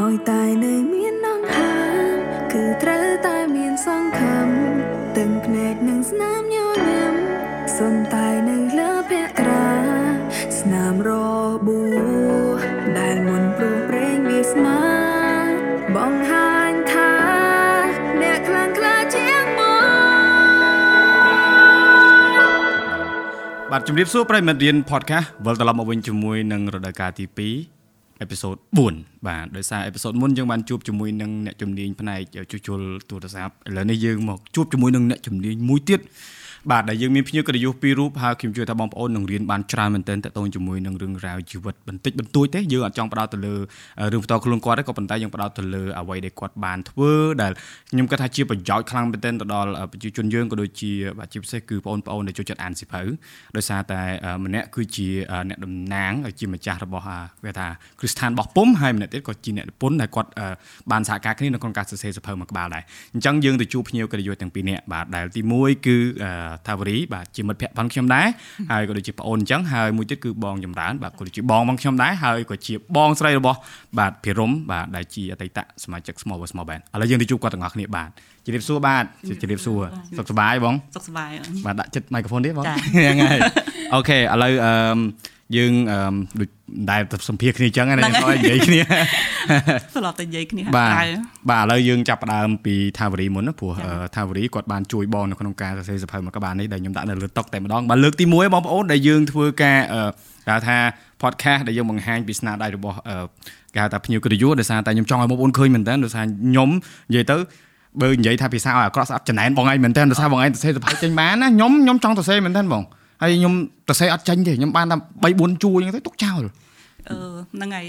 ឲ្យតែនៅមាននងខាងគឺត្រូវតែមានសង្ឃឹមទាំងភ្នែកនិងស្នាមញញឹមសុនតែនៅលើភក្រាស្នាមរបួដែលមុនព្រោះប្រេងវាស្មាបង្ហាញថាអ្នកខ្លាំងក្លាជាងមកបាទជំរាបសួរប្រិយមិត្តរៀន podcast វិលត្រឡប់មកវិញជាមួយនឹងរដូវកាលទី2 អេពីសូត4បាទដោយសារអេពីសូតមុនយើងបានជួបជាមួយនឹងអ្នកជំនាញផ្នែកជួសជុលទូរស័ព្ទឥឡូវនេះយើងមកជួបជាមួយនឹងអ្នកជំនាញមួយទៀត បាទដែលយើងមានភ្ញៀវកិត្តិយសពីររូបហើយខ្ញុំជឿថាបងប្អូននឹងរៀនបានច្រើនមែនទែនតទៅជាមួយនឹងរឿងរ៉ាវជីវិតបន្តិចបន្តួចទេយើងអត់ចង់ផ្ដោតទៅលើរឿងផ្ទាល់ខ្លួនគាត់ទេក៏ប៉ុន្តែយើងផ្ដោតទៅលើអ្វីដែលគាត់បានធ្វើដែលខ្ញុំគិតថាជាប្រយោជន៍ខ្លាំងមែនទែនទៅដល់ប្រជាជនយើងក៏ដូចជាបាទជាពិសេសគឺបងប្អូនដែលចូលចិត្តអានសៀវភៅដោយសារតែម្នាក់គឺជាអ្នកតំណាងជាម្ចាស់របស់គេថាគ្រឹះស្ថានបោះពុំហើយម្នាក់ទៀតក៏ជាអ្នកនិពន្ធដែលគាត់បានសហការគ្នានៅក្នុងការសរសេរសៀវភៅមួយក្បាលដែរអញ្ចឹងយើងទៅជួបភ្ញៀវកិត្តិយសទាំងពីរនាក់បាទដែលទី1គឺថាវរីបាទជាមិត្តភក្តិផងខ្ញុំដែរហើយក៏ដូចជាប្អូនអញ្ចឹងហើយមួយទៀតគឺបងចម្រើនបាទក៏ដូចជាបងបងខ្ញុំដែរហើយក៏ជាបងស្រីរបស់បាទភិរមបាទដែលជាអតីតសមាជិក Small Small Band ឥឡូវយើងទៅជួបគាត់ទាំងអស់គ្នាបាទជម្រាបសួរបាទជម្រាបសួរសុខសប្បាយបងសុខសប្បាយបាទដាក់ចិត្តមីក្រូហ្វូនទៀតបងហ្នឹងហើយអូខេឥឡូវអឺ យើងអឺដូចដែលសម្ភារគ្នាអញ្ចឹងណាយើងនិយាយគ្នាស្លាប់តែនិយាយគ្នាបាទបាទឥឡូវយើងចាប់ផ្ដើមពីថាវរីមុនណាព្រោះថាវរីគាត់បានជួយបងនៅក្នុងការសរសេរសភៅមកក្បាលនេះដែលខ្ញុំដាក់នៅលើតុកតែម្ដងបាទលើកទី1បងប្អូនដែលយើងធ្វើការគេថា podcast ដែលយើងបង្ហាញពីស្នាដៃរបស់គេហៅថាភ្ញៀវកិត្តិយសដោយសារតែខ្ញុំចង់ឲ្យបងប្អូនឃើញមែនតើដោយសារខ្ញុំនិយាយទៅបើនិយាយថាភាសាឲ្យអាក្រក់ស្អាតចំណែនបងឯងមែនតើដោយសារបងឯងសរសេរសភៅចេញបានណាខ្ញុំខ្ញុំចង់សរសេរមែនតើបង ហើយខ្ញុំសរសេរអត់ចេញទេខ្ញុំបានតែ3 4ជួរអញ្ចឹងទៅទុកចោលអឺហ្នឹងហើយ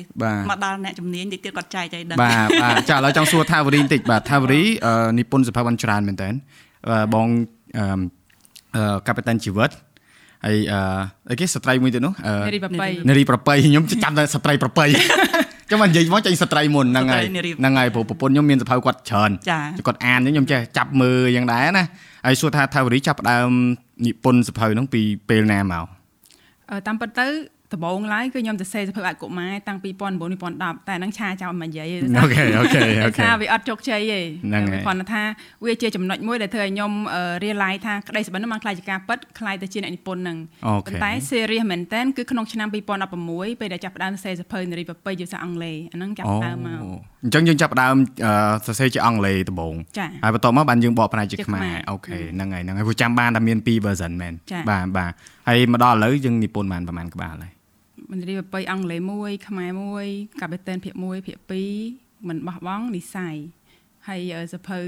មកដល់អ្នកជំនាញតិចទៀតគាត់ចែកឲ្យដឹងបាទបាទចាឥឡូវចង់សួរថាវរីបន្តិចបាទថាវរីនិពន្ធសភៅបានច្រើនមែនតើបងអឺកាពីតានជីវិតហើយអឺអីគេស្ត្រីមួយទៀតនោះនារីប្រពៃនារីប្រពៃខ្ញុំចាំតែស្ត្រីប្រពៃចាំមកនិយាយមកចេញស្ត្រីមុនហ្នឹងហើយហ្នឹងហើយព្រោះប្រពន្ធខ្ញុំមានសភៅគាត់ច្រើនគាត់អានខ្ញុំចេះចាប់មើលយ៉ាងដែរណាហើយសួរថាថាវរីចាប់ផ្ដើម និពន្ធសភៅហ្នឹងពីពេលណាមកតាមពិតទៅ ដំបូងឡើយគឺខ្ញុំទៅសេសភៅអកុមារតាំងពី2009 2010តែហ្នឹងឆាចោលមិននិយាយទេអូខេអូខេអូខេថាវាអត់ជោគជ័យទេហ្នឹងហើយគាត់ថាវាជាចំណុចមួយដែលធ្វើឲ្យខ្ញុំ realize ថាក្តីសុបិនហ្នឹងបានខ្លាយជាការពិតខ្លាយទៅជាអ្នកនិពន្ធហ្នឹងប៉ុន្តែ serious មែនតើគឺក្នុងឆ្នាំ2016ពេលដែលចាប់ផ្ដើមសរសេរសភៅនារីប្រពៃជាភាសាអង់គ្លេសអាហ្នឹងចាប់ផ្ដើមមកអញ្ចឹងយើងចាប់ផ្ដើមសរសេរជាអង់គ្លេសដំបូងហើយបន្ទាប់មកបានយើងបកផ្នែកជាខ្មែរអូខេហ្នឹងហើយហ្នឹងហើយព្រោះចាំបានតែមាន2 version មែនបាទបាទហើយមកដល់ឥឡូវយើងនិពន្ធបានប្រហែលក្បាលហើយ មន្ត្រីបបៃអង់គ្លេសមួយ ខ្មែរមួយកាបេតេនភាគ1ភាគ2មិនបោះបង់និស័យហើយសភៅ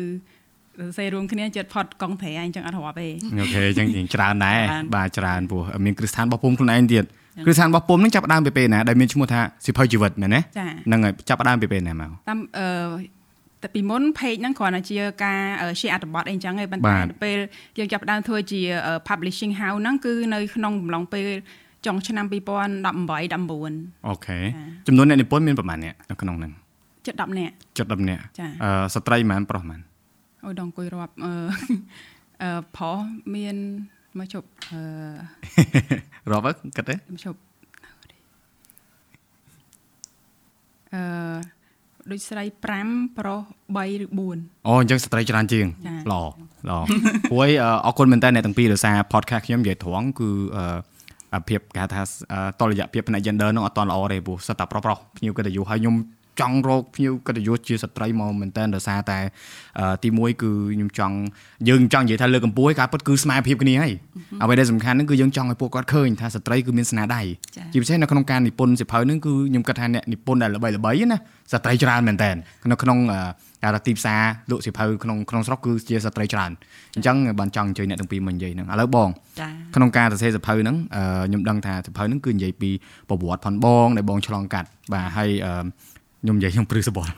សរសេររួមគ្នាចិត្តផតកងត្រែអញ្ចឹងអត់រាប់ទេអូខេអញ្ចឹងច្រើនដែរបាទច្រើនព្រោះមានគ្រឹះស្ថានរបស់ពុំខ្លួនឯងទៀតគ្រឹះស្ថានរបស់ពុំនឹងចាប់ផ្ដើមពីពេលណាដែលមានឈ្មោះថាសិភៅជីវិតមែនទេហ្នឹងហើយចាប់ផ្ដើមពីពេលណាមកតាមអឺតែពីមុន page ហ្នឹងគ្រាន់តែជាការ share អត្ថបទអីចឹងឯងប៉ុន្តែពេលយើងចាប់ផ្ដើមធ្វើជា publishing house ហ្នឹងគឺនៅក្នុងកំឡុងពេល ចុងឆ្នាំ2018 19អូខេចំនួនអ្នកនិពន្ធមានប្រហែលអ្នកនៅក្នុងហ្នឹងជិត10នាក់ជិត10នាក់អឺស្ត្រីប៉ុន្មានប្រុសប៉ុន្មានអូយដងអង្គុយរាប់អឺអឺប្រុសមានមកជប់អឺរាប់គិតទេមកជប់អឺដូចស្រី5ប្រុស3ឬ4អូអញ្ចឹងស្ត្រីច្រើនជាងល្អល្អព្រោះអរគុណមែនតើអ្នកទាំងពីរដោយសារ podcast ខ្ញុំនិយាយត្រង់គឺអឺ ភាពគេថាតលយៈភាពផ្នែក gender នោះអត់តល្អទេព្រោះសិតតែប្រុសប្រុសភ្ញៀវកិត្តិយសហើយខ្ញុំចង់រកភ្ញៀវកិត្តិយសជាស្ត្រីមកមែនតើដោយសារតែទី1គឺខ្ញុំចង់យើងចង់និយាយថាលើកកម្ពស់ការពិតគឺស្មារតីភាពគ្នាហើយអ្វីដែលសំខាន់ហ្នឹងគឺយើងចង់ឲ្យពួកគាត់ឃើញថាស្ត្រីគឺមានស្នាដៃជាពិសេសនៅក្នុងការនិពន្ធសិភៅហ្នឹងគឺខ្ញុំគិតថាអ្នកនិពន្ធដែលល្បីល្បីណាស្ត្រីច្រើនមែនតើនៅក្នុង ការថាទីផ្សារលក់សិភៅក្នុងក្នុងស្រុកគឺជាស្ត្រីច្រើនអញ្ចឹងបានចង់អញ្ជើញអ្នកទាំងពីរមកនិយាយហ្នឹងឥឡូវបងក្នុងការសរសេរសិភៅហ្នឹងខ្ញុំដឹងថាសិភៅហ្នឹងគឺនិយាយពីប្រវត្តិផនបងដែលបងឆ្លងកាត់បាទហើយខ្ញុំនិយាយខ្ញុំព្រឺសបល់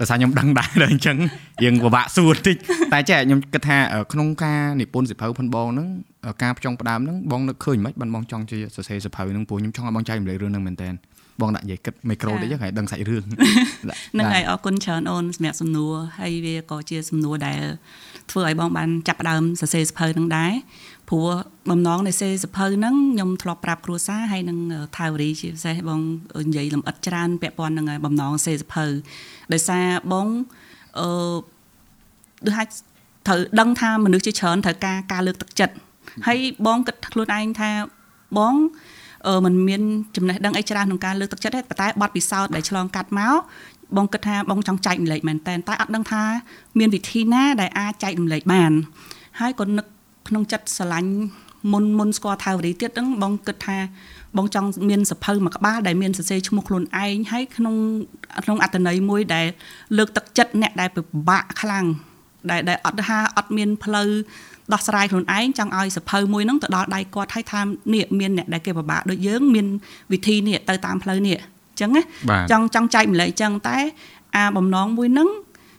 ដោយសារខ្ញុំដឹងដែរដល់អញ្ចឹងយើងពិបាកសួរតិចតែចេះខ្ញុំគិតថាក្នុងការនិពន្ធសិភៅផនបងហ្នឹងការផ្ចង់ផ្ដើមហ្នឹងបងនឹកឃើញមិនបានបងចង់ជាសរសេរសិភៅហ្នឹងព្រោះខ្ញុំចង់ឲ្យបងចែករំលែករឿងហ្នឹងមែនតើ បងដាក់និយាយគិតមីក្រូតិចហ្នឹងហើយដឹងសាច់រឿងហ្នឹងហើយអរគុណច្រើនអូនសម្រាប់សំណួរហើយវាក៏ជាសំណួរដែលធ្វើឲ្យបងបានចាប់ដើមសរសេរសភៅនឹងដែរព្រោះបំណងនៃសេសភៅហ្នឹងខ្ញុំធ្លាប់ប្រាប់គ្រួសារហើយនឹងថាវរីជាពិសេសបងនិយាយលំអិតច្រើនពាក់ព័ន្ធនឹងបំណងសេសភៅដោយសារបងអឺដូចថាត្រូវដឹងថាមនុស្សជាច្រើនត្រូវការការលើកទឹកចិត្តហើយបងគិតខ្លួនឯងថាបងអឺ มันមានចំណេះដឹងអីច្រើនក្នុងការលើកទឹកចិត្តទេប៉ុន្តែបទពិសោធន៍ដែលឆ្លងកាត់មកបងគិតថាបងចង់ចែករំលែកមែនតើតែអត់ដឹងថាមានវិធីណាដែលអាចចែករំលែកបាន ហើយក៏នឹកក្នុងចិត្តស្រឡាញ់មុនមុនស្គាល់ថាវរីទៀតហ្នឹងបងគិតថាបងចង់មានសភៅមួយក្បាលដែលមានសរសេរឈ្មោះខ្លួនឯងហើយក្នុងក្នុងអត្តន័យមួយដែលលើកទឹកចិត្តអ្នកដែលពិបាកខ្លាំងដែលដែលអត់ថាអត់មានផ្លូវ ដោះស្រាយខ្លួនឯងចង់ឲ្យសភៅមួយហ្នឹងទៅដល់ដៃគាត់ឲ្យថានេះមានអ្នកដែលគេពិបាកដូចយើងមានវិធីនេះទៅតាមផ្លូវនេះអញ្ចឹងណាចង់ចង់ចែកម្លែកអញ្ចឹងតែអាបំណងមួយហ្នឹង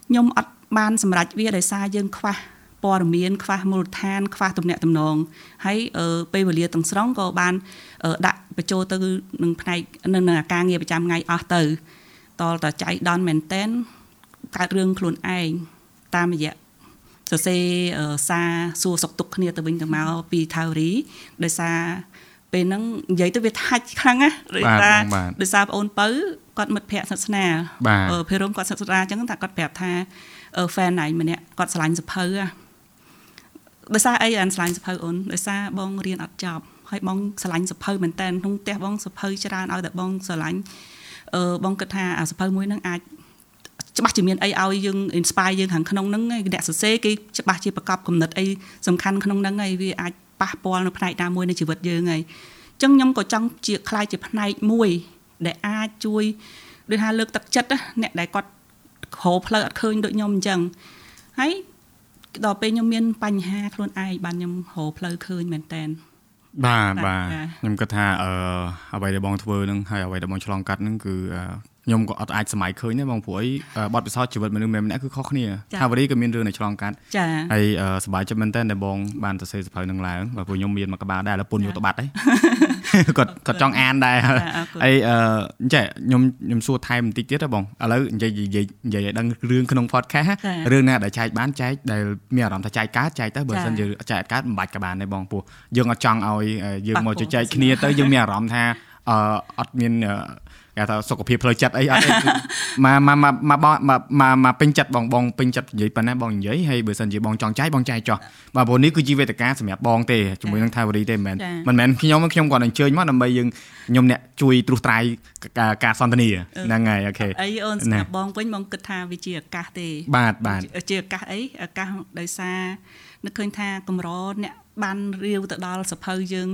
ខ្ញុំអត់បានសម្រេចវាដោយសារយើងខ្វះព័ត៌មានខ្វះមូលដ្ឋានខ្វះទំនាក់ទំនងហើយពេលវេលាទាំងស្រុងក៏បានដាក់បញ្ចូលទៅនឹងផ្នែកនឹងការងារប្រចាំថ្ងៃអស់ទៅតលតចៃដនមែនតែនកើតរឿងខ្លួនឯងតាមរយៈ សរសេរសារសួរសុខទុក្ខគ្នាទៅវិញទៅមកពីថាវរីដោយសារពេលហ្នឹងនិយាយទៅវាថាច់ខ្លាំងណាដោយសារដោយសារបងអូនពៅគាត់មិត្តភ័ក្តិសាសនាអឺភេរមគាត់សាសនាអញ្ចឹងតែគាត់ប្រាប់ថា fan ណៃម្នាក់គាត់ឆ្លាញ់សភៅដោយសារអីអានឆ្លាញ់សភៅអូនដោយសារបងរៀនអត់ចប់ហើយបងឆ្លាញ់សភៅមែនតើក្នុងផ្ទះបងសភៅច្រើនឲ្យតែបងឆ្លាញ់អឺបងគិតថាអាសភៅមួយហ្នឹងអាច ច្បាស់ជាមានអីឲ្យយើង inspire យើងខាងក្នុងហ្នឹងអ្នកសរសេរគេច្បាស់ជាប្រកបគំនិតអីសំខាន់ក្នុងហ្នឹងហើយវាអាចប៉ះពាល់នៅផ្នែកណាមួយនៃជីវិតយើងហើយអញ្ចឹងខ្ញុំក៏ចង់ជាខ្លាយជាផ្នែកមួយ ដែលអាចជួយដូចថាលើកទឹកចិត្តអ្នកដែលគាត់ក្រផ្លូវអត់ឃើញដូចខ្ញុំអញ្ចឹងហើយដល់ពេលខ្ញុំមានបញ្ហាខ្លួនឯងបានខ្ញុំរកផ្លូវឃើញមែនតែន បាទបាទខ្ញុំគិតថាអឺអ្វីដែលបងធ្វើនឹងហើយអ្វីដែលបងឆ្លងកាត់នឹងគឺខ្ញុំក៏អត់អាចសម័យឃើញដែរបងព្រោះអីបទពិសោធន៍ជីវិតមនុស្សម្នាក់គឺខុសគ្នាថាវរីក៏មានរឿងនៃឆ្លងកាត់ចាហើយសប្បាយចិត្តមែនតើដែលបងបានសរសេរសភៅនឹងឡើងបើព្រោះខ្ញុំមានមកក្បាលដែរឥឡូវពុនយកទៅបាត់ហើយ គាត់គាត់ចង់អានដែរហើយអឺចេះខ្ញុំខ្ញុំសួរថែមបន្តិចទៀតហ៎បងឥឡូវនិយាយនិយាយនិយាយឲ្យដឹងរឿងក្នុង podcast រឿងណាដែលចែកបានចែកដែលមានអារម្មណ៍ថាចែកកើតចែកទៅបើមិនយើងចែកកើតមិនបាច់ក៏បានដែរបងព្រោះយើងអត់ចង់ឲ្យយើងមកជជែកគ្នាទៅយើងមានអារម្មណ៍ថាអឺអត់មាន គេថាសុខភាពផ្លូវចិត្តអីអត់ទេមកមកមកបងមកមកពេញចិត្តបងបងពេញចិត្តនិយាយប៉ុណ្ណាបងនិយាយហើយបើសិនជាបងចង់ចាយបងចាយចោះបាទព្រោះនេះគឺជាវេទិកាសម្រាប់បងទេជាមួយនឹងថាវរីទេមិនមែនមិនមែនខ្ញុំខ្ញុំគាត់អញ្ជើញមកដើម្បីយើងខ្ញុំអ្នកជួយត្រួសត្រាយការសន្ទនាហ្នឹងហើយអូខេអីអូនសម្រាប់បងវិញបងគិតថាវាជាឱកាសទេបាទបាទជាឱកាសអីឱកាសដោយសារនឹកឃើញថាកម្រអ្នកបានរាវទៅដល់សភៅយើង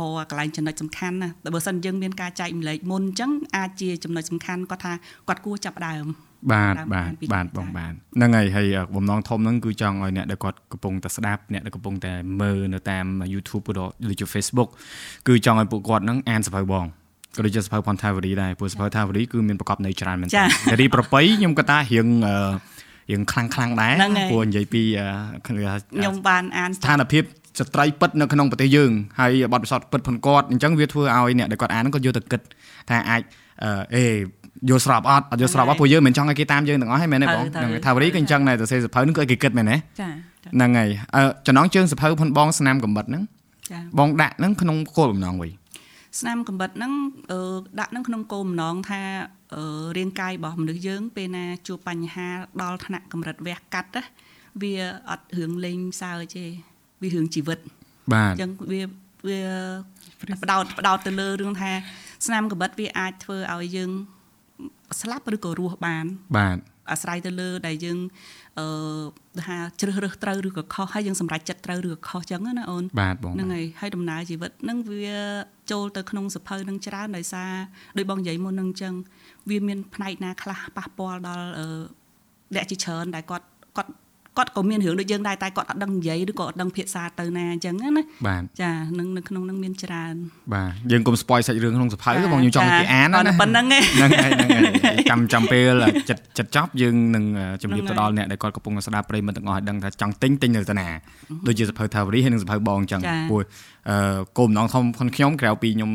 រកកន្លែងចំណុចសំខាន់ណាតែបើសិនយើងមានការចែកម្លែកមុនអញ្ចឹងអាចជាចំណុចសំខាន់គាត់ថាគាត់គួរចាប់ដើមបាទបាទបាទបងបាទហ្នឹងហើយហើយបំណងធំហ្នឹងគឺចង់ឲ្យអ្នកដែលគាត់កំពុងតែស្ដាប់អ្នកដែលកំពុងតែមើលនៅតាម YouTube ឬដូចជា Facebook គឺចង់ឲ្យពួកគាត់ហ្នឹងអានសភៅបងក៏ដូចជាសភៅផនថាវរីដែរព្រោះសភៅថាវរីគឺមានប្រកបនៅច្រើនមែនទែននារីប្របីខ្ញុំគាត់ថារៀងរៀងខ្លាំងខ្លាំងដែរព្រោះនិយាយពីខ្ញុំបានអានស្ថានភាព ស្ត្រីពិតនៅក្នុងប្រទេសយើងហើយបទពិសោធន៍ពិតផងគាត់អញ្ចឹងវាធ្វើឲ្យអ្នកដែលគាត់អានហ្នឹងគាត់យកទៅគិតថាអាចអេយល់ស្របអត់អត់យល់ស្របអត់ព្រោះយើងមិនចង់ឲ្យគេតាមយើងទាំងអស់ហ្នឹងមែនទេបងហ្នឹងថាវរីក៏អញ្ចឹងដែរទៅសេសភៅហ្នឹងគឺឲ្យគេគិតមែនទេចាហ្នឹងហើយចំណងជើងសភៅផុនបងស្នាមកំបិតហ្នឹងចាបងដាក់ហ្នឹងក្នុងគោលបំណងវិញស្នាមកំបិតហ្នឹងដាក់ហ្នឹងក្នុងគោលបំណងថារាងកាយរបស់មនុស្សយើង ពេលណាជួបបញ្ហាដល់ថ្នាក់កម្រិតវះកាត់ណាវាអត់រឿងលេងសើចទេ វារឿងជីវិតបាទអញ្ចឹងវាវាបដោតបដោតទៅលើរឿងថា ស្នាមកំបិតវាអាចធ្វើឲ្យយើងស្លាប់ឬក៏រស់បាន បាទអាស្រ័យទៅលើដែលយើងអឺថាជ្រើសរើសត្រូវឬក៏ខុសហើយយើងសម្រេចចិត្តត្រូវឬក៏ខុសចឹងណាអូនបាទបងហ្នឹងហើយហើយដំណើរជីវិតហ្នឹងវាចូលទៅក្នុងសភៅនឹងច្រើនដោយសារដោយបងនិយាយមុនហ្នឹងចឹងវាមានផ្នែកណាខ្លះប៉ះពាល់ដល់អឺអ្នកជាច្រើនដែលគាត់គាត់ គាត់ក៏មានរឿងដូចយើងដែរតែគាត់អត់ដឹងនិយាយឬក៏អត់ដឹងភាសាទៅណាអញ្ចឹងណាបាទចានឹងនៅក្នុងនឹងមានច្រើនបាទយើងកុំស្ពយសាច់រឿងក្នុងសភៅទេបងខ្ញុំចង់ឲ្យគេអានណាប៉ុណ្្នឹងហ្នឹងហើយហ្នឹងហើយចាំចាំពេលចិត្តចិត្តចប់យើងនឹងជំរាបទៅដល់អ្នកដែលគាត់កំពុងស្ដាប់ប្រិយមិត្តទាំងអស់ឲ្យដឹងថាចង់ទិញទិញនៅតាណាដូចជាសភៅថាវរីហើយនិងសភៅបងអញ្ចឹងព្រោះអឺគោលបំណងធំខ្លួនខ្ញុំក្រៅពីខ្ញុំ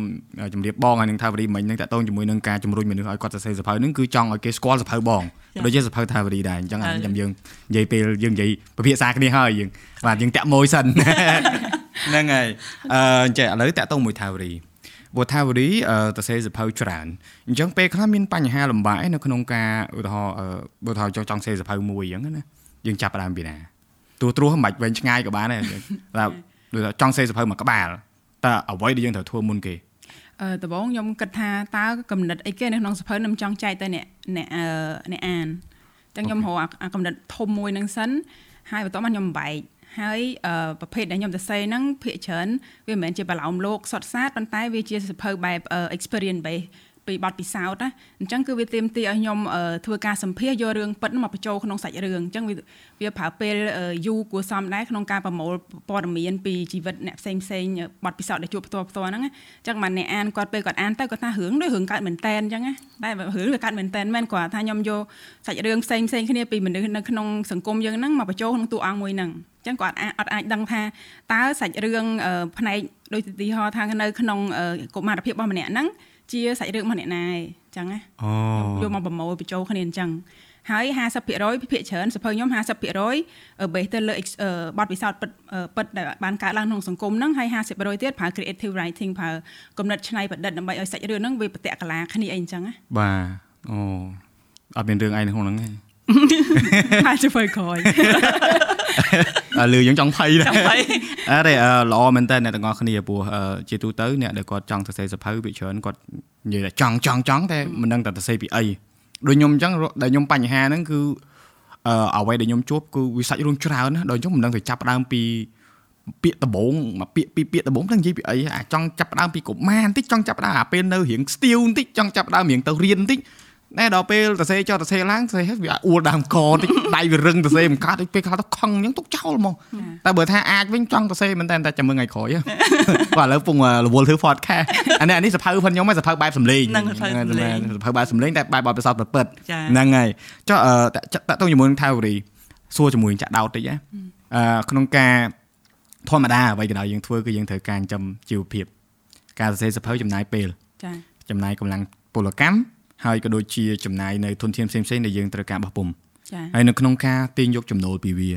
ជំរាបបងហើយនឹងថាវរីមិញនឹងតាក់ទងជាមួយនឹងការជំរុញមនុស្សឲ្យគាត់សរសេរសភៅនឹងគឺចង់ឲ្យគេស្គាល់សភៅបងដូចជាសភៅថាវរីដែរអញ្ចឹងខ្ញុំយើងនិយាយពេលយើងនិយាយពភាសាគ្នាហើយយើងបាទយើងតាក់ម៉ួយសិនហ្នឹងហើយអឺចេះឥឡូវតាក់ទងមួយថាវរីព្រោះថាវរីសរសេរសភៅច្រើនអញ្ចឹងពេលខ្លះមានបញ្ហាលំបាកនៅក្នុងការឧទាហរណ៍បើថាចង់សរសេរសភៅមួយអញ្ចឹងណាយើងចាប់ដើមពីណាទូត្រួសមិនបាច់វែងឆ្ងាយក៏បានដែរ ដូចចង់សេសភៅមួយក្បាលតើអ្វីដែលយើងត្រូវធ្វើមុនគេអឺដំបូងខ្ញុំគិតថាតើកំណត់អីគេនៅក្នុងសភៅខ្ញុំចង់ចែកទៅអ្នកអ្នកអ្នកអានអញ្ចឹងខ្ញុំរកអាកំណត់ធំមួយនឹងសិនហើយបន្ទាប់មកខ្ញុំបែកហើយប្រភេទដែលខ្ញុំទៅសេហ្នឹងភាគច្រើនវាមិនមែនជាបឡោមលោកសុតសាតប៉ុន្តែវាជាសភៅបែប experience base ពីបទពិសោធន៍ណាអញ្ចឹងគឺវាទៀមទីឲ្យខ្ញុំធ្វើការសម្ភាសយករឿងពិតមកបញ្ចូលក្នុងសាច់រឿងអញ្ចឹងវាប្រើពេលយូរគួរសមដែរក្នុងការប្រមូលព័ត៌មានពីជីវិតអ្នកផ្សេងផ្សេងបទពិសោធន៍ដែលជួបផ្ទាល់ផ្ទាល់ហ្នឹងអញ្ចឹងបានអ្នកអានគាត់ពេលគាត់អានទៅគាត់ថារឿងដូចរឿងកើតមែនតែនអញ្ចឹងណាតែរឿងវាកើតមែនតែនមែនគាត់ថាខ្ញុំយកសាច់រឿងផ្សេងផ្សេងគ្នាពីមនុស្សនៅក្នុងសង្គមយើងហ្នឹងមកបញ្ចូលក្នុងតួអង្គមួយហ្នឹងចឹងគាត់អត់អាចដឹងថាតើសាច់រឿងផ្នែកដូចទីហោថានៅក្នុងកុមារភាពរបស់ម្នាក់ហ្នឹង ជាសាច់រឿងរបស់អ្នកណាឯងចឹងណាអូយកមកប្រមូលបញ្ចូលគ្នាអញ្ចឹងហើយ50%ភាគច្រើនសភៅខ្ញុំ50%បេសទៅលើបទពិសោធន៍ពិតពិតដែលបានកើតឡើងក្នុងសង្គមហ្នឹងហើយ50%ទៀតប្រើ creative writing ប្រើគំនិតច្នៃប្រឌិតដើម្បីឲ្យសាច់រឿងហ្នឹងវាប្រតិកលាគ្នាអីអញ្ចឹងណាបាទអូអត់មានរឿងអីក្នុងហ្នឹងទេ ហើយជួយក្រោយអើលឺយើងចង់ភ័យដែរអរេល្អមែនតើអ្នកទាំងអស់គ្នាព្រោះជាទូទៅអ្នកដែលគាត់ចង់សរសេរសភៅវាច្រើនគាត់និយាយថាចង់ចង់ចង់តែមិនដឹងតែសរសេរពីអីដូចខ្ញុំអញ្ចឹងដែលខ្ញុំបញ្ហាហ្នឹងគឺអឺអ្វីដែលខ្ញុំជួបគឺវាសាច់រឿងច្រើនណាដល់អញ្ចឹងមិនដឹងទៅចាប់ដើមពីពាក្យដំបងមកពាក្យពីពាក្យដំបងហ្នឹងនិយាយពីអីអាចង់ចាប់ដើមពីកុមារបន្តិចចង់ចាប់ដើមអាពេលនៅរៀងស្ទៀវបន្តិចចង់ចាប់ដើមរៀងទៅរៀនបន្តិច ណែដល់ពេលសរសេរចោលសរសេរឡើងសរសេរវាអួលដើមកតិចដៃវារឹងសរសេរមិនកាត់ពេលខ្លះទៅខឹងអញ្ចឹងទុកចោលហ្មងតែបើថាអាចវិញចង់សរសេរមែនតើតែចាំមើលថ្ងៃក្រោយបាទឥឡូវពងរវល់ធ្វើ podcast អានេះអានេះសភៅផងខ្ញុំហ្នឹងសភៅបែបសម្លេងហ្នឹងសភៅសម្លេងសភៅបែបសម្លេងតែបែបបទពិសោធន៍ពិតហ្នឹងហើយចុះតើតើជាមួយនឹងថាវរីសួរជាមួយចាក់ដោតតិចណាអឺក្នុងការធម្មតាអ្វីក៏ដោយយើងធ្វើគឺយើងត្រូវការចិញ្ចឹមជីវភាពការសរសេរសភៅចំណាយពេលចាចំណាយកម្លាំងពលកម្ម ហើយក៏ដូចជាចំណាយនៅធនធានផ្សេងៗដែលយើងត្រូវការបោះពុំចា៎ហើយនៅក្នុងការទាញយកចំណូលពីវា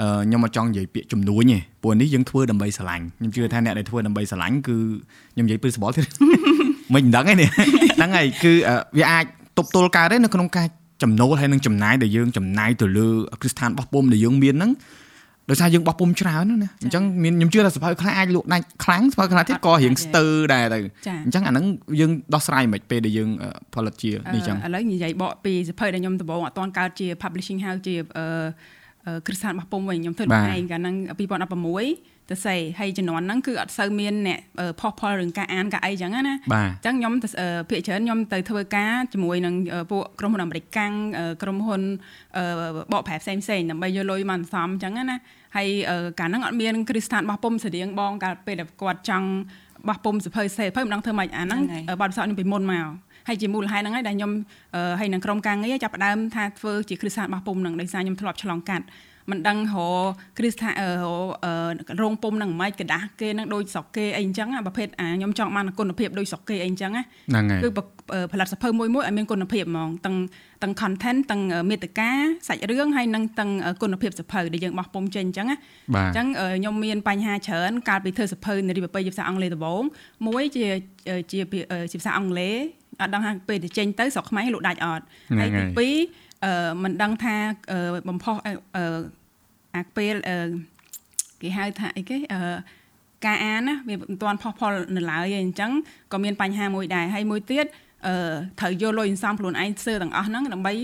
អឺខ្ញុំមកចង់និយាយពាក្យជំនួញទេព្រោះនេះយើងធ្វើដើម្បីស្រឡាញ់ខ្ញុំជឿថាអ្នកដែលធ្វើដើម្បីស្រឡាញ់គឺខ្ញុំនិយាយពីសបល់ទៀតមិនដឹងទេនេះហ្នឹងហើយគឺវាអាចទប់ទល់កើតទេនៅក្នុងការចំណូលហើយនឹងចំណាយដែលយើងចំណាយទៅលើគ្រឹះស្ថានបោះពុំដែលយើងមានហ្នឹង ដោយសារយើងបោះពុំច្រើនណាអញ្ចឹងមានខ្ញុំជឿថាសភៅខ្លះអាចលក់ដាច់ខ្លាំងសភៅខ្លះទៀតក៏រៀងស្ទើរដែរទៅអញ្ចឹងអាហ្នឹងយើងដោះស្រាយមិនពេលដែលយើងផលិតជានេះអញ្ចឹងឥឡូវនិយាយបកពីសភៅដែលខ្ញុំដំបូងអត់ទាន់កើតជា publishing house ជាគ្រឹះស្ថានបោះពុំវិញខ្ញុំធ្វើខ្លួនឯងកាលហ្នឹង2016 ទៅសេហើយជំនាន់ហ្នឹងគឺអត់សូវមានអ្នកផុសផលរឿងការអានការអីចឹងណាអញ្ចឹងខ្ញុំភាគច្រើនខ្ញុំទៅធ្វើការជាមួយនឹងពួកក្រុមហ៊ុនអាមេរិកកាំងក្រុមហ៊ុនបកប្រែផ្សេងផ្សេងដើម្បីយកលុយមកសំអញ្ចឹងណាហើយកាលហ្នឹងអត់មានគ្រីស្តានបោះពុំស្រៀងបងកាលពេលដែលគាត់ចង់បោះពុំសភៅសេភៅមិនដឹងធ្វើម៉េចអាហ្នឹងបទពិសោធន៍ខ្ញុំពីមុនមកហើយជាមូលហេតុហ្នឹងហើយដែលខ្ញុំហើយនឹងក្រុមការងារចាប់ផ្ដើមថាធ្វើជាគ្រីស្តានបោះពុំហ្នឹងដោយសារខ្ញុំធ្លាប់ឆ្លងកាត់ មិនដឹងរគ្រឹះស្ថានរោងពុំនឹងមិនក្ដាស់គេនឹងដូចស្រុកគេអីអញ្ចឹងប្រភេទអាខ្ញុំចង់បានគុណភាពដូចស្រុកគេអីអញ្ចឹងណាគឺផលិតសភៅមួយមួយឲ្យមានគុណភាពហ្មងទាំងទាំង content ទាំងមេតិកាសាច់រឿងហើយនឹងទាំងគុណភាពសភៅដែលយើងបោះពុំចេញអញ្ចឹងណាអញ្ចឹងខ្ញុំមានបញ្ហាច្រើនកាលពីធ្វើសភៅនារីប្រពៃជាភាសាអង់គ្លេសដំបូងមួយជាជាភាសាអង់គ្លេសអត់ដឹងថាពេលទៅចេញទៅស្រុកខ្មែរលក់ដាច់អត់ហើយទី2 អឺមិនដឹងថាបំផុសអឺអាពេលអឺគេហៅថាអីគេអឺការអានណាវាមិនទាន់ផុសផលនៅឡើយទេអញ្ចឹងក៏មានបញ្ហាមួយដែរហើយមួយទៀតអឺត្រូវយកលុយសំខ្លួនឯងសើទាំងអស់ហ្នឹងដើម្បី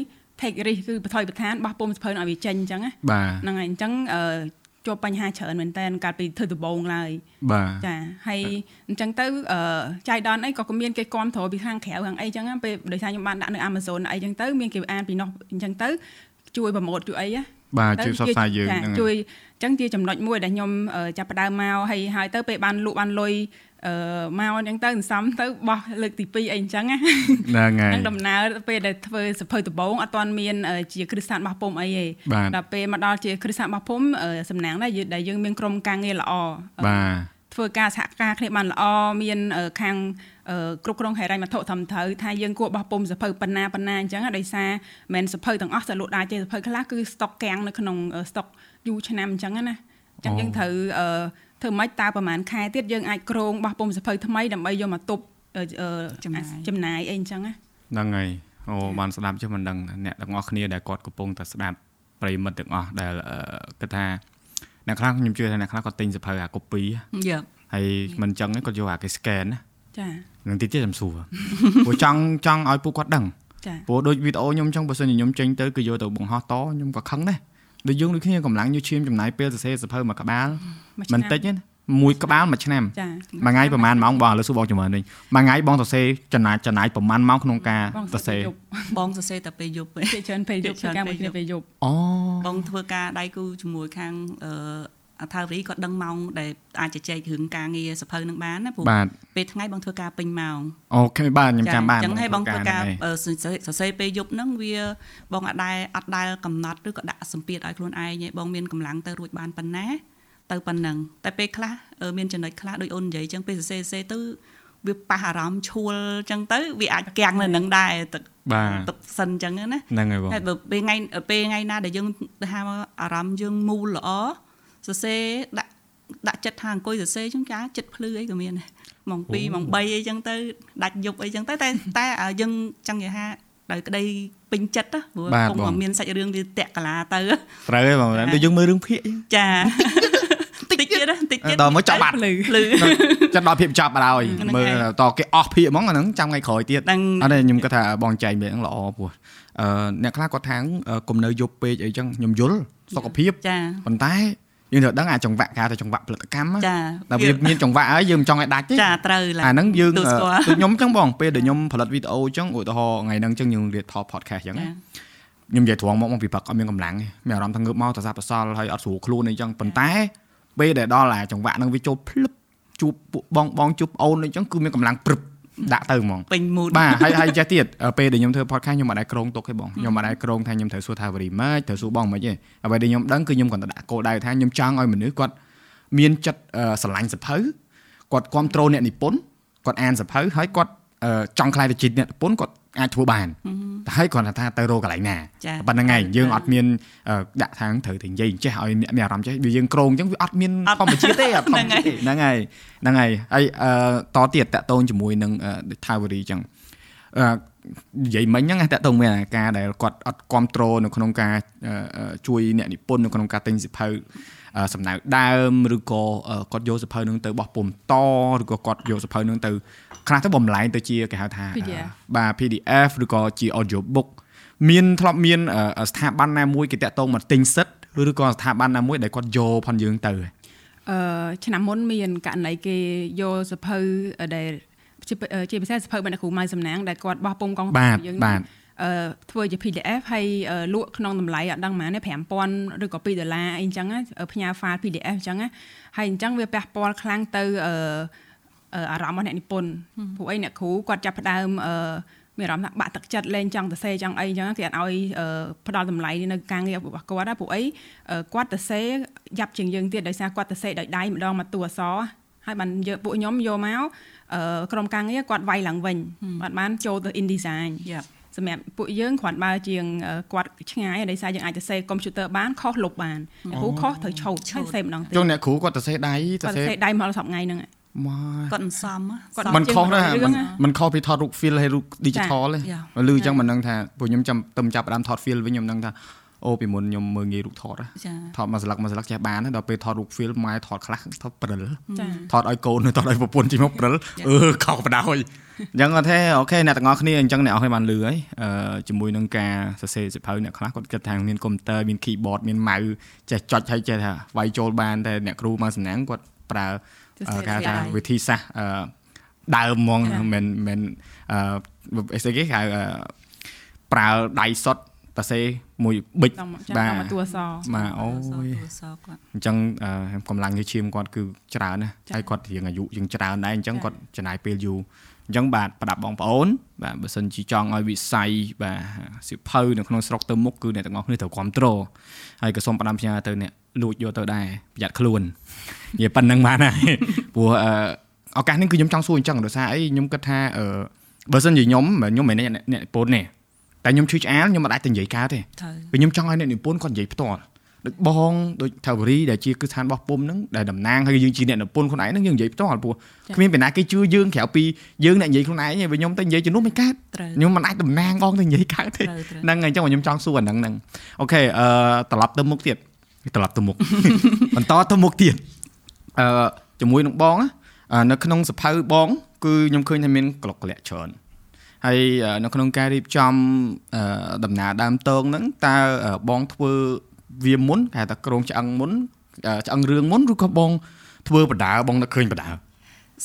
take risk គឺបថយបន្តានបោះពុំសភៅឲ្យវាចេញអញ្ចឹងណាហ្នឹងហើយអញ្ចឹងអឺ ជាប់បញ្ហាច្រើនមែនតើកាលពីធ្វើដំបូងឡើយបាទចាហើយអញ្ចឹងទៅអឺចៃដនអីក៏មានគេគ្រប់គ្រងពីខាងក្រៅខាងអីចឹងពេលដោយសារខ្ញុំបានដាក់នៅ Amazon អីចឹងទៅមានគេអានពីនោះអញ្ចឹងទៅជួយប្រម៉ូទជួយអីណាបាទជួយផ្សព្វផ្សាយយើងហ្នឹងជួយអញ្ចឹងជាចំណុចមួយដែលខ្ញុំចាប់ផ្ដើមមកហើយហើយទៅពេលបានលក់បានលុយអឺមកអញ្ចឹងទៅសន្សំទៅបោះលើកទី2អីអញ្ចឹងណាហ្នឹងហើយដំណើរពេលដែលធ្វើសភៅដំបងអត់ទាន់មានជាគ្រឹះស្ថានបោះពុំអីទេដល់ពេលមកដល់ជាគ្រឹះស្ថានបោះពុំសំណាងដែរដែលយើងមានក្រុមការងារល្អបាទធ្វើការសហការគ្នាបានល្អមានខាងគ្រប់គ្រងហិរញ្ញវត្ថុត្រឹមត្រូវថាយើងគួរបោះពុំសភៅប៉ុណ្ណាប៉ុណ្ណាអញ្ចឹងដោយសារមិនសភៅទាំងអស់តែលក់ដាច់ទេសភៅខ្លះគឺស្តុកកាំងនៅក្នុងស្តុក យូរឆ្នាំអញ្ចឹងណាអញ្ចឹងយើងត្រូវធ្វើម៉េចតើប្រហែលខែទៀតយើងអាចក្រងបោះពុំសភៅថ្មីដើម្បីយកមកទប់ចំណាយអីអញ្ចឹងណាហ្នឹងហើយអូបានស្ដាប់ចុះមិនដឹងអ្នកទាំងអស់គ្នាដែលគាត់កំពុងតែស្ដាប់ប្រិមិត្តទាំងអស់ដែលគិតថាអ្នកខ្លះខ្ញុំជឿថាអ្នកខ្លះគាត់ទិញសភៅអា copy យ៉ាហើយមិនអញ្ចឹងគាត់យកអាគេ scan ណាចានឹងតិចទៀតខ្ញុំសួរព្រោះចង់ចង់ឲ្យពួកគាត់ដឹងចាព្រោះដូចវីដេអូខ្ញុំចង់បើសិនជាខ្ញុំចេញទៅគឺយកទៅបង្ហោះតខ្ញុំក៏ខឹងដែរ ដូចយើងដូចគ្នាកម្លាំងយកឈាមចំណាយពេលសរសេរសភៅមួយក្បាលមិនតិចទេមួយក្បាលមួយឆ្នាំមួយថ្ងៃប្រហែលម៉ោងបងឥឡូវសួរបងចំណើវិញមួយថ្ងៃបងសរសេរចំណាយចំណាយប្រហែលម៉ោងក្នុងការសរសេរបងសរសេរតែពេលយប់ទេច្រើនពេលយប់ធ្វើការមួយគ្នាពេលយប់អូបងធ្វើការដៃគូជាមួយខាងអឺ អថាវរីគាត់ដឹងម៉ោងដែលអាចជជែករឿងការងារសភៅនឹងបានណាព្រោះពេលថ្ងៃបងធ្វើការពេញម៉ោងអូខេបាទខ្ញុំចាំបានអញ្ចឹងហើយបងធ្វើការសរសេរពេលយប់ហ្នឹងវាបងអត់ដែលអត់ដែលកំណត់ឬក៏ដាក់សម្ពាធឲ្យខ្លួនឯងបងមានកម្លាំងទៅរួចបានប៉ុណ្ណាទៅប៉ុណ្ណឹងតែពេលខ្លះមានចំណុចខ្លះដូចអូននិយាយអញ្ចឹងពេលសរសេរសេទៅវាប៉ះអារម្មណ៍ឈួលអញ្ចឹងទៅវាអាចកាំងនៅនឹងដែរទឹកបាទទឹកសិនអញ្ចឹងណាហ្នឹងហើយបងហើយបើពេលថ្ងៃពេលថ្ងៃណាដែលយើងទៅហៅអារម្មណ៍យើងមូលល្អ សរសេរដាក់ដាក់ចិត្តថាអង្គុយសរសេរចឹងចាចិត្តភ្លឺអីក៏មានដែរម៉ោង2ម៉ោង3អីចឹងទៅដាច់យប់អីចឹងទៅតែតែយើងចង់និយាយថាដោយក្តីពេញចិត្តព្រោះគង់មានសាច់រឿងវាតាក់កាឡាទៅត្រូវហើយបងដូចយើងមើលរឿងភាគចាតិចទៀតតិចទៀតដល់មកចាប់បាត់លឺចិត្តដល់ភាពចាប់បាត់ហើយមើលតគេអស់ភាគហ្មងអាហ្នឹងចាំថ្ងៃក្រោយទៀតអត់ទេខ្ញុំគាត់ថាបងចែកវាហ្នឹងល្អព្រោះអឺអ្នកខ្លះគាត់ថាគុំនៅយប់ពេកអីចឹងខ្ញុំយល់សុខភាពប៉ុន្តែ យើងត្រូវដឹងអាចង្វាក់គេទៅចង្វាក់ផលិតកម្មចាតែវាមានចង្វាក់ហើយយើងមិនចង់ឲ្យដាច់ទេចាត្រូវឡើយអាហ្នឹងយើងដូចខ្ញុំអញ្ចឹងបងពេលដែលខ្ញុំផលិតវីដេអូអញ្ចឹងឧទាហរណ៍ថ្ងៃហ្នឹងអញ្ចឹងយើងរៀបថត podcast អញ្ចឹងខ្ញុំនិយាយត្រង់មកមកពីព្រឹកអត់មានកម្លាំងទេមានអារម្មណ៍ថាងើបមកតែសាប់ប្រសល់ហើយអត់ស្រួលខ្លួនអីចឹងប៉ុន្តែពេលដែលដល់អាចង្វាក់ហ្នឹងវាចូលភ្លឹបជួបពួកបងបងជួបអូនអីចឹងគឺមានកម្លាំងព្រឹប ដាក់ទៅហ្មងពេញមូតបាទហើយហើយចេះទៀតពេលដែលខ្ញុំធ្វើ podcast ខ្ញុំអត់ដែរក្រងទុកទេបងខ្ញុំអត់ដែរក្រងថាខ្ញុំត្រូវសួរថាវរីម៉េចត្រូវសួរបងម៉េចទេអ្វីដែលខ្ញុំដឹងគឺខ្ញុំគាត់ទៅដាក់គោលដៅថាខ្ញុំចង់ឲ្យមនុស្សគាត់មានចិត្តស្រឡាញ់សភៅគាត់គ្រប់គ្រងអ្នកនិពន្ធគាត់អានសភៅហើយគាត់ចង់ខ្លាយទៅជាអ្នកនិពន្ធគាត់ អាចធ្វើបានតែហើយគ្រាន់តែថាទៅរកកន្លែងណាប៉ុណ្្នឹងហើយយើងអត់មានដាក់ថាត្រូវទៅនិយាយចេះឲ្យអ្នកមានអារម្មណ៍ចេះវាយើងក្រងអញ្ចឹងវាអត់មានធម្មជាតិទេហ្នឹងហើយហ្នឹងហើយហ្នឹងហើយហើយតទៀតតកតូនជាមួយនឹងថាវរីអញ្ចឹងនិយាយមិញហ្នឹងតើតើមានការដែលគាត់អត់គ្រប់គ្រងនៅក្នុងការជួយអ្នកនិពន្ធនៅក្នុងការទិញសិភៅ សំណៅដើមឬក៏គាត់យកសភៅនឹងទៅបោះពុំតឬក៏គាត់យកសភៅនឹងទៅខ្លះទៅបំលែងទៅជាគេហៅថាបាទ PDF ឬក៏ជា audio book មានធ្លាប់មានស្ថាប័នណាមួយគេតាក់ទងមកទិញសិតឬក៏ស្ថាប័នណាមួយដែលគាត់យកផនយើងទៅអឺឆ្នាំមុនមានករណីគេយកសភៅដែលជាពិសេសសភៅបណ្ឌិតគ្រូម៉ៅសំណាងដែលគាត់បោះពុំកងយើងបាទអឺ ធ្វើជា PDF ហើយលក់ក្នុងតម្លៃអត់ដឹងប៉ុន្មានទេ5000ឬក៏2ដុល្លារអីអញ្ចឹងផ្ញើ file PDF អញ្ចឹងហើយអញ្ចឹងវាប៉ះពាល់ខ្លាំងទៅអឺអារម្មណ៍របស់អ្នកនិពន្ធព្រោះអីអ្នកគ្រូគាត់ចាប់ផ្ដើមអឺមានអារម្មណ៍ថាបាក់ទឹកចិត្តលេងចង់ទៅសេចង់អីអញ្ចឹងគេអត់ឲ្យផ្ដល់តម្លៃនៅការងាររបស់គាត់ណាព្រោះអីគាត់ទៅសេយ៉ាប់ជាងយើងទៀតដោយសារគាត់ទៅសេដោយដៃម្ដងមកតួអសហើយបានយកពួកខ្ញុំយកមកក្រុមការងារគាត់វាយឡើងវិញគាត់បានចូលទៅ InDesign សម្រាប់ពួកយើងគ្រាន់បើជាងគាត់ឆ្ងាយដោយសារយើងអាចទៅសេកុំព្យូទ័របានខុសលុបបានអ្នកគ្រូខុសត្រូវឆោតហើយសេម្ដងទៀតចុះអ្នកគ្រូគាត់ទៅសេដៃទៅសេដៃមកដល់10ថ្ងៃហ្នឹងមកគាត់មិនសមគាត់មិនខុសដែរមិនខុសពីថតរូប feel ហើយរូប digital ទេលឺអញ្ចឹងមិនដឹងថាពួកខ្ញុំចាំទៅចាប់ដើមថត feel វិញខ្ញុំដឹងថា អូពីមុនខ្ញុំមើលងាយរូបថតថតមួយស្លឹកមួយស្លឹកចេះបានដល់ពេលថតរូប film ម៉ែថតខ្លះថតព្រិលថតឲ្យកូនថតឲ្យប្រពន្ធជិះមកព្រិលអឺខុសបដ ாய் អញ្ចឹងគាត់ថាអូខេអ្នកទាំងអស់គ្នាអញ្ចឹងអ្នកអស់គ្នាបានលឺហើយជាមួយនឹងការសរសេរសិភៅអ្នកខ្លះគាត់គិតថាមានកុំព្យូទ័រមាន keyboard មាន mouse ចេះចុចហើយចេះថាវាយចូលបានតែអ្នកគ្រូមកសំណាងគាត់ប្រើគេថាវិធីសាស្ត្រដើមហ្មងមិនមិនអឺស្អីគេហៅប្រើដៃសុត តាសេមួយប៊ិចបាទមកតួអសបាទអូយអញ្ចឹងកម្លាំងជាឈាមគាត់គឺច្រើនណាហើយគាត់រៀងអាយុជាងច្រើនដែរអញ្ចឹងគាត់ចំណាយពេលយូរអញ្ចឹងបាទប្រដាប់បងប្អូនបាទបើសិនជាចង់ឲ្យវិស័យបាទសិភៅនៅក្នុងស្រុកទៅមុខគឺអ្នកទាំងអស់គ្នាត្រូវគ្រប់គ្រងហើយក៏សូមផ្ដាំផ្ញើទៅអ្នកលួចយកទៅដែរប្រយ័ត្នខ្លួននិយាយប៉ុណ្្នឹងបានហើយព្រោះឱកាសនេះគឺខ្ញុំចង់សួរអញ្ចឹងដោយសារអីខ្ញុំគិតថាអឺបើសិនជាខ្ញុំខ្ញុំមិនអ្នកអ្នកពូននេះ តែខ្ញុំឈឺឆ្អាលខ្ញុំមិនអាចទៅនិយាយកើតទេពេលខ្ញុំចង់ឲ្យអ្នកនិពន្ធគាត់និយាយផ្ទាល់ដូចបងដូចថាវរីដែលជាគឺស្ថានរបស់ពុំហ្នឹងដែលតំណាងហើយយើងជាអ្នកនិពន្ធខ្លួនឯងហ្នឹងយើងនិយាយផ្ទាល់ព្រោះគ្មានពេលណាគេជឿយើងក្រៅពីយើងអ្នកនិយាយខ្លួនឯងទេបើខ្ញុំទៅនិយាយជំនួសមិនកើតខ្ញុំមិនអាចតំណាងបងទៅនិយាយកើតទេហ្នឹងហើយអញ្ចឹងខ្ញុំចង់សួរអាហ្នឹងហ្នឹងអូខេអឺត្រឡប់ទៅមុខទៀតត្រឡប់ទៅមុខបន្តទៅមុខទៀតអឺជាមួយនឹងបងនៅក្នុងសភៅបង គឺខ្ញុំឃើញថាមានក្លុកក្លាក់ច្រើន ហើយនៅក្នុងការរៀបចំដំណើរដើមតងហ្នឹងតើបងធ្វើវាមុនគេហៅថាក្រងឆ្អឹងមុនឆ្អឹងរឿងមុនឬក៏បង ធ្វើបដាបងនឹកឃើញបដា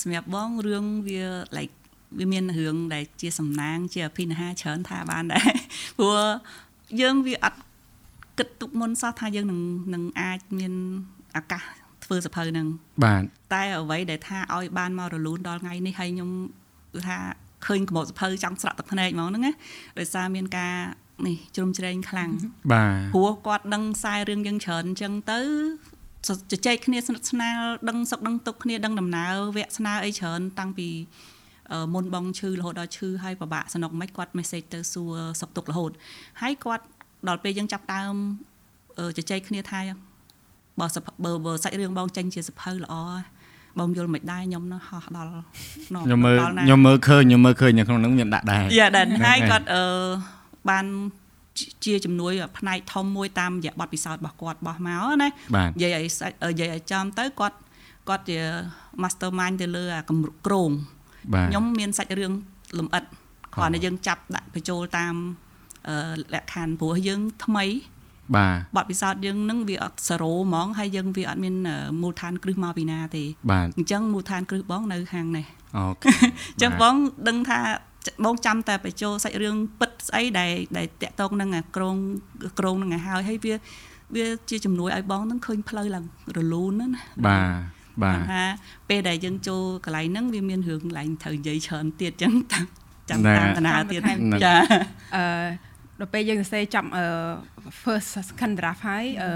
សម្រាប់បងរឿងវា like វាមានរឿងដែលជាសំណាង ជាអភិនិហាច្រើនថាបានដែរព្រោះយើងវាអត់គិតទុកមុនសោះថាយើងនឹងនឹងអាចមានឱកាសធ្វើសភៅនឹងបាទតែអ្វីដែលថាឲ្យបានមករលូនដល់ថ្ងៃនេះហើយខ្ញុំថា ឃើញក្បោសភៅចង់ស្រក់ទឹកភ្នែកហ្មងហ្នឹងណាដោយសារមានការនេះជ្រុំជ្រែងខ្លាំងបាទព្រោះគាត់ដឹងខ្សែរឿងយើងច្រើនអញ្ចឹងទៅជជែកគ្នាស្និទ្ធស្នាលដឹងសុខដឹងទុក្ខគ្នាដឹងដំណើរវគ្គស្នើអីច្រើនតាំងពីមុនបងឈឺរហូតដល់ឈឺហើយពិបាកសំណុកមិនគាត់ message ទៅសួរសុខទុក្ខរហូតហើយគាត់ដល់ពេលយើងចាប់ដើមជជែកគ្នាថាបើបើសាច់រឿងបងចេញជាសភៅល្អ បងយល់មិនដែរខ្ញុំនោះហោះដល់ខ្ញុំមើលខ្ញុំមើលឃើញខ្ញុំមើលឃើញនៅក្នុងនោះមានដាក់ដែរយ៉ាដែរហើយគាត់អឺបានជាជំនួយផ្នែកធំមួយតាមរយៈបទពិសោធន៍របស់គាត់បោះមកណានិយាយឲ្យនិយាយឲ្យចំទៅគាត់គាត់ជា mastermind ទៅលើអាក្រងខ្ញុំមានសាច់រឿងលំអិតគ្រាន់តែយើងចាប់ដាក់បញ្ចូលតាមលក្ខខណ្ឌព្រោះយើងថ្មី បាទបទពិសោធន៍យើងនឹងវាអត់សេរ៉ូហ្មងហើយយើងវាអត់មានមូលដ្ឋានគ្រឹះមកពីណាទេបាទអញ្ចឹងមូលដ្ឋានគ្រឹះបងនៅខាងនេះអូខេអញ្ចឹងបងដឹងថាបងចាំតែបញ្ចូលសាច់រឿងពិតស្អីដែលដែលតាក់ទងនឹងអាក្រងក្រងនឹងឲ្យហើយហើយវាវាជាជំនួយឲ្យបងនឹងឃើញផ្លូវឡើងរលូនណាបាទបាទថាពេលដែលយើងចូលកន្លែងហ្នឹងវាមានរឿងកន្លែងត្រូវនិយាយច្រើនទៀតអញ្ចឹងចាំតាមតាទៀតចាអឺដល់ពេលយើងសរសេរចាប់ first second draft ហើយអឺ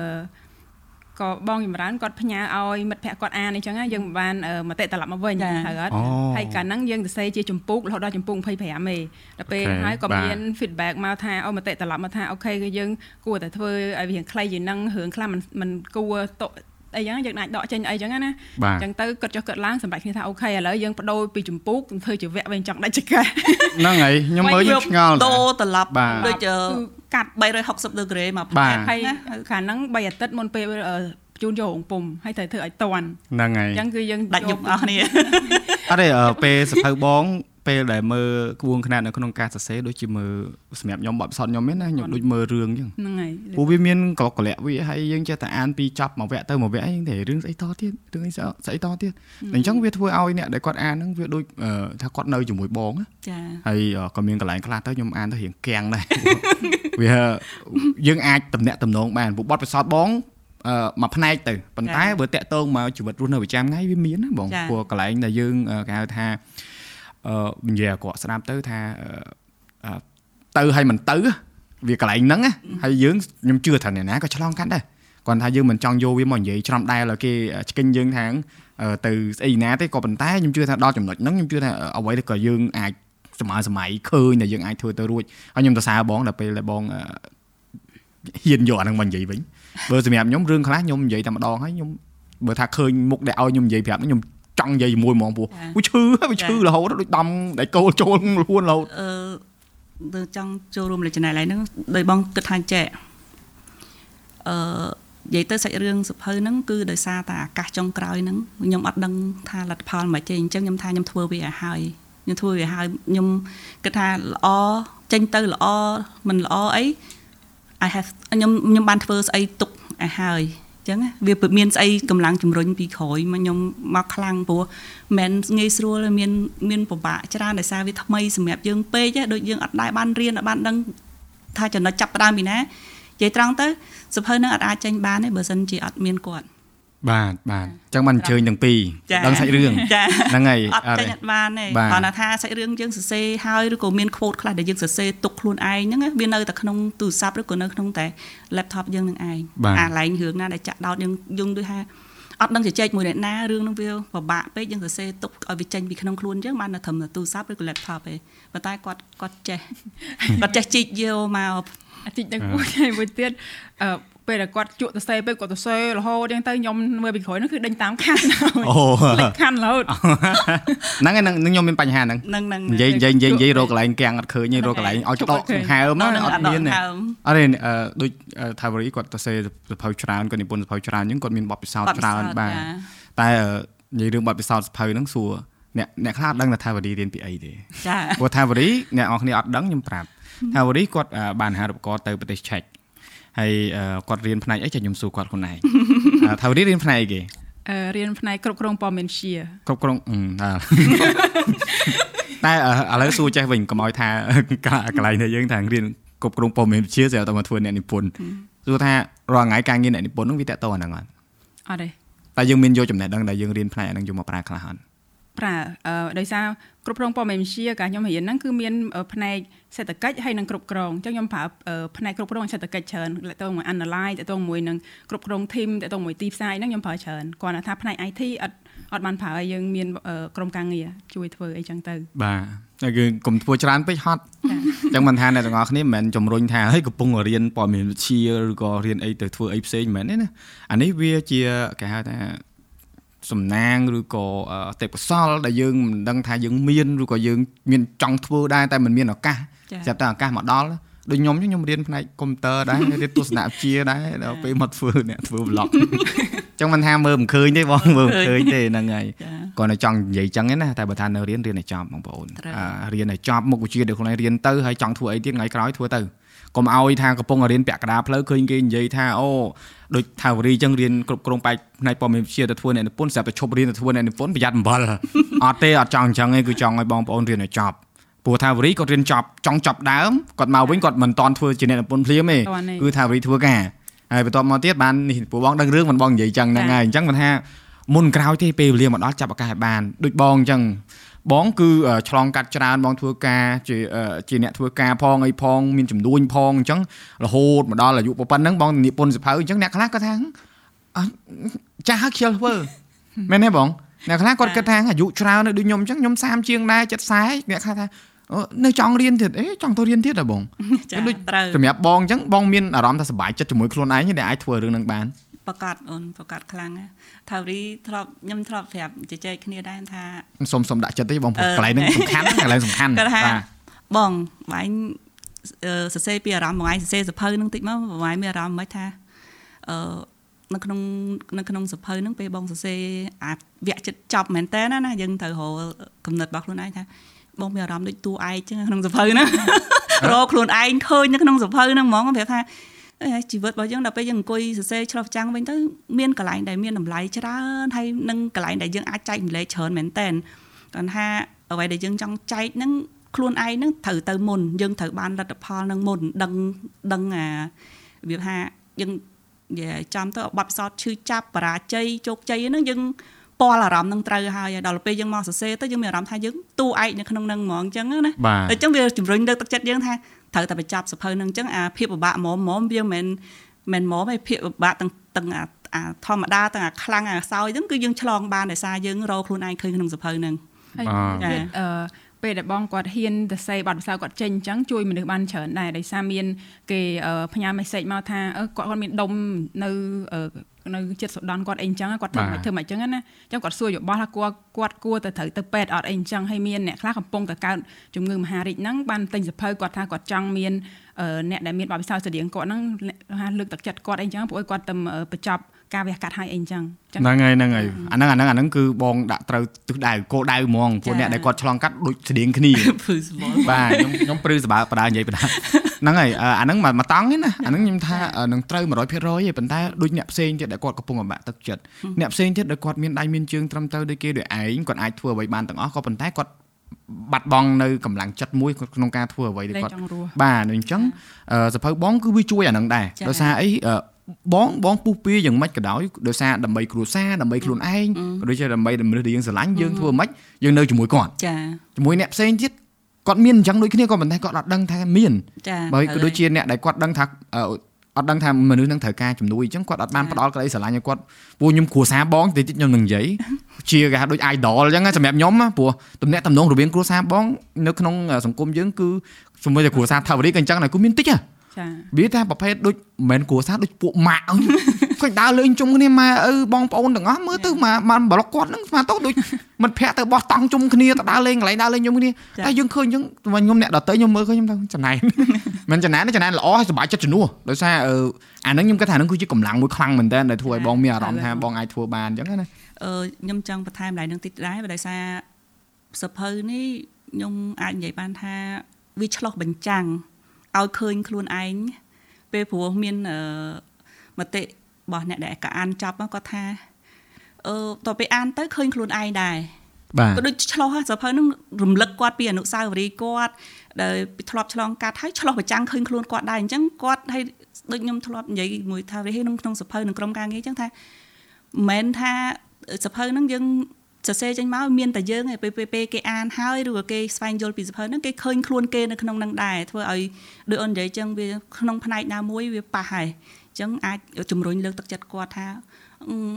ក៏បងចម្រើនគាត់ផ្ញើឲ្យមិត្តភ័ក្តិគាត់អានអញ្ចឹងយើងមិនបានមតិត្រឡប់មកវិញហើយអត់ហើយកាលហ្នឹងយើងសរសេរជាចម្ពោះរហូតដល់ចម្ពោះ25ទេដល់ពេលហើយក៏មាន feedback មកថាអូមតិត្រឡប់មកថាអូខេគឺយើងគួរតែធ្វើឲ្យវាខ្លីជាងហ្នឹងរឿងខ្លះមិនមិនគួរតុ អីចឹងយើងអាចដកចេញអីចឹងណាអញ្ចឹងទៅគាត់ចុះគាត់ឡើងសម្រាប់គ្នាថាអូខេឥឡូវយើងបដូរពីចម្ពោះធ្វើជាវគ្គវិញចង់ដាច់ចកាហ្នឹងហើយខ្ញុំមើលខ្ញុំឆ្ងល់ដូរត្រឡប់ដូចកាត់360ដឺក្រេមកផែនហើយខាងហ្នឹង3អាទិត្យមុនពេលជូនចូលរោងពុំហើយត្រូវធ្វើឲ្យតន់ហ្នឹងហើយអញ្ចឹងគឺយើងដាច់យុបអស់គ្នាអត់ទេពេលសភៅបង ពេលដែលមើលក្បួនខ្នាតនៅក្នុងការសរសេរដូចជាមើលសម្រាប់ខ្ញុំបទពិសោធន៍ខ្ញុំហ្នឹងណាខ្ញុំដូចមើលរឿងអញ្ចឹងហ្នឹងហើយព្រោះវាមានក្លុកកលាក់វាហើយយើងចេះតែអានពីចប់មួយវគ្គទៅមួយវគ្គអីតែរឿងស្អីតទៀតរឿងអីស្អីតទៀតអញ្ចឹងវាធ្វើឲ្យអ្នកដែលគាត់អានហ្នឹងវាដូចថាគាត់នៅជាមួយបងចាហើយក៏មានកន្លែងខ្លះទៅខ្ញុំអានទៅរៀងគាំងដែរវាយើងអាចតំណាក់តំណងបានព្រោះបទពិសោធន៍បងអឺមួយផ្នែកទៅប៉ុន្តែបើតាក់ទងមកជីវិតរស់នៅប្រចាំថ្ងៃវាមានណាបងព្រោះកន្លែងដែលយើងគេហៅថាអឺ និយាយឲ្យគាត់ស្ដាប់ទៅថាទៅហើយមិនទៅវាកន្លែងហ្នឹងហើយយើងខ្ញុំជឿថាអ្នកណាក៏ឆ្លងកាត់ដែរគាត់ថាយើងមិនចង់យកវាមកនិយាយច្រំដែលឲ្យគេឆ្កិញយើងថាទៅស្អីណាទេក៏ប៉ុន្តែខ្ញុំជឿថាដល់ចំណុចហ្នឹងខ្ញុំជឿថាអ្វីក៏យើងអាចសម័យសម័យឃើញដែលយើងអាចធ្វើទៅរួចហើយខ្ញុំសរសើរបងដល់ពេលដែលបងហ៊ានយកអាហ្នឹងមកនិយាយវិញបើសម្រាប់ខ្ញុំរឿងខ្លះខ្ញុំនិយាយតែម្ដងហើយខ្ញុំបើថាឃើញមុខដែលឲ្យខ្ញុំនិយាយប្រាប់ខ្ញុំ ចង់និយាយជាមួយហ្មងពោះវាឈឺវាឈឺរហូតដូចដំដែលកូលចូលខ្លួនរហូតអឺទៅចង់ចូលរួមលេចចំណែកឡើយហ្នឹងដោយបងគិតថាចេះអឺនិយាយទៅសាច់រឿងសុភៅហ្នឹងគឺដោយសារតែអាកាសចុងក្រោយហ្នឹងខ្ញុំអត់ដឹងថាលទ្ធផលមិនទេអញ្ចឹងខ្ញុំថាខ្ញុំធ្វើវាឲ្យហើយខ្ញុំធ្វើវាឲ្យខ្ញុំគិតថាល្អចេញទៅល្អមិនល្អអី I have ខ្ញុំខ្ញុំបានធ្វើស្អីទុកឲ្យហើយអញ្ចឹងវាមានស្អីកម្លាំងជំរុញពីក្រោយមកខ្ញុំមកខ្លាំងព្រោះមិនងាយស្រួលមានមានពិបាកច្រើនដោយសារវាថ្មីសម្រាប់យើងពេកដូចយើងអត់ដែរបានរៀនអត់បានដឹងថាចំណុចចាប់ផ្ដើមពីណានិយាយត្រង់ទៅសភៅនឹងអត់អាចចេញបានទេបើសិនជាអត់មានគាត់ បាទបាទអញ្ចឹងបានអញ្ជើញទាំងពីរដឹងសាច់រឿងហ្នឹងហើយអត់ចេញអត់បានទេគ្រាន់តែថាសាច់រឿងយើងសរសេរហើយឬក៏មាន quote ខ្លះដែលយើងសរសេរទុកខ្លួនឯងហ្នឹងវានៅតែក្នុងទូរស័ព្ទឬក៏នៅក្នុងតែ laptop យើងនឹងឯងអាឡែងរឿងណាដែលចាក់ដោតយើងយើងដូចថាអត់ដឹងជជែកមួយអ្នកណារឿងហ្នឹងវាពិបាកពេកយើងសរសេរទុកឲ្យវាចេញពីក្នុងខ្លួនយើងបាននៅត្រឹមទូរស័ព្ទឬក៏ laptop ទេប៉ុន្តែគាត់គាត់ចេះគាត់ចេះជីកយកមកអាជីកដល់មួយទៀតអឺ ពេលដែលគាត់ជក់ទៅសេពេកគាត់ទៅសេរហូតអញ្ចឹងទៅខ្ញុំមើលពីក្រោយនោះគឺដេញតាមខាន់អូលេខខាន់រហូតហ្នឹងហើយនឹងខ្ញុំមានបញ្ហាហ្នឹងនិយាយនិយាយនិយាយនិយាយរកកន្លែងគាំងអត់ឃើញរកកន្លែងឲ្យដកសង្ហើមអត់មានអត់ទេដូចថាវរីគាត់ទៅសេសភៅច្រើនគាត់និពន្ធសភៅច្រើនអញ្ចឹងគាត់មានបទពិសោធន៍ច្រើនបាទតែនិយាយរឿងបទពិសោធន៍សភៅហ្នឹងសួរអ្នកអ្នកខ្លះដឹងថាថាវរីរៀនពីអីទេចាព្រោះថាវរីអ្នកនរគ្នាអត់ដឹងខ្ញុំប្រាប់ថាវរីគាត់បានអាហារូបករណ៍ទៅប្រទេសឆែក ហើយគាត់រៀនផ្នែកអីចាខ្ញុំសួរគាត់ខ្លួនឯងថារៀនរៀនផ្នែកអីគេអឺរៀនផ្នែកគ្រប់គ្រងព័ត៌មានជាគ្រប់គ្រងតែតែឥឡូវសួរចេះវិញកុំឲ្យថាកន្លែងនេះយើងថារៀនគ្រប់គ្រងព័ត៌មានជាស្រាប់តែមកធ្វើអ្នកនិពន្ធសួរថារាល់ថ្ងៃការងារអ្នកនិពន្ធនោះវាតកតអាហ្នឹងអត់អត់ទេតែយើងមានយកចំណេះដឹងដែលយើងរៀនផ្នែកហ្នឹងយកមកប្រើខ្លះអត់ ប្រើអឺដោយសារគ្រប់គ្រងព័ត៌មានវិទ្យាការខ្ញុំរៀនហ្នឹងគឺមានផ្នែកសេដ្ឋកិច្ចហើយនិងគ្រប់គ្រងអញ្ចឹងខ្ញុំប្រើផ្នែកគ្រប់គ្រងសេដ្ឋកិច្ចច្រើនតទៅមួយ analyze តទៅមួយនឹងគ្រប់គ្រង team តទៅមួយទីផ្សារហ្នឹងខ្ញុំប្រើច្រើនគ្រាន់តែថាផ្នែក IT អត់អត់បានប្រើឲ្យយើងមានក្រុមការងារជួយធ្វើអីចឹងទៅបាទតែគឺកុំធ្វើច្រើនពេកហត់អញ្ចឹងមិនថាអ្នកទាំងអស់គ្នាមិនមែនជំរុញថាហេកំពុងរៀនព័ត៌មានវិទ្យាឬក៏រៀនអីទៅធ្វើអីផ្សេងមិនមែនទេណាអានេះវាជាគេហៅថា សំណាងឬក៏ទេពកោសលដែលយើងមិនដឹងថាយើងមានឬក៏យើងមានចង់ធ្វើដែរតែមិនមានឱកាសចាប់តែឱកាសមកដល់ដូចខ្ញុំខ្ញុំរៀនផ្នែកកុំព្យូទ័រដែររៀនទស្សនវិជ្ជាដែរដល់ពេលមកធ្វើអ្នកធ្វើ vlog អញ្ចឹងមិនថាមើលមិនឃើញទេបងមើលមិនឃើញទេហ្នឹងហើយគាត់នៅចង់និយាយចឹងណាតែបើថានៅរៀនរៀនឲ្យចប់បងប្អូនរៀនឲ្យចប់មុខវិជ្ជាដែលខ្លួនឯងរៀនទៅហើយចង់ធ្វើអីទៀតថ្ងៃក្រោយធ្វើទៅ កុំឲ្យថាកំពុងរៀនពាក់កណ្ដាលផ្លូវឃើញគេនិយាយថាអូដូចថាវរីចឹងរៀនគ្រប់គ្រងបែបផ្នែកព័ត៌មានវិទ្យាទៅធ្វើអ្នកនិពន្ធស្រាប់តែឈប់រៀនទៅធ្វើអ្នកនិពន្ធប្រយ័ត្នអំបិលអត់ទេអត់ចង់អញ្ចឹងទេគឺចង់ឲ្យបងប្អូនរៀនឲ្យចប់ព្រោះថាវរីគាត់រៀនចប់ចង់ចប់ដើមគាត់មកវិញគាត់មិនតន់ធ្វើជាអ្នកនិពន្ធភ្លាមទេគឺថាវរីធ្វើការហើយបន្ទាប់មកទៀតបាននេះពួកបងដឹងរឿងមិនបងនិយាយចឹងហ្នឹងហើយអញ្ចឹងមិនថាមុនក្រោយទេពេលវេលាមកដល់ចាប់ឱកាសឲ្យបានដូចបងអញ្ចឹង បងគឺឆ្លងកាត់ច្រើនបងធ្វើការជាជាអ្នកធ្វើការផងអីផងមានចំនួនផងអញ្ចឹងរហូតមកដល់អាយុប៉ុណ្ណឹងបងនិពន្ធសភៅអញ្ចឹងអ្នកខ្លះក៏ថាចាស់ហើយខ្ជិលធ្វើមែនទេបងអ្នកខ្លះគាត់គិតថាអាយុច្រើនដូចខ្ញុំអញ្ចឹងខ្ញុំ30ជាងដែរចិត្ត40អ្នកខ្លះថានៅចង់រៀនទៀតអេចង់ទៅរៀនទៀតហ៎បងដូចសម្រាប់បងអញ្ចឹងបងមានអារម្មណ៍ថាសប្បាយចិត្តជាមួយខ្លួនឯងដែលអាចធ្វើរឿងនឹងបាន ប្រកាសអូនប្រកាសខ្លាំងថារីធ្លាប់ខ្ញុំធ្លាប់ប្រាប់ជជែកគ្នាដែរថាសុំសុំដាក់ចិត្តទេបងព្រោះកន្លែងហ្នឹងសំខាន់កន្លែងសំខាន់បាទបងបាញ់សរសេរពីអារម្មណ៍បងឯងសរសេរសភៅហ្នឹងតិចមកបងឯងមានអារម្មណ៍មិនថាអឺនៅក្នុងនៅក្នុងសភៅហ្នឹងពេលបងសរសេរអាវគ្គចិត្តចប់មែនតើណាយើងត្រូវរកកំណត់របស់ខ្លួនឯងថាបងមានអារម្មណ៍ដូចតួឯងចឹងក្នុងសភៅហ្នឹងរកខ្លួនឯងឃើញនៅក្នុងសភៅហ្នឹងហ្មងប្រាប់ថា ជីវិតរបស់យើងដល់ពេលយើងអង្គុយសរសេរឆ្លុះចាំងវិញទៅមានកន្លែងដែលមានតម្លៃច្រើនហើយនឹងកន្លែងដែលយើងអាចចែកម្លែកច្រើនមែនតើគាត់ថាអ្វីដែលយើងចង់ចែកហ្នឹងខ្លួនឯងហ្នឹងត្រូវទៅមុនយើងត្រូវបានលទ្ធផលនឹងមុនដឹងដឹងអាវាថាយើងនិយាយចាំទៅបបពិសោធន៍ឈឺចាប់បរាជ័យជោគជ័យហ្នឹងយើងពាល់អារម្មណ៍នឹងត្រូវហើយដល់ពេលយើងមកសរសេរទៅយើងមានអារម្មណ៍ថាយើងតួឯកនៅក្នុងនឹងហ្មងអញ្ចឹងណាអញ្ចឹងវាជំរុញលើកទឹកចិត្តយើងថា ត្រូវតែបញ្ចប់សភៅនឹងអញ្ចឹងអាភាពពិបាកហ្មងហ្មងវាមិនមែនហ្មងឯភាពពិបាកទាំងទាំងអាធម្មតាទាំងអាខ្លាំងអាសោយហ្នឹងគឺយើងឆ្លងបានដោយសារយើងរកខ្លួនឯងឃើញក្នុងសភៅហ្នឹងហើយអឺពេលដែលបងគាត់ហ៊ានទៅសេប័ណ្ណភាសាគាត់ចេញអញ្ចឹងជួយមនុស្សបានច្រើនដែរដោយសារមាន គេផ្ញើ message មកថាគាត់គាត់មានដុំនៅ នៅចិត្តសូដនគាត់អីអញ្ចឹងគាត់ធ្វើមិនធ្វើមិនអញ្ចឹងណាអញ្ចឹងគាត់សួរយោបល់ថាគាត់គាត់គួរទៅត្រូវទៅពេទ្យអត់អីអញ្ចឹងហើយមានអ្នកខ្លះកំពុងតែកើតជំងឺមហារីកហ្នឹងបានទិញសភៅគាត់ថាគាត់ចង់មានអ្នកដែលមានបទពិសោធន៍ស្តៀងគាត់ហ្នឹងថាលើកទឹកចិត្តគាត់អីអញ្ចឹងព្រោះគាត់ទៅបញ្ចប់ ការវះកាត់ឲ្យអីអញ្ចឹងហ្នឹងហើយហ្នឹងហើយអាហ្នឹងអាហ្នឹងអាហ្នឹងគឺបងដាក់ត្រូវទិសដៅគោលដៅហ្មងពួកអ្នកដែលគាត់ឆ្លងកាត់ដូចស្តៀងគ្នាបាទខ្ញុំខ្ញុំព្រឺសបើបដានិយាយបដាហ្នឹងហើយអាហ្នឹងមកតង់ទេណាអាហ្នឹងខ្ញុំថានឹងត្រូវ100%ទេប៉ុន្តែដូចអ្នកផ្សេងទៀតដែលគាត់កំពុងបាក់ទឹកចិត្តអ្នកផ្សេងទៀតដែលគាត់មានដៃមានជើងត្រឹមត្រូវដូចគេដូចឯងគាត់អាចធ្វើអ្វីបានទាំងអស់ក៏ប៉ុន្តែគាត់បាត់បង់នៅកម្លាំងចិត្តមួយក្នុងការធ្វើអ្វីដែលគាត់បាទអញ្ចឹងសភៅបងគឺវាជួយអានឹងដែរដោយសារអី បងបងពុះពៀយ៉ាងម៉េចក៏ដោយដោយសារដើម្បីគ្រួសារដើម្បីខ្លួនឯងក៏ដូចជាដើម្បីមនុស្សដែលយើងស្រឡាញ់យើងធ្វើម៉េចយើងនៅជាមួយគាត់ចាជាមួយអ្នកផ្សេងទៀតគាត់មានអញ្ចឹងដូចគ្នាក៏ប៉ុន្តែគាត់អត់ដឹងថាមានចាបើក៏ដូចជាអ្នកដែលគាត់ដឹងថាអត់ដឹងថាមនុស្សនឹងត្រូវការជំនួយអញ្ចឹងគាត់អត់បានផ្ដល់ក្តីស្រឡាញ់ឲ្យគាត់ពួកខ្ញុំគ្រួសារបងតិចតិចខ្ញុំនឹងនិយាយជាគេហៅដូច idol អញ្ចឹងសម្រាប់ខ្ញុំព្រោះតំណែងតំណងរវាងគ្រួសារបង នៅក្នុងសង្គមយើងគឺសម្បីតែគ្រួសារថាវរីក៏អញ្ចឹងដែរគឺមានតិចហ៎ ចាវាថាប្រភេទដូចមិនមែនគ្រួសារដូចពួកម៉ាក់គាត់ដើរលេងជុំគ្នាម៉ែឪបងប្អូនទាំងអស់មើលទៅមកបានប្លុកគាត់ហ្នឹងស្មានទៅដូចមិនភ័ក្រទៅបោះតង់ជុំគ្នាទៅដើរលេងកន្លែងដើរលេងជុំគ្នាតែយើងឃើញយើងខ្ញុំអ្នកដតេខ្ញុំមើលឃើញខ្ញុំទៅចំណែនមិនចំណែនចំណែនល្អហើយសុបាយចិត្តជំនួសដោយសារអាហ្នឹងខ្ញុំគិតថាហ្នឹងគឺជាកម្លាំងមួយខ្លាំងមែនតើដែលធ្វើឲ្យបងមានអារម្មណ៍ថាបងអាចធ្វើបានអញ្ចឹងណាអឺខ្ញុំចង់បន្ថែមឡើងនឹងតិចដែរដោយសារសភៅនេះខ្ញុំអាចនិយាយបានថាវាឆ្លោះបញ្ចាំង ឲ្យឃើញខ្លួនឯងពេលព្រោះមានអឺមតិរបស់អ្នកដែលក៏អានចប់គាត់ថាអឺតទៅពេលអានទៅឃើញខ្លួនឯងដែរបាទក៏ដូចឆ្លោះសភៅនឹងរំលឹកគាត់ពីអនុស្សាវរីយ៍គាត់ដែលធ្លាប់ឆ្លងកាត់ហើយឆ្លោះប្រចាំងឃើញខ្លួនគាត់ដែរអញ្ចឹងគាត់ឲ្យដូចខ្ញុំធ្លាប់និយាយមួយថាវាក្នុងក្នុងសភៅនឹងក្រុមការងារអញ្ចឹងថាមិនមែនថាសភៅហ្នឹងយើង សរសេរចេញមកមានតែយើងឯពេលពេលគេអានហើយឬក៏គេស្វែងយល់ពីសភៅហ្នឹងគេឃើញខ្លួនគេនៅក្នុងហ្នឹងដែរធ្វើឲ្យដូចអូននិយាយចឹងវាក្នុងផ្នែកណាមួយវាប៉ះហើយអញ្ចឹងអាចជំរុញលើកទឹកចិត្តគាត់ថា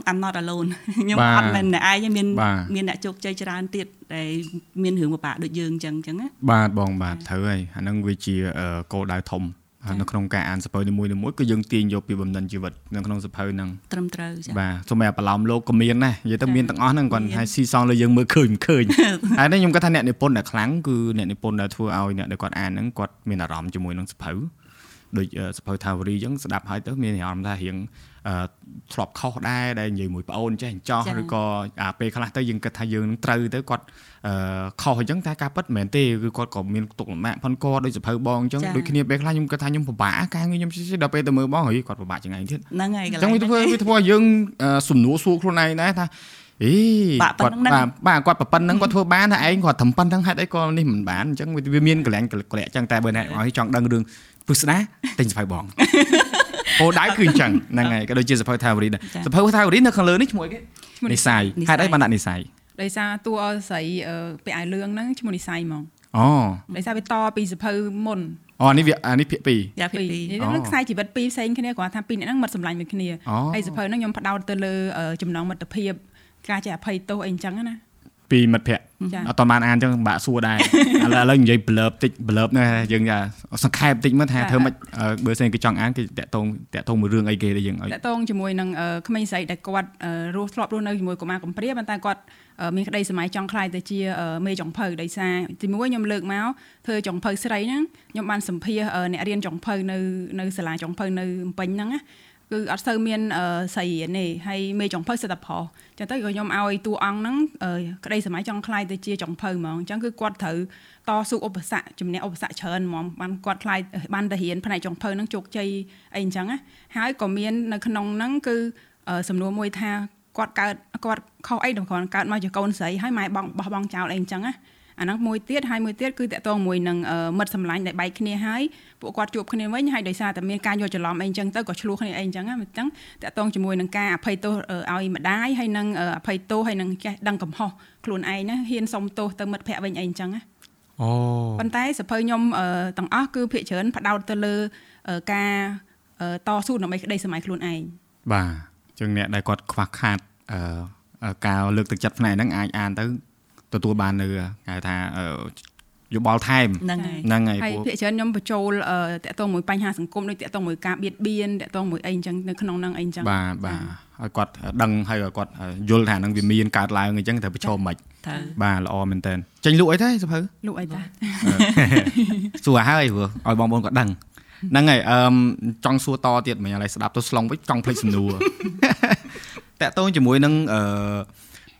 I'm not alone ខ្ញុំអត់មែនតែឯងមានមានអ្នកជោគជ័យច្រើនទៀតដែលមានរឿងពិបាកដូចយើងអញ្ចឹងអញ្ចឹងណាបាទបងបាទត្រូវហើយអាហ្នឹងវាជាគោលដៅធំ នៅក្នុងការអានសភៅនីមួយៗគឺយើងទាញយកពីបំណិនជីវិតនៅក្នុងសភៅហ្នឹងត្រឹមត្រូវចា៎បាទសូម្បីតែប្រឡំលោកក៏មានដែរនិយាយទៅមានទាំងអស់ហ្នឹងគាត់ហើយស៊ីសងលើយើងមើលឃើញមិនឃើញហើយនេះខ្ញុំគាត់ថាអ្នកនិពន្ធដែលខ្លាំងគឺអ្នកនិពន្ធដែលធ្វើឲ្យអ្នកដែលគាត់អានហ្នឹងគាត់មានអារម្មណ៍ជាមួយនឹងសភៅ ដូចសភៅថាវរីអញ្ចឹងស្ដាប់ហើយទៅមានអារម្មណ៍ថារៀងធ្លាប់ខុសដែរដែលនិយាយមួយប្អូនចេះចោះឬក៏អាពេលខ្លះទៅយើងគិតថាយើងនឹងត្រូវទៅគាត់ខុសអញ្ចឹងតែការពិតមិនមែនទេគឺគាត់ក៏មានទុកលំបាកផុនគាត់ដូចសភៅបងអញ្ចឹងដូចគ្នាពេលខ្លះខ្ញុំគិតថាខ្ញុំពិបាកការងារខ្ញុំដល់ពេលទៅមើលបងហីគាត់ពិបាកជាងឯងទៀតហ្នឹងហើយកន្លែងអញ្ចឹងវាធ្វើវាធ្វើឲ្យយើងសំណួរសួរខ្លួនឯងដែរថាអីគាត់បាទបាទគាត់ប្រប៉ុណ្្នឹងគាត់ធ្វើបានតែឯងគាត់ត្រឹមប៉ុណ្្នឹងហេតុអីក៏នេះមិនបានអញ្ចឹងវាមានកលែងកលែកអញ្ចឹងតែបើអ្នកឲ្យចង់ដឹងរឿង ពឹស្ដាទិញសភៅបងអូដៅគឺអញ្ចឹងហ្នឹងហើយក៏ដូចជាសភៅថាវរីដែរសភៅថាវរីនៅខាងលើនេះឈ្មោះគេនិស័យហេតុអីបានដាក់និស័យដោយសារតួអស្រីពាក់អាវលឿងហ្នឹងឈ្មោះនិស័យហ្មងអូដោយសារវាតពីសភៅមុនអូនេះវាអានេះភាគ2យ៉ាភាគ2នេះនឹងខ្សែជីវិតពីរផ្សេងគ្នាគ្រាន់ថាពីរនាក់ហ្នឹងមិនសម្លាញ់មួយគ្នាហើយសភៅហ្នឹងខ្ញុំផ្ដោតទៅលើចំណងមិត្តភាពការចេះអភ័យទោសអីអញ្ចឹងណា ពីមិត្តភ័ក្តិអត់តបានអានចឹងបាក់សួរដែរឥឡូវឥឡូវនិយាយ blurb តិច blurb ណាយើងសង្ខេបតិចមើលថាធ្វើម៉េចបើសិនគេចង់អានគេតាក់តងតាក់តងមួយរឿងអីគេដែលយើងឲ្យតាក់តងជាមួយនឹងក្មេងស្រីដែលគាត់រស់ធ្លាប់រស់នៅជាមួយកុមារកំព្រាប៉ុន្តែគាត់មានក្តីសម័យចង់ខ្លាយទៅជាមេចុងភៅដោយសារទីមួយខ្ញុំលើកមកធ្វើចុងភៅស្រីហ្នឹងខ្ញុំបានសម្ភាសអ្នករៀនចុងភៅនៅនៅសាលាចុងភៅនៅភ្នំពេញហ្នឹងណា គឺអត់សូវមានស្រីរៀនទេហើយមេចុងភៅសិតតែប្រុសចឹងទៅក៏ខ្ញុំឲ្យតួអង្គហ្នឹងក្តីសម័យចង់ខ្លាយទៅជាចុងភៅហ្មងអញ្ចឹងគឺគាត់ត្រូវតស៊ូឧបសគ្គជំនះឧបសគ្គច្រើនហ្មងបានគាត់ខ្លាយបានទៅរៀនផ្នែកចុងភៅហ្នឹងជោគជ័យអីអញ្ចឹងណាហើយក៏មាននៅក្នុងហ្នឹងគឺសំណួរមួយថាគាត់កើតគាត់ខុសអីដល់គាត់កើតមកជាកូនស្រីហើយម៉ែបងបោះបង់ចោលអីអញ្ចឹងណា អាហ្នឹងមួយទៀតហើយមួយទៀតគឺតកតងមួយនឹងមិត្តសម្លាញ់ដែលបែកគ្នាហើយពួកគាត់ជួបគ្នាវិញហើយដោយសារតែមានការយល់ច្រឡំអីអញ្ចឹងទៅក៏ឆ្លោះគ្នាអីអញ្ចឹងណាអញ្ចឹងតកតងជាមួយនឹងការអភ័យទោសឲ្យម្ដាយហើយនឹងអភ័យទោសហើយនឹងចេះដឹងកំហុសខ្លួនឯងណាហ៊ានសុំទោសទៅមិត្តភ័ក្តិវិញអីអញ្ចឹងណាអូប៉ុន្តែសភៅខ្ញុំទាំងអស់គឺភាគច្រើនផ្ដោតទៅលើការតស៊ូដើម្បីក្តីសម័យខ្លួនឯងបាទអញ្ចឹងអ្នកដែលគាត់ខ្វះខាតការលើកទឹកចិត្តផ្នែកហ្នឹងអាចអានទៅ ទទួលបាននៅគេហៅថាយោបល់ថែមហ្នឹងហើយហ្នឹងហើយហើយភាគច្រើនខ្ញុំបញ្ចូលតកតងមួយបញ្ហាសង្គមដូចតកតងមួយការបៀតបៀនតកតងមួយអីអញ្ចឹងនៅក្នុងហ្នឹងអីអញ្ចឹងបាទបាទឲ្យគាត់ដឹងហើយឲ្យគាត់យល់ថានឹងវាមានកើតឡើងអញ្ចឹងត្រូវប្រឈមមិនបាទល្អមែនតើចេញលក់អីទេសភៅលក់អីតាសួរហើយព្រោះឲ្យបងប្អូនគាត់ដឹងហ្នឹងហើយអឺចង់សួរតទៀតមិញឥឡូវស្ដាប់ទៅស្លងវិញចង់ភ្លេចសំណួរតកតងជាមួយនឹងអឺ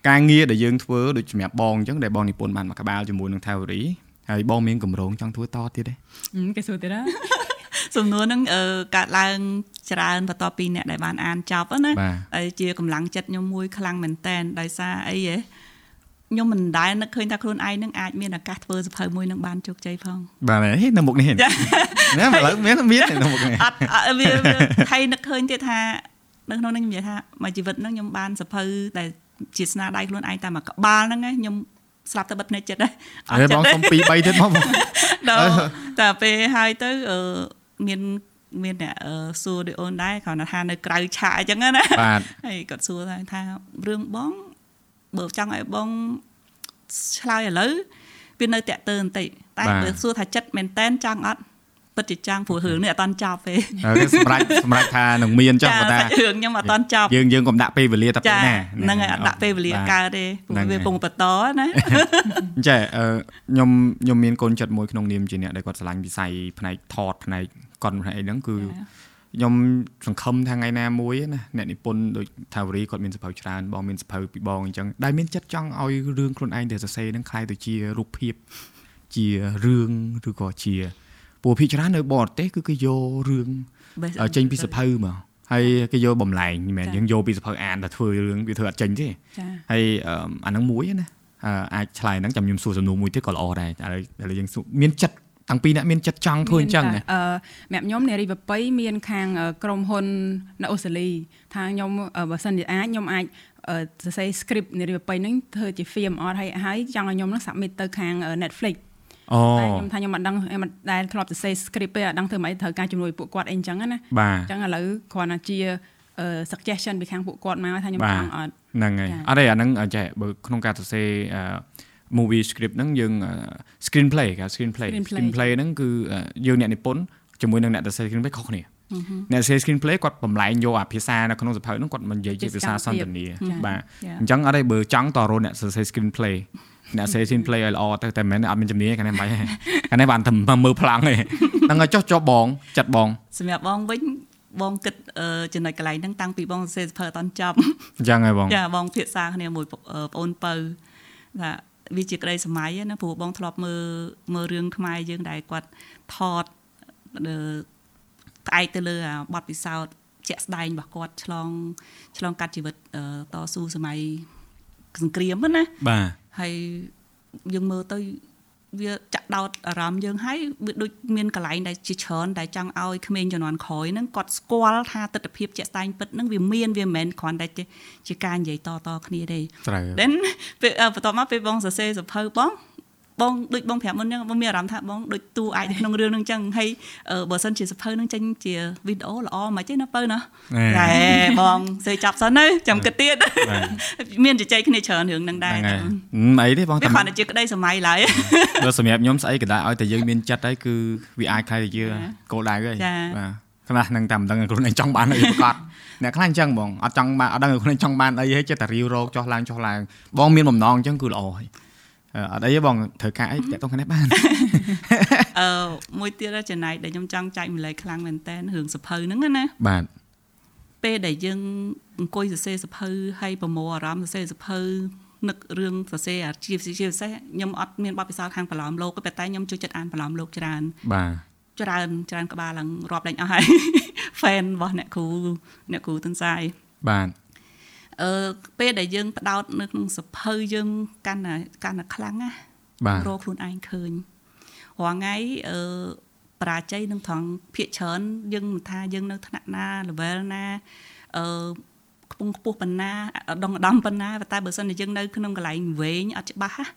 ការងារដែលយើងធ្វើដូចសម្រាប់បងអញ្ចឹងដែលបងនិពន្ធបានមកក្បាលជាមួយនឹងថាវរីហើយបងមានកម្រងចង់ធ្វើតទៀតទេគេសួរទៀតណាសំណួរហ្នឹងកើតឡើងច្រើនបន្ទាប់ពីអ្នកដែលបានអានចប់ណាហើយជាកម្លាំងចិត្តខ្ញុំមួយខ្លាំងមែនតែនដោយសារអីហ៎ខ្ញុំមិនដែលនឹកឃើញថាខ្លួនឯងនឹងអាចមានឱកាសធ្វើសភៅមួយនឹងបានជោគជ័យផងបាទនៅមុខនេះណាឥឡូវមានមាននៅមុខនេះអត់វាហើយនឹកឃើញទៀតថានៅក្នុងនេះខ្ញុំនិយាយថាមួយជីវិតហ្នឹងខ្ញុំបានសភៅដែល ជាស្នាដៃខ្លួនឯងតែមួយក្បាលហ្នឹងខ្ញុំស្លាប់ទៅបិទភ្នែកចិត្តដែរអត់ចិត្តបងសុំ2 3ទៀតមកដល់តែពេលហើយទៅអឺមានមានអ្នកសួរដូចអូនដែរគ្រាន់តែថានៅក្រៅឆាកអញ្ចឹងណាបាទហើយគាត់សួរថាថារឿងបងបើចង់ឲ្យបងឆ្លើយឥឡូវវានៅតាក់ទើបន្តិចតែបើសួរថាចិត្តមែនតែនចង់អត់ ពិតជាចង់ព្រោះរឿងនេះអត់តន់ចប់ទេសម្រាប់សម្រាប់ថានឹងមានចង់ប៉ុន្តែរឿងខ្ញុំអត់តន់ចប់យើងយើងកុំដាក់ពេលវេលាតែពេលណាហ្នឹងហើយអត់ដាក់ពេលវេលាកើតទេព្រោះវាពងបន្តណាចាខ្ញុំខ្ញុំមានកូនចិត្តមួយក្នុងនាមជាអ្នកដែលគាត់ឆ្លាញ់វិស័យផ្នែកថតផ្នែកកុនផ្នែកអីហ្នឹងគឺខ្ញុំសង្ឃឹមថាថ្ងៃណាមួយណាអ្នកនិពន្ធដូចថាវរីគាត់មានសភៅច្រើនបងមានសភៅពីបងអញ្ចឹងដែលមានចិត្តចង់ឲ្យរឿងខ្លួនឯងដែលសរសេរហ្នឹងคล้ายទៅជារូបភាពជារឿងឬក៏ជា ព្រោះភាគច្រើននៅបរទេសគឺគេយករឿងចេញពីសភៅមកហើយគេយកបំលែងមិនមែនយើងយកពីសភៅអានទៅធ្វើរឿងវាធ្វើអត់ចេញទេហើយអាហ្នឹងមួយណាអាចឆ្លើយហ្នឹងចាំខ្ញុំសួរសំណួរមួយទៀតក៏ល្អដែរឥឡូវយើងមានចិត្តតាំងពីអ្នកមានចិត្តចង់ធ្វើអញ្ចឹងអឺសម្រាប់ខ្ញុំអ្នករីវប៉ៃមានខាងក្រុមហ៊ុននៅអូស្ត្រាលីថាខ្ញុំបើសិនជាអាចខ្ញុំអាចសរសេរ script អ្នករីវប៉ៃហ្នឹងធ្វើជា film អត់ហើយហើយចង់ឲ្យខ្ញុំនឹង submit ទៅខាង Netflix អូខ្ញុំថាខ្ញុំមិនដឹងមិនដែលធ្លាប់សរសេរ script ទេអត់ដឹងធ្វើម៉េចត្រូវការជំនួយពួកគាត់អីអញ្ចឹងណាអញ្ចឹងឥឡូវគ្រាន់តែជា suggestion ពីខាងពួកគាត់មកថាខ្ញុំចង់អត់ហ្នឹងហើយអត់ទេអាហ្នឹងចេះបើក្នុងការសរសេរ movie script ហ្នឹងយើង screen play គេ screen play screen play ហ្នឹងគឺយើងអ្នកនិពន្ធជាមួយនឹងអ្នកសរសេរ screen play ខុសគ្នាអ្នកសរសេរ screen play គាត់បំលែងយកអាភាសានៅក្នុងសភៅហ្នឹងគាត់មិននិយាយជាភាសាសន្ទនាបាទអញ្ចឹងអត់ទេបើចង់តរអ្នកសរសេរ screen play អ្នកសេ screen play ឲ្យល្អទៅតែមិនមែនអត់មានជំនាញកាលនេះមិនបាច់ទេកាលនេះបានតែមើលប្លង់ទេហ្នឹងឲ្យចុះចុះបងចាត់បងសម្រាប់បងវិញបងគិតចំណុចកន្លែងហ្នឹងតាំងពីបងសរសេរសភៅអត់ចប់អញ្ចឹងហើយបងចាបងភាសាគ្នាមួយបងអូនពៅថាវាជាក្តីសម័យណាព្រោះបងធ្លាប់មើលមើលរឿងខ្មែរយើងដែលគាត់ថតផ្អែកទៅលើបទពិសោធន៍ជាក់ស្ដែងរបស់គាត់ឆ្លងឆ្លងកាត់ជីវិតតស៊ូសម័យសង្គ្រាមណាបាទ ហើយយើងមើលទៅវាចាក់ដោតអារម្មណ៍យើងហើយវាដូចមានកន្លែងដែលជាច្រើនដែលចង់ឲ្យក្មេងជំនាន់ក្រោយហ្នឹងគាត់ស្គាល់ថាទស្សនវិជ្ជាជាក់ស្ដែងពិតហ្នឹងវាមានវាមិនមែនគ្រាន់តែជាការនិយាយតតគ្នាទេត្រូវ then ពេលបន្ទាប់មកពេលបងសរសេរសភៅបង បងដូចបងប្រាប់មុនអញ្ចឹងបងមានអារម្មណ៍ថាបងដូចតួអាចក្នុងរឿងហ្នឹងអញ្ចឹងហើយបើសិនជាសភៅហ្នឹងចេញជាវីដេអូល្អមិនទេណាបើណាតែបងសេចាប់សិនទៅចាំគិតទៀតមានជជែកគ្នាច្រើនរឿងហ្នឹងដែរអីទេបងតែគាត់តែជាក្តីសម័យឡើយបើសម្រាប់ខ្ញុំស្អីក៏ដែរឲ្យតែយើងមានចិត្តហើយគឺវាអាចខ្លាយទៅជាគោលដៅហើយបាទខ្លះនឹងតែមិនដឹងខ្លួនឯងចង់បានអីប្រកបអ្នកខ្លះអញ្ចឹងបងអត់ចង់បានអត់ដឹងខ្លួនឯងចង់បានអីហើយចិត្តតែរាវរោគចុះឡើងចុះឡើងបងមានបំណងអញ្ចឹងគឺល្អហើយ អត់អីទេបងត្រូវការអីតាក់ទងគ្នាបានអឺមួយទៀតចំណែកដែលខ្ញុំចង់ចែកម្លែកខ្លាំងមែនតើរឿងសភៅហ្នឹងណាបាទពេលដែលយើងអង្គុយសរសេរសភៅហើយប្រមូលអារម្មណ៍សរសេរសភៅនឹករឿងសរសេរអាជីវជាពិសេសខ្ញុំអត់មានបទពិសោធន៍ខាងបន្លំលោកទេតែខ្ញុំជួយចិត្តអានបន្លំលោកច្រើនបាទច្រើនច្រើនក្បាលឡើងរាប់លេងអស់ហើយ fan របស់អ្នកគ្រូអ្នកគ្រូទន្សាយបាទ អឺពេលដែលយើងផ្ដោតនៅក្នុងសភៅយើងកាន់តែកាន់តែខ្លាំងណារកខ្លួនឯងឃើញរាល់ថ្ងៃអឺប្រាជ័យនឹងត្រង់ភាកច្រើនយើងមិនថាយើងនៅថ្នាក់ណា level ណាអឺខ្ពង់ខ្ពស់ប៉ុណ្ណាដងដំប៉ុណ្ណាតែបើសិនជាយើងនៅក្នុងកន្លែងវែងអត់ច្បាស់ណា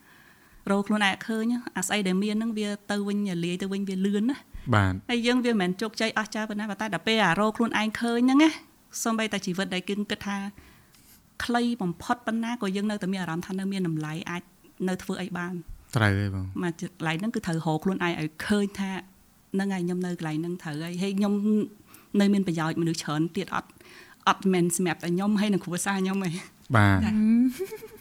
រកខ្លួនឯងឃើញអាស្អីដែលមានហ្នឹងវាទៅវិញលាយទៅវិញវាលឿនណាបាទហើយយើងវាមិនមែនជោគជ័យអស់ចាប៉ុណ្ណាតែដល់ពេលអារកខ្លួនឯងឃើញហ្នឹងណាសូម្បីតែជីវិតដែលគឺគិតថា ខ្លីបំផុតប៉ុណ្ណាក៏យើងនៅតែមានអារម្មណ៍ថានៅមានតម្លៃអាចនៅធ្វើអីបានត្រូវហើយបងមកកន្លែងហ្នឹងគឺត្រូវរកខ្លួនឯងឲ្យឃើញថាហ្នឹងហើយខ្ញុំនៅកន្លែងហ្នឹងត្រូវហើយហើយខ្ញុំនៅមានប្រយោជន៍មនុស្សច្រើនទៀតអត់អត់មែនសម្រាប់តែខ្ញុំហើយនឹងគ្រួសារខ្ញុំទេបាទ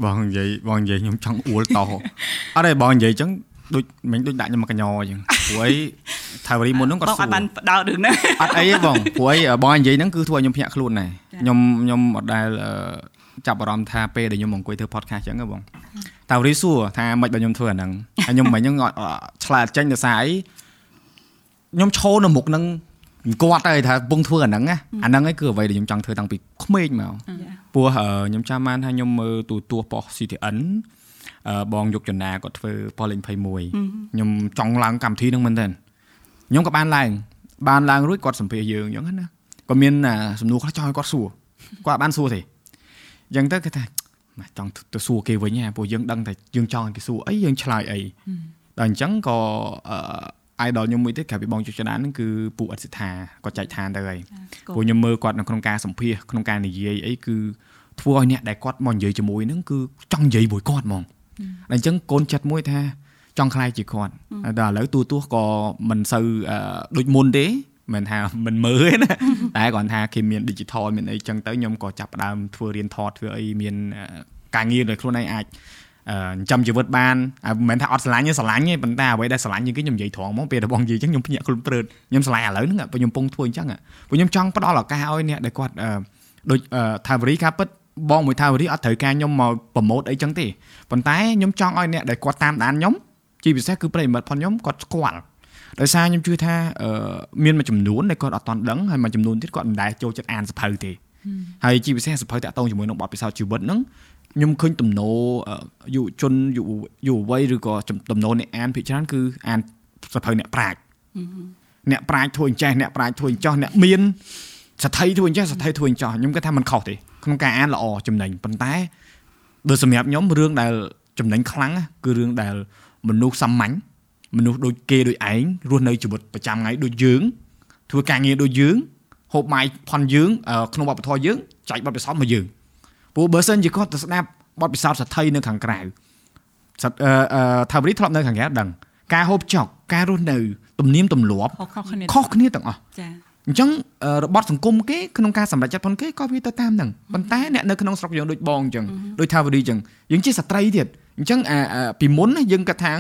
បងនិយាយបងនិយាយខ្ញុំចង់អួលតអត់ទេបងនិយាយអញ្ចឹងដូចមិញដូចដាក់ខ្ញុំមកកញ្ញអញ្ចឹងព្រោះអីថាវរីមុនហ្នឹងគាត់សួរបងអត់បានបដោតរឿងហ្នឹងអត់អីទេបងព្រោះអីបងនិយាយហ្នឹងគឺធ្វើឲ្យខ្ញុំភ្ញាក់ខ្លួនដែរខ្ញុំខ្ញុំអត់ដែល ចាប់អារម្មណ៍ថាពេលដែលខ្ញុំអង្គុយធ្វើ podcast ចឹងហ៎បងតាវរីសួរថាមិនបើខ្ញុំធ្វើអាហ្នឹងហើយខ្ញុំមិនហ្នឹងឆ្លើយចេញដោយសារអីខ្ញុំឈរនៅមុខហ្នឹងគាត់ទៅថាពងធ្វើអាហ្នឹងអាហ្នឹងឯងគឺអ្វីដែលខ្ញុំចង់ធ្វើតាំងពីក្មេងមកព្រោះខ្ញុំចាំបានថាខ្ញុំមើលទូទួប៉ុស CTN បងយុគចនាគាត់ធ្វើប៉លីង21ខ្ញុំចង់ឡើងកម្មវិធីហ្នឹងមែនតើខ្ញុំក៏បានឡើងបានឡើងរួចគាត់សម្ភាសយើងអញ្ចឹងណាក៏មានសំណួរខ្លះចង់ឲ្យគាត់សួរគាត់បានសួរទេ អញ្ចឹងទៅគេថាចង់ទៅសួរគេវិញហ่าព្រោះយើងដឹងតែយើងចង់ឲ្យគេសួរអីយើងឆ្លើយអីដល់អញ្ចឹងក៏អឺ idol ខ្ញុំមួយទៀតក្រៅពីបងជុចដានហ្នឹងគឺពូអិតសិដ្ឋាគាត់ចែកឋានទៅហើយព្រោះខ្ញុំមើលគាត់នៅក្នុងការសម្ភាសក្នុងការនិយាយអីគឺធ្វើឲ្យអ្នកដែលគាត់មកនិយាយជាមួយហ្នឹងគឺចង់និយាយមួយគាត់ហ្មងតែអញ្ចឹងកូនចិត្តមួយថាចង់ខ្លាយជាគាត់តែឥឡូវទូទាស់ក៏មិនសូវដូចមុនទេមិនថាមិនមើលទេណា តែគាត់ថាគេមាន digital មានអីចឹងទៅខ្ញុំក៏ចាប់ផ្ដើមធ្វើរៀនថតធ្វើអីមានការងារដោយខ្លួនឯងអាចចិញ្ចឹមជីវិតបានមិនមែនថាអត់ស្រឡាញ់ទេស្រឡាញ់ទេប៉ុន្តែអ្វីដែលស្រឡាញ់ជាងគេខ្ញុំនិយាយត្រង់ហ្មងពេលរបស់និយាយចឹងខ្ញុំភ្ញាក់ខ្លួនព្រើតខ្ញុំស្រឡាញ់ឥឡូវហ្នឹងព្រោះខ្ញុំពងធ្វើអញ្ចឹងព្រោះខ្ញុំចង់ផ្ដល់ឱកាសឲ្យអ្នកដែលគាត់ដូចថាវរីការពិតបងមួយថាវរីអត់ត្រូវការខ្ញុំមកប្រម៉ូតអីចឹងទេប៉ុន្តែខ្ញុំចង់ឲ្យអ្នកដែលគាត់តាមដានខ្ញុំជាពិសេសគឺប្រិយមិត្តផងខ្ញុំគាត់ស្គាល់ ដោយសារខ្ញុំជឿថាមានមួយចំនួនដែលគាត់អត់តន់ដឹងហើយមួយចំនួនទៀតគាត់មិនដែលចូលចិត្តអានសភៅទេហើយជាពិសេសសភៅតាក់ទងជាមួយនឹងបទពិសោធន៍ជីវិតហ្នឹងខ្ញុំឃើញទំនោរយុវជនយុវយុវវ័យឬក៏ទំនោរអ្នកអានភាគច្រើនគឺអានសភៅអ្នកប្រាជ្ញអ្នកប្រាជ្ញធ្វើអញ្ចេះអ្នកប្រាជ្ញធ្វើអញ្ចោះអ្នកមានសទ្ធិធ្វើអញ្ចេះសទ្ធិធ្វើអញ្ចោះខ្ញុំគិតថាมันខុសទេក្នុងការអានល្អចំណេញប៉ុន្តែបើសម្រាប់ខ្ញុំរឿងដែលចំណេញខ្លាំងគឺរឿងដែលមនុស្សសាមញ្ញ មនុស្សដូចគេដូចឯងរស់នៅជីវិតប្រចាំថ្ងៃដូចយើងធ្វើការងារដូចយើងហូបម៉ាយផន់យើងក្នុងវប្បធម៌យើងចែកបទពិសោធន៍មកយើងព្រោះបើសិនជាគាត់ទៅស្ដាប់បទពិសោធន៍សទ្ធិនៅខាងក្រៅសត្វថាវរីធ្លាប់នៅខាងក្រៅដឹងការហូបចុកការរស់នៅ ទំនៀមទម្លាប់ខុសគ្នាខុសគ្នាទាំងអស់ចា អញ្ចឹងរបបសង្គមគេក្នុងការសម្រេចចិត្តផងគេក៏វាទៅតាមហ្នឹងប៉ុន្តែអ្នកនៅក្នុងស្រុកយើងដូចបងអញ្ចឹងដូចថាវរីអញ្ចឹងយើងជាស្ត្រីទៀតអញ្ចឹងពីមុនយើងគិតថា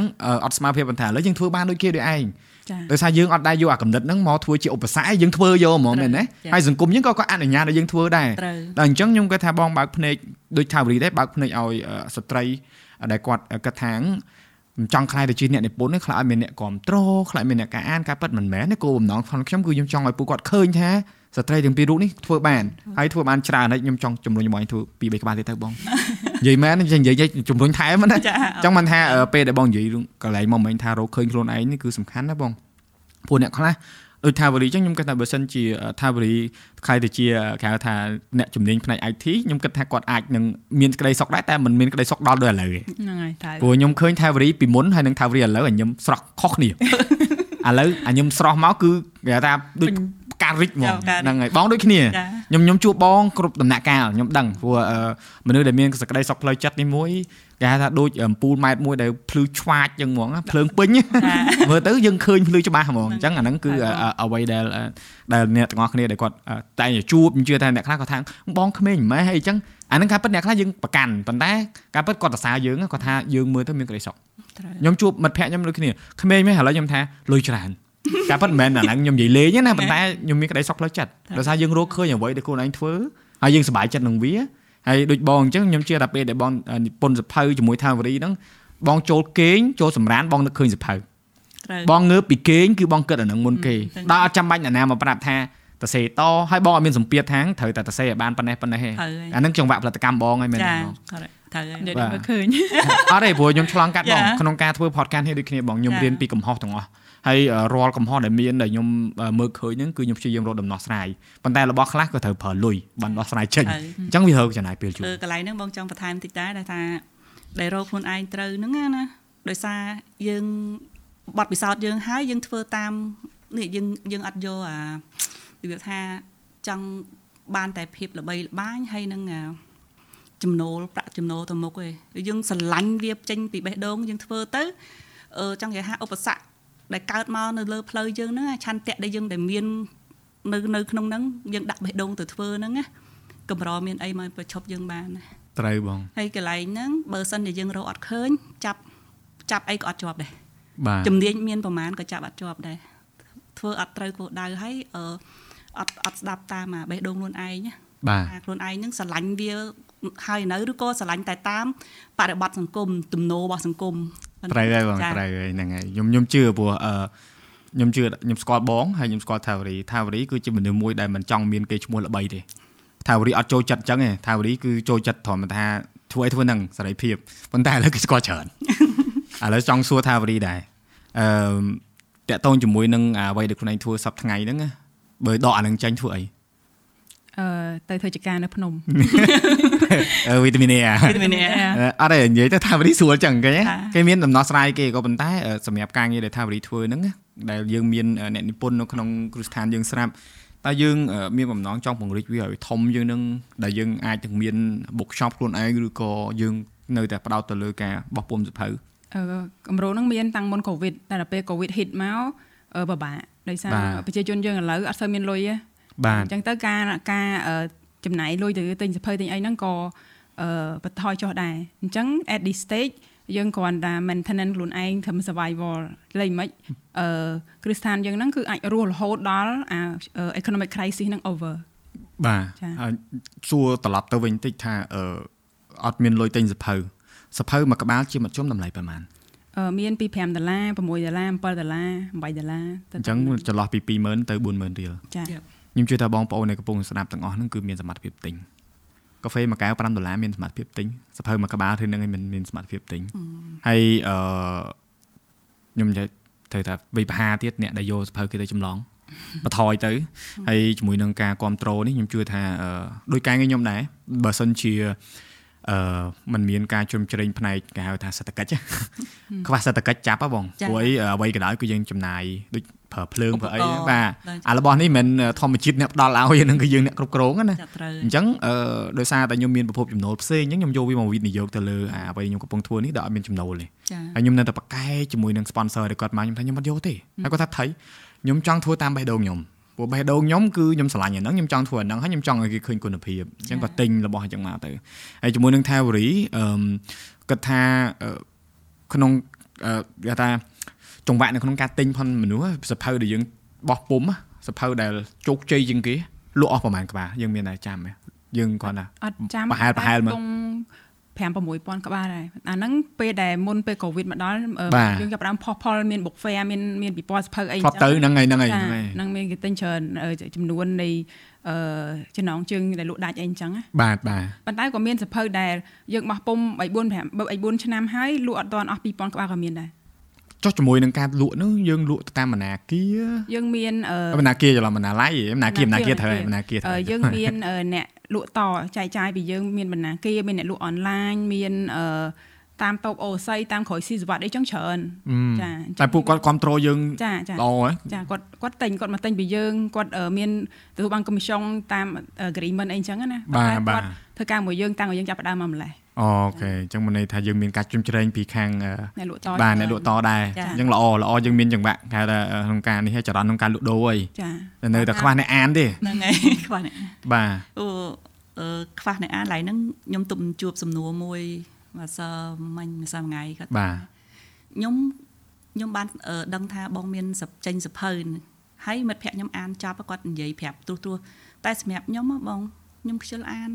អត់ស្មារតីបន្តែឥឡូវយើងធ្វើបានដូចគេដូចឯងដោយសារយើងអត់ដែរយកអាកំណត់ហ្នឹងមកធ្វើជាឧបសគ្គយើងធ្វើយកហ្មងមែនទេហើយសង្គមយើងក៏ក៏អនុញ្ញាតឲ្យយើងធ្វើដែរតែអញ្ចឹងខ្ញុំគាត់ថាបងបើកភ្នែកដូចថាវរីដែរបើកភ្នែកឲ្យស្ត្រីដែលគាត់គិតថាមិន ចង់ខ្លាយទៅជាអ្នកនិពន្ធនេះខ្លាចឲ្យមានអ្នកគ្រប់គ្រងខ្លាចមានអ្នកការអានការប៉ັດមិនមែនទេគោលបំណងផងខ្ញុំគឺខ្ញុំចង់ឲ្យពួកគាត់ឃើញថាស្ត្រីទាំងពីររូបនេះធ្វើបានហើយធ្វើបានច្រើនហើយខ្ញុំចង់ជំរុញបងធ្វើពីរបីក្បាលទៀតទៅបងនិយាយមែននិយាយជំរុញថែមណាចង់មិនថាពេលដែលបងនិយាយកន្លែងមកមិញថារកឃើញខ្លួនឯងនេះគឺសំខាន់ណាបងពួកអ្នកខ្លះ ដូចថាវរីចឹងខ្ញុំគិតថាបើសិនជាថាវរីខ្លាយទៅជាគេហៅថាអ្នកជំនាញផ្នែក IT ខ្ញុំគិតថាគាត់អាចនឹងមានក្តីសុខដែរតែមិនមានក្តីសុខដល់ដូចឥឡូវទេហ្នឹងហើយតែព្រោះខ្ញុំឃើញថាវរីពីមុនហើយនឹងថាវរីឥឡូវខ្ញុំស្រស់ខុសគ្នាឥឡូវអាខ្ញុំស្រស់មកគឺគេថាដូច ការរិចហ្មងហ្នឹងហើយបងដូចគ្នាខ្ញុំខ្ញុំជួបបងគ្រប់ដំណាក់កាលខ្ញុំដឹងព្រោះមនុស្សដែលមានសក្តីសុខផ្លូវចិត្តនេះមួយគេហៅថាដូចអំពូលម៉ែត្រមួយដែលភ្លឺឆ្វាចចឹងហ្មងភ្លើងពេញមើលទៅយើងឃើញភ្លឺច្បាស់ហ្មងអញ្ចឹងអាហ្នឹងគឺអ្វីដែលដែលអ្នកទាំងអស់គ្នាដែលគាត់តែងជួបជឿថាអ្នកខ្លះគាត់ថាបងក្មេងម៉ែអីចឹងអាហ្នឹងការពិតអ្នកខ្លះយើងប្រកាន់ប៉ុន្តែការពិតគាត់សរសើរយើងគាត់ថាយើងមើលទៅមានក្តីសុខខ្ញុំជួបមិត្តភ័ក្ដិខ្ញុំដូចគ្នាក្មេងមែនឥឡូវខ្ញុំថាលុយច្រើន ការពិតមិនមែនអាហ្នឹងខ្ញុំនិយាយលេងណាប៉ុន្តែខ្ញុំមានក្តីសុខផ្លូវចិត្តដោយសារយើងរកឃើញអ្វីដែលខ្លួនឯងធ្វើហើយយើងសប្បាយចិត្តនឹងវាហើយដូចបងអញ្ចឹងខ្ញុំជឿថាពេលដែលបងនិពន្ធសភៅជាមួយថាវរីហ្នឹងបងចូលគេងចូលសម្រានបងនឹកឃើញសភៅបងងើបពីគេងគឺបងគិតអានឹងមុនគេដល់អត់ចាំបាច់អ្នកណាមកប្រាប់ថាតសេតហើយបងអត់មានសម្ពាធថាងត្រូវតែតសេឲ្យបានប៉ុណ្ណេះប៉ុណ្ណេះអានឹងចង្វាក់ផលិតកម្មបងហើយមែនទេត្រូវហើយខ្ញុំឃើញអត់ទេព្រោះខ្ញុំឆ្លងកាត់បងក្នុងការធ្វើ podcast នេះដូចគ្នាបងខ្ញុំរៀនពីកំហុសទាំងអស់ ហើយរាល់កំហុសដែលមានដែលខ្ញុំមើលឃើញហ្នឹងគឺខ្ញុំព្យាយាមរកដំណោះស្រាយប៉ុន្តែរបស់ខ្លះក៏ត្រូវប្រើលុយបានដោះស្រាយចេញអញ្ចឹងវាត្រូវចំណាយពេលជួបកន្លែងហ្នឹងបងចង់បន្ថែមតិចដែរដែលថាដែលរកខ្លួនឯងត្រូវហ្នឹងណាដោយសារយើងបត់ពិសោធន៍យើងហើយយើងធ្វើតាមនេះយើងយើងអត់យកអារបៀបថាចង់បានតែភាពល្បីល្បាញហើយនឹងចំណូលប្រាក់ចំណូលទៅមុខឯងយើងស្រឡាញ់វាចេញពីបេះដូងយើងធ្វើទៅអឺចង់និយាយថាឧបសគ្គ ដែលកើតមកនៅលើផ្លូវយើងហ្នឹងឆន្ទៈដែលយើងដែលមាននៅនៅក្នុងហ្នឹងយើងដាក់បេះដូងទៅធ្វើហ្នឹងណាកម្រមានអីមកប្រឈប់យើងបានត្រូវបងហើយកន្លែងហ្នឹងបើសិនជាយើងរកអត់ឃើញចាប់ចាប់អីក៏អត់ជាប់ដែរបាទជំនាញមានប្រមាណក៏ចាប់អត់ជាប់ដែរធ្វើអត់ត្រូវគោលដៅហើយអឺអត់អត់ស្ដាប់តាមបេះដូងខ្លួនឯងណាបាទខ្លួនឯងហ្នឹងស្រឡាញ់វាហើយនៅឬក៏ស្រឡាញ់តែតាមបរិបត្តិសង្គមទំនោររបស់សង្គម ត្រូវហើយបងត្រូវហើយហ្នឹងហើយខ្ញុំខ្ញុំជឿព្រោះអឺខ្ញុំជឿខ្ញុំស្គាល់បងហើយខ្ញុំស្គាល់ថាវរីថាវរីគឺជាមនុស្សមួយដែលមិនចង់មានគេឈ្មោះល្បីទេថាវរីអត់ចូលចិត្តអញ្ចឹងទេថាវរីគឺចូលចិត្តត្រឹមថាធ្វើអីធ្វើនឹងសេរីភាពប៉ុន្តែឥឡូវគេស្គាល់ច្រើនឥឡូវចង់សួរថាវរីដែរអឺតកតងជាមួយនឹងអ្វីដែលខ្លួនឯងធ្វើសប្តាហ៍ថ្ងៃហ្នឹងបើដកអានឹងចាញ់ធ្វើអី អឺទៅធ្វើចការនៅភ្នំអឺវីតាមីន A វីតាមីន A អត់ទេនិយាយទៅថាវរីស្រួលចឹងគេគេមានដំណោះស្រាយគេក៏ប៉ុន្តែសម្រាប់ការងារដែលថាវរីធ្វើហ្នឹងដែលយើងមានអ្នកនិពន្ធនៅក្នុងគ្រឹះស្ថានយើងស្រាប់តើយើងមានបំណងចង់ពង្រីកវាឲ្យធំយើងនឹងដែលយើងអាចនឹងមាន bookshop ខ្លួនឯងឬក៏យើងនៅតែផ្ដោតទៅលើការបោះពុំសភៅអឺកម្រោងហ្នឹងមានតាំងមុនកូវីដតែដល់ពេលកូវីដ hit មកពិបាកដោយសារប្រជាជនយើងឥឡូវអត់សូវមានលុយទេ បាទអញ្ចឹងទៅការការចំណាយលុយទៅទិញសភៅទិញអីហ្នឹងក៏អឺបន្ថយចុះដែរអញ្ចឹង at this stage យើងគ្រាន់តែ maintenance ខ្លួនឯងធ្វើ survival លេងមិនអឺគ្រឹះស្ថានយើងហ្នឹងគឺអាចរស់រហូតដល់អា economic crisis ហ្នឹង over បាទហើយសួរត្រឡប់ទៅវិញតិចថាអឺអត់មានលុយទិញសភៅសភៅមួយក្បាលជាមធ្យមតម្លៃប្រហែលអឺមានពី5ដុល្លារ6ដុល្លារ7ដុល្លារ8ដុល្លារអញ្ចឹងចន្លោះពី20000ទៅ40000រៀលចា ខ្ញុំជឿថាបងប្អូននៅកំពុងស្ដាប់ទាំងអស់ហ្នឹងគឺមានសមត្ថភាពទិញកាហ្វេមួយកែវ5ដុល្លារមានសមត្ថភាពទិញសភៅមួយក្បាលឬនឹងឯងមានសមត្ថភាពទិញហើយអឺខ្ញុំនិយាយត្រូវថាវិបហាទៀតអ្នកដែលយកសភៅគេទៅចម្លងបន្ថយទៅហើយជាមួយនឹងការគ្រប់គ្រងនេះខ្ញុំជឿថាដោយការងារខ្ញុំដែរបើសិនជា អឺมันមានការជ្រោមជ្រែងផ្នែកគេហៅថាសេដ្ឋកិច្ចខ្វះសេដ្ឋកិច្ចចាប់ហ៎បងព្រោះអីអ្វីក៏ដោយគឺយើងចំណាយដូចប្រើភ្លើងប្រើអីបាទអារបស់នេះមិនធម្មជាតិអ្នកផ្ដល់ឲ្យហ្នឹងគឺយើងអ្នកគ្រប់គ្រងណាអញ្ចឹងអឺដោយសារតែខ្ញុំមានប្រភពចំណូលផ្សេងអញ្ចឹងខ្ញុំយកវាមកវិនិយោគទៅលើអាអ្វីខ្ញុំកំពុងធ្វើនេះដល់អត់មានចំណូលទេហើយខ្ញុំនៅតែប្រកែកជាមួយនឹង sponsor ដែលគាត់មកខ្ញុំថាខ្ញុំអត់យកទេហើយគាត់ថាថៃខ្ញុំចង់ធ្វើតាមបេះដូងខ្ញុំ ព្រោះបេះដូងខ្ញុំគឺខ្ញុំស្រឡាញ់អាហ្នឹងខ្ញុំចង់ធ្វើអាហ្នឹងហើយខ្ញុំចង់ឲ្យគេឃើញគុណភាពអញ្ចឹងក៏ទិញរបស់អញ្ចឹងមកទៅហើយជាមួយនឹង Theory អឺគាត់ថាក្នុងគេថាចង្វាក់នៅក្នុងការទិញផនមនុស្សសភៅដែលយើងបោះពុំសភៅដែលជោគជ័យជាងគេលក់អស់ប្រហែលក្បាលយើងមានតែចាំយើងគ្រាន់តែអត់ចាំប្រហែលប្រហែលមើល 5 6000ក្បាលដែរអាហ្នឹងពេលដែលមុនពេលកូវីដមកដល់យើងចាប់ផ្ដើមផុសផុលមាន book fair មានមានពិព័រណ៍សភៅអីចឹងទៅហ្នឹងហើយហ្នឹងហើយហ្នឹងមានគេទិញច្រើនចំនួននៃអឺចំណងជើងដែលលក់ដាច់អីអញ្ចឹងបាទបាទប៉ុន្តែក៏មានសភៅដែលយើងបោះពុំ3 4 5 4ឆ្នាំហើយលក់អត់ទាន់អស់2000ក្បាលក៏មានដែរចុះជាមួយនឹងការលក់នោះយើងលក់ទៅតាមមនាគារយើងមានមនាគារច្រឡំមនាល័យមនាគារមនាគារត្រូវមនាគារត្រូវយើងមានអ្នក លក់តចែកចាយពីយើងមានបណ្ណាគារមានអ្នកលក់អនឡាញមានអឺតាមតូបអូស័យតាមក្រោយស៊ីសវត្តអីចឹងច្រើនចាតែពួកគាត់គ្រប់គ្រងយើងចាចាល្អហ៎ចាគាត់គាត់តែងគាត់មកតែងពីយើងគាត់មានទទួលបាន commission តាម agreement អីចឹងណាបាទបាទធ្វើការមួយយើងតាំងឲ្យយើងចាប់ផ្ដើមមកម្លេះ អូខេអញ្ចឹងមកន័យថាយើងមានការជុំជ្រែងពីខាងអ្នកលក់តបាទអ្នកលក់តដែរអញ្ចឹងល្អល្អយើងមានចង្វាក់គេថាក្នុងការនេះចរន្តក្នុងការលក់ដូរអីចានៅតែខ្វះអ្នកអានទេហ្នឹងហើយខ្វះអ្នកបាទអូខ្វះអ្នកអានឡើយហ្នឹងខ្ញុំទុំជួបសំណួរមួយមកសើមិញម្សិលថ្ងៃគាត់បាទខ្ញុំខ្ញុំបានដឹងថាបងមានចេញសភៅហើយមិត្តភក្តិខ្ញុំអានចប់គាត់និយាយប្រាប់ទ្រុសទ្រុសតែសម្រាប់ខ្ញុំបងខ្ញុំខ្ជិលអាន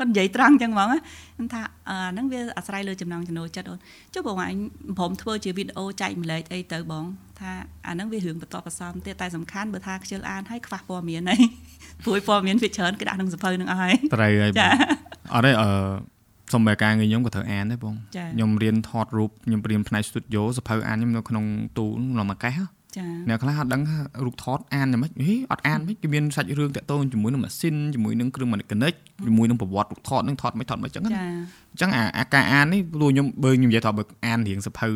គាត់និយាយត្រង់ចឹងហ្មងខ្ញុំថាអាហ្នឹងវាអាស្រ័យលើចំណងចំណូលចិត្តអូនចុះបងអញព្រមធ្វើជាវីដេអូចែកម្លែកអីទៅបង ថាអាហ្នឹងវារឿងបន្តបន្សំទៀតតែសំខាន់បើថាខ្ជិលអានហើយខ្វះព័ត៌មានអីព្រួយព័ត៌មានវាច្រើនគេដាក់ក្នុងសភៅហ្នឹងអស់ហើយត្រូវហើយបងអត់ទេអឺសំបីការងារខ្ញុំក៏ត្រូវអានដែរបងខ្ញុំរៀនថតរូបខ្ញុំរៀនផ្នែក studio សភៅអានខ្ញុំនៅក្នុងទូក្នុងមួយកេះ ចាអ្នកខ្លះអត់ដឹងថារូបថតអានយ៉ាងម៉េចហេអត់អានមិនគេមានសាច់រឿងតាក់ទងជាមួយនឹងម៉ាស៊ីនជាមួយនឹងគ្រឿងម៉ានិកនិកជាមួយនឹងប្រវត្តិរូបថតនឹងថតមិនថតមិនអញ្ចឹងណាអញ្ចឹងអាការអាននេះព្រោះខ្ញុំបើខ្ញុំនិយាយថាបើអានរៀងសភៅ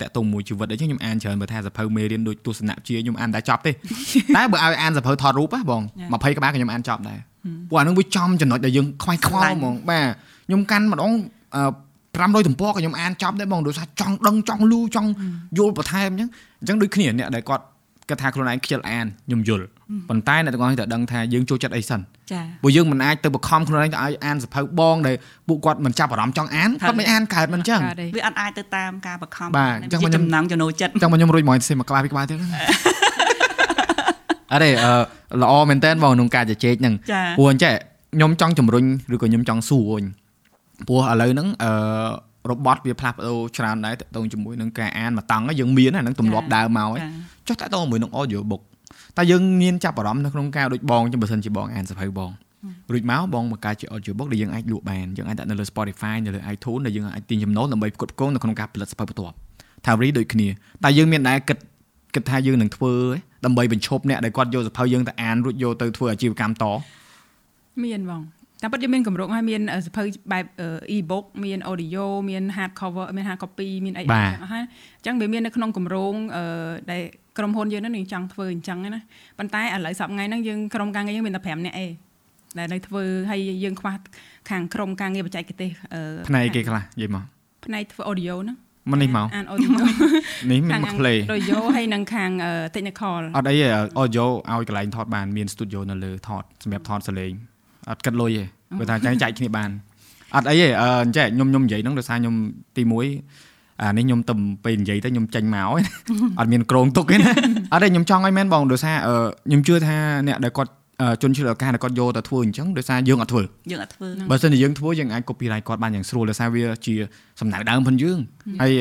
តាក់ទងមួយជីវិតអីចឹងខ្ញុំអានច្រើនបើថាសភៅមេរៀនដូចទស្សនៈជាខ្ញុំអានតែចប់ទេតែបើឲ្យអានសភៅថតរូបហ៎បង20ក្បាលក៏ខ្ញុំអានចប់ដែរព្រោះអានឹងវាចំចំណុចដែលយើងខ្វាយខ្វល់ហ្មងបាទខ្ញុំកាន់ម្ដង500ទំព័រក៏ខ្ញុំអានចប់ដែរបងដោយសារចង់ដឹងចង់លូចង់យល់បន្ថែមអញ្ចឹង អញ្ចឹងដូចគ្នាអ្នកដែលគាត់គាត់ថាខ្លួនឯងខ្ជិលអានខ្ញុំយល់ប៉ុន្តែអ្នកទាំងអស់ត្រូវដឹងថាយើងចូលចិត្តអីសិនចាព្រោះយើងមិនអាចទៅបខំខ្លួនឯងទៅឲ្យអានសភៅបងដែលពួកគាត់មិនចាប់អារម្មណ៍ចង់អានគាត់មិនអានកើតមិនអញ្ចឹងវាអត់អាចទៅតាមការបខំបាទអញ្ចឹងចំណងចំណូលចិត្តអញ្ចឹងខ្ញុំរួចមកសេមកក្បាលពីក្បាលទៀតអរេអឺល្អមែនតើបងក្នុងការជជែកហ្នឹងព្រោះអញ្ចឹងខ្ញុំចង់ជំរុញឬក៏ខ្ញុំចង់សួរវិញព្រោះឥឡូវហ្នឹងអឺ របត់វាផ្លាស់ប្ដូរច្រើនដែរតទៅជាមួយនឹងការអានមកតង់យើងមានហ្នឹងទម្លាប់ដើមមកហើយចុះតទៅជាមួយនឹង audio book តែយើងមានចាប់អារម្មណ៍នៅក្នុងការដូចបងចឹងបើសិនជាបងអានសភៅបងរួចមកបងបង្កើតជា audio book ដែលយើងអាចលក់បានយើងអាចដាក់នៅលើ Spotify នៅលើ iTunes ដែលយើងអាចទាញចំណូលដើម្បីផ្គត់ផ្គង់នៅក្នុងការផលិតសភៅបន្ទាប់ថារីដូចគ្នាតែយើងមានដែរគិតគិតថាយើងនឹងធ្វើដើម្បីបញ្ឈប់អ្នកដែលគាត់យកសភៅយើងទៅអានរួចយកទៅធ្វើអាជីវកម្មតមានបង តាមពិតយើងមានកម្រងហើយមានសភៅបែប e-book មាន audio មាន hard cover មាន hard copy មានអីហ្នឹងហើយអញ្ចឹងវាមាននៅក្នុងកម្រងដែលក្រុមហ៊ុនយើងហ្នឹងចង់ធ្វើអញ្ចឹងណាប៉ុន្តែឥឡូវសប្តាហ៍ថ្ងៃហ្នឹងយើងក្រុមការងារយើងមានតែ5នាក់ឯងដែលនៅធ្វើហើយយើងខ្វះខាងក្រុមការងារបច្ចេកទេសផ្នែកគេខ្លះនិយាយមកផ្នែកធ្វើ audio ហ្នឹងមកនេះមកអាន audio នេះមានមក play audio ហើយនឹងខាង technical អត់អី audio ឲ្យកន្លែងថតបានមាន studio នៅលើថតសម្រាប់ថតសលេង អត់គិតលុយទេព្រោះថាចាញ់ចែកគ្នាបានអត់អីទេអឺអញ្ចឹងខ្ញុំខ្ញុំនិយាយហ្នឹងដោយសារខ្ញុំទី1អានេះខ្ញុំទៅពេលនិយាយទៅខ្ញុំចេញមកអត់មានក្រងទុកទេណាអត់ទេខ្ញុំចង់ឲ្យមែនបងដោយសារខ្ញុំជឿថាអ្នកដែលគាត់ ជនជាតិឱកាសដែលគាត់យកទៅធ្វើអញ្ចឹងដោយសារយើងអត់ធ្វើយើងអត់ធ្វើបើមិនយើងធ្វើយើងអាច copyright គាត់បានយ៉ាងស្រួលដោយសារវាជាសំណៅដើមផងយើងហើយ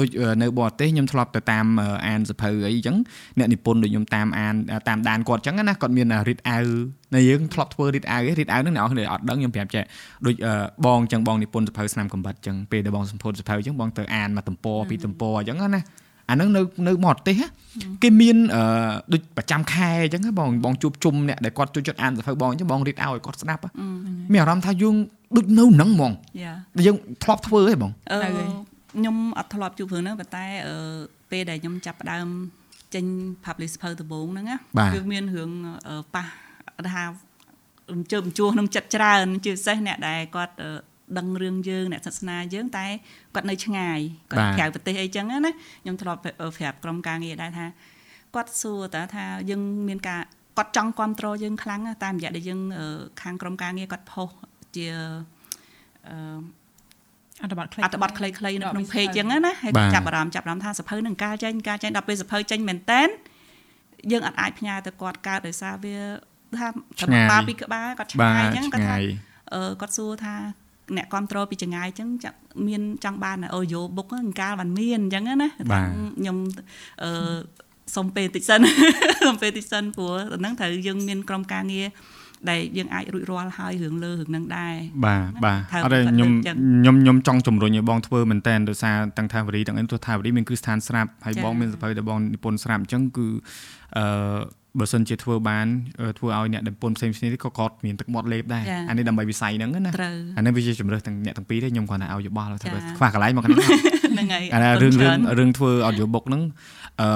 ដូចនៅបរទេសខ្ញុំធ្លាប់ទៅតាមអានសភៅអីអញ្ចឹងអ្នកនិពន្ធដូចខ្ញុំតាមអានតាមដានគាត់អញ្ចឹងណាគាត់មាន read out នៅយើងធ្លាប់ធ្វើ read out read out ហ្នឹងអ្នកនរអត់ដឹងខ្ញុំប្រាប់ចេះដូចបងអញ្ចឹងបងនិពន្ធសភៅស្នាមកំបិតអញ្ចឹងពេលដែលបងសម្ពោធសភៅអញ្ចឹងបងទៅអានមកទំព័រពីទំព័រអញ្ចឹងណា អាហ្នឹងនៅនៅបរទេសគេមានអឺដូចប្រចាំខែអញ្ចឹងបងបងជួបជុំអ្នកដែលគាត់ជួយចិត្តអានសភៅបងអញ្ចឹងបងរៀបឲ្យគាត់ស្ដាប់មានអារម្មណ៍ថាយើងដូចនៅហ្នឹងហ្មងយើងធ្លាប់ធ្វើហ៎បងខ្ញុំអត់ធ្លាប់ជួបរឿងហ្នឹងប៉ុន្តែអឺពេលដែលខ្ញុំចាប់ផ្ដើមចេញ publish សភៅដំបូងហ្នឹងណាគឺមានរឿងប៉ះថារំជើបជួសក្នុងចិត្តច្រើនជាពិសេសអ្នកដែលគាត់ ដឹងរឿងយើងអ្នកសាសនាយើងតែគាត់នៅឆ្ងាយគាត់ក្រៅប្រទេសអីចឹងណាខ្ញុំធ្លាប់ប្រាប់ក្រុមការងារដែរថាគាត់សួរតើថាយើងមានការគាត់ចង់គ្រប់គ្រងយើងខ្លាំងតាមរយៈដែលយើងខាងក្រុមការងារគាត់ផុសជាអឺអត្ថបទខ្លីអត្ថបទខ្លីៗនៅក្នុង page ចឹងណាហើយចាប់អារម្មណ៍ចាប់អារម្មណ៍ថាសភៅនឹងការចេញការចេញដល់ពេលសភៅចេញមែនតែនយើងអត់អាចផ្ញើទៅគាត់កើតដោយសារវាថាត្រឹមបាពីក្បាលគាត់ឆ្ងាយចឹងគាត់ថាអឺគាត់សួរថា អ្នកគ្រប់គ្រងពីចងាយអញ្ចឹងមានចង់បានអូយ៉ូបុកអង្កាលបានមានអញ្ចឹងណាខ្ញុំអឺសុំពេលតិចសិនសុំពេលតិចសិនព្រោះហ្នឹងត្រូវយើងមានក្រុមការងារដែលយើងអាចរួចរាល់ហើយរឿងលើរឿងហ្នឹងដែរបាទបាទអត់ទេខ្ញុំខ្ញុំខ្ញុំចង់ជំរុញឲ្យបងធ្វើមែនតើដោយសារទាំងថាវរីទាំងអីទោះថាវរីមានគ្រឹះស្ថានស្រាប់ហើយបងមានសភៅដែលបងនិពន្ធស្រាប់អញ្ចឹងគឺអឺ បើសិនជាធ្វើបានធ្វើឲ្យអ្នកដែលពន្ធផ្សេងផ្សេងនេះក៏គាត់មានទឹកមាត់លេបដែរអានេះដើម្បីវិស័យហ្នឹងណាអានេះវាជាជំរើសទាំងអ្នកទាំងពីរទេខ្ញុំគ្រាន់តែឲ្យយោបល់ថាខ្វះកន្លែងមកហ្នឹងហ្នឹងហើយអារឿងរឿងរឿងធ្វើ audio book ហ្នឹងអឺ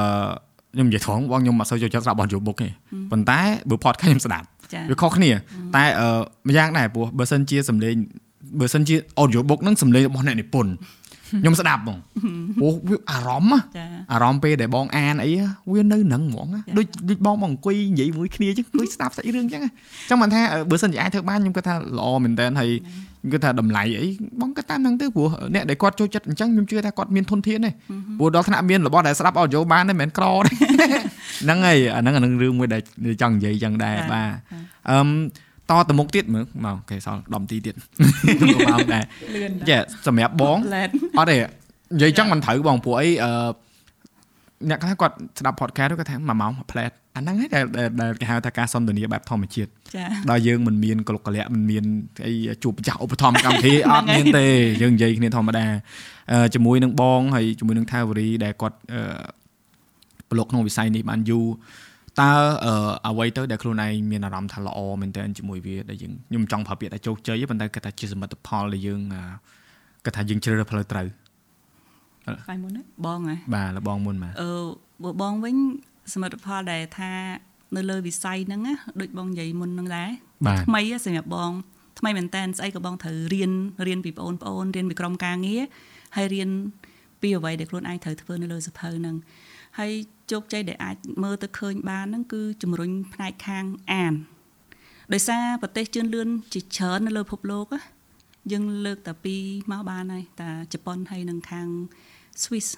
ខ្ញុំនិយាយត្រង់បងខ្ញុំអត់សូវចូលចិត្តស្ដាប់ audio book ទេប៉ុន្តែបើ podcast ខ្ញុំស្ដាប់វាខុសគ្នា តែអឺម្យ៉ាងដែរព្រោះបើសិនជាសំឡេងបើសិនជា audio book ហ្នឹងសំឡេងរបស់អ្នកនិពន្ធ ខ្ញុំស្ដាប់ហ្មងព្រោះវាអារម្មណ៍អារម្មណ៍ពេលដែលបងអានអីវានៅនឹងហ្មងដូចដូចបងមកអង្គុយនិយាយមួយគ្នាអញ្ចឹងដូចស្ដាប់សាច់រឿងអញ្ចឹងអញ្ចឹងមិនថាបើសិនជាអាចធ្វើបានខ្ញុំគាត់ថាល្អមែនតើហើយគាត់ថាតម្លៃអីបងគាត់តាមហ្នឹងទៅព្រោះអ្នកដែលគាត់ចូលចិត្តអញ្ចឹងខ្ញុំជឿថាគាត់មានធនធានទេព្រោះដល់ថ្នាក់មានរបស់ដែលស្ដាប់អោយោបានទេមិនមែនក្រទេហ្នឹងហើយអាហ្នឹងអានឹងរឿងមួយដែលចង់និយាយអញ្ចឹងដែរបាទអឺ តទៅមុខទៀតមើលមកអូខេសល់10នាទីទៀតមកដែរចាសម្រាប់បងអត់ទេនិយាយចឹងមិនត្រូវបងព្រោះអីអឺអ្នកខ្លះគាត់ស្ដាប់ podcast គាត់ថា1ម៉ោង1ផ្លែតអាហ្នឹងឯងដែលគេហៅថាការសន្ទនាបែបធម្មជាតិដល់យើងមិនមានកលុកកលៈមិនមានអីជួបម្ចាស់ឧបត្ថម្ភកម្មវិធីអត់មានទេយើងនិយាយគ្នាធម្មតាជាមួយនឹងបងហើយជាមួយនឹងថាវរីដែលគាត់ប្រឡូកក្នុងវិស័យនេះបានយូរ តើអ្វីទៅដែលខ្លួនឯងមានអារម្មណ៍ថាល្អមែនតើជាមួយវាដែលយើងខ្ញុំចង់ប្រើពាក្យថាជោគជ័យប៉ុន្តែគាត់ថាជាសមិទ្ធផលដែលយើងគាត់ថាយើងជ្រើសរើសផ្លូវត្រូវបាយមុនបងហ៎បាទលបងមុនបាទអឺបងវិញសមិទ្ធផលដែលថានៅលើវិស័យហ្នឹងណាដូចបងនិយាយមុនហ្នឹងដែរថ្មីសម្រាប់បងថ្មីមែនតើស្អីក៏បងត្រូវរៀនរៀនពីបងប្អូនរៀនពីក្រុមការងារហើយរៀនពីអ្វីដែលខ្លួនឯងត្រូវធ្វើនៅលើសភៅហ្នឹង ហើយជោគជ័យដែលអាចមើលទៅឃើញបានហ្នឹងគឺជំរុញផ្នែកខាងអានដោយសារប្រទេសជឿនលឿនជាច្រើននៅលើពិភពលោកយើងលើកតែពីរមកបានហើយតាជប៉ុនហើយនឹងខាង Swiss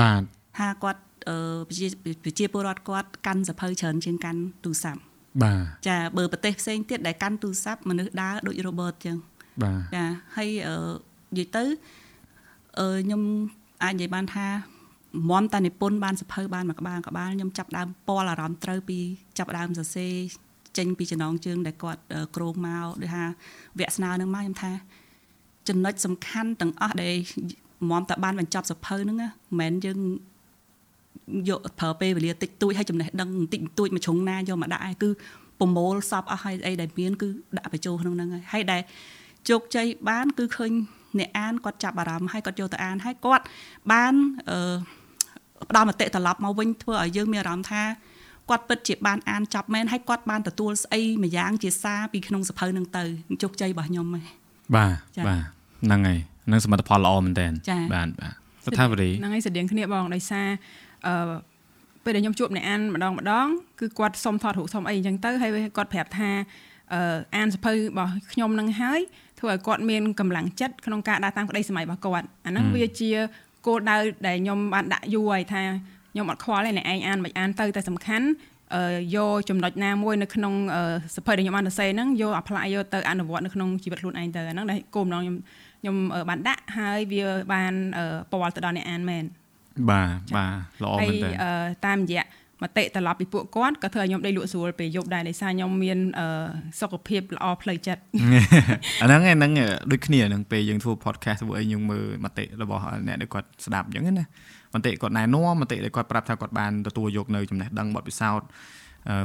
បាទថាគាត់អឺប្រជាពលរដ្ឋគាត់កាន់សភៅច្រើនជាងកាន់ទូរស័ព្ទបាទចាបើប្រទេសផ្សេងទៀតដែលកាន់ទូរស័ព្ទមនុស្សដើរដូច robot ចឹងបាទចាហើយអឺនិយាយទៅអឺខ្ញុំអាចនិយាយបានថា មមតានិពន្ធបានសភៅបានមួយក្បាលក្បាលខ្ញុំចាប់ដើមពលអារម្មណ៍ត្រូវពីចាប់ដើមសរសេរចេញពីចំណងជើងដែលគាត់ក្រងមកដូចថាវគ្គស្នើនឹងមកខ្ញុំថាចំណុចសំខាន់ទាំងអស់ដែលមមតាបានបញ្ចប់សភៅហ្នឹងមិនមែនយើងយកប្រើពេលវេលាតិចតួចឲ្យចំណេះដឹងបន្តិចបន្តួចមួយជ្រុងណាយកមកដាក់ឯងគឺប្រមូលសពអស់ឲ្យអីដែលមានគឺដាក់បញ្ចូលក្នុងហ្នឹងហើយហើយដែលជោគជ័យបានគឺឃើញ អ្នកអានគាត់ចាប់អារម្មណ៍ហើយគាត់យកទៅអានហើយគាត់បានអឺផ្ដល់មតិត្រឡប់មកវិញធ្វើឲ្យយើងមានអារម្មណ៍ថាគាត់ពិតជាបានអានចប់មែនហើយគាត់បានទទួលស្អីមួយយ៉ាងជាសារពីក្នុងសភៅនឹងទៅជោគជ័យរបស់ខ្ញុំហ៎បាទបាទហ្នឹងហើយនឹងសមិទ្ធផលល្អមែនតើបាទបាទស្ថាបរីហ្នឹងហើយស្តៀងគ្នាបងដោយសារអឺពេលដែលខ្ញុំជួបអ្នកអានម្ដងម្ដងគឺគាត់សុំថតរូបសុំអីអញ្ចឹងទៅហើយគាត់ប្រាប់ថាអឺអានសភៅរបស់ខ្ញុំនឹងហើយ ធ្វើឲ្យគាត់មានកម្លាំងចិត្តក្នុងការដើរតាមក្តីសម័យរបស់គាត់អាហ្នឹងវាជាគោលដៅដែលខ្ញុំបានដាក់យូរហើយថាខ្ញុំអត់ខ្វល់ទេអ្នកឯងអានមិនអានទៅតែសំខាន់យកចំណុចណាមួយនៅក្នុងសភៅដែលខ្ញុំបានសរសេរហ្នឹងយក apply យកទៅអនុវត្តនៅក្នុងជីវិតខ្លួនឯងទៅអាហ្នឹងដែលគោលបំណងខ្ញុំខ្ញុំបានដាក់ហើយវាបានពណ៌ទៅដល់អ្នកអានមែនបាទបាទល្អមែនតើតាមរយៈ មតិត្រឡប់ពីពួកគាត់ក៏ធ្វើឲ្យខ្ញុំដេកលក់ស្រួលពេលយប់ដែរដោយសារខ្ញុំមានសុខភាពល្អផ្លូវចិត្តអាហ្នឹងហ្នឹងដូចគ្នានឹងពេលយើងធ្វើ podcast ធ្វើអីយើងមើលមតិរបស់អ្នកដែលគាត់ស្ដាប់អញ្ចឹងណាមតិគាត់ណែនាំមតិដែលគាត់ប្រាប់ថាគាត់បានទទួលយកនៅចំណេះដឹងបទពិសោធន៍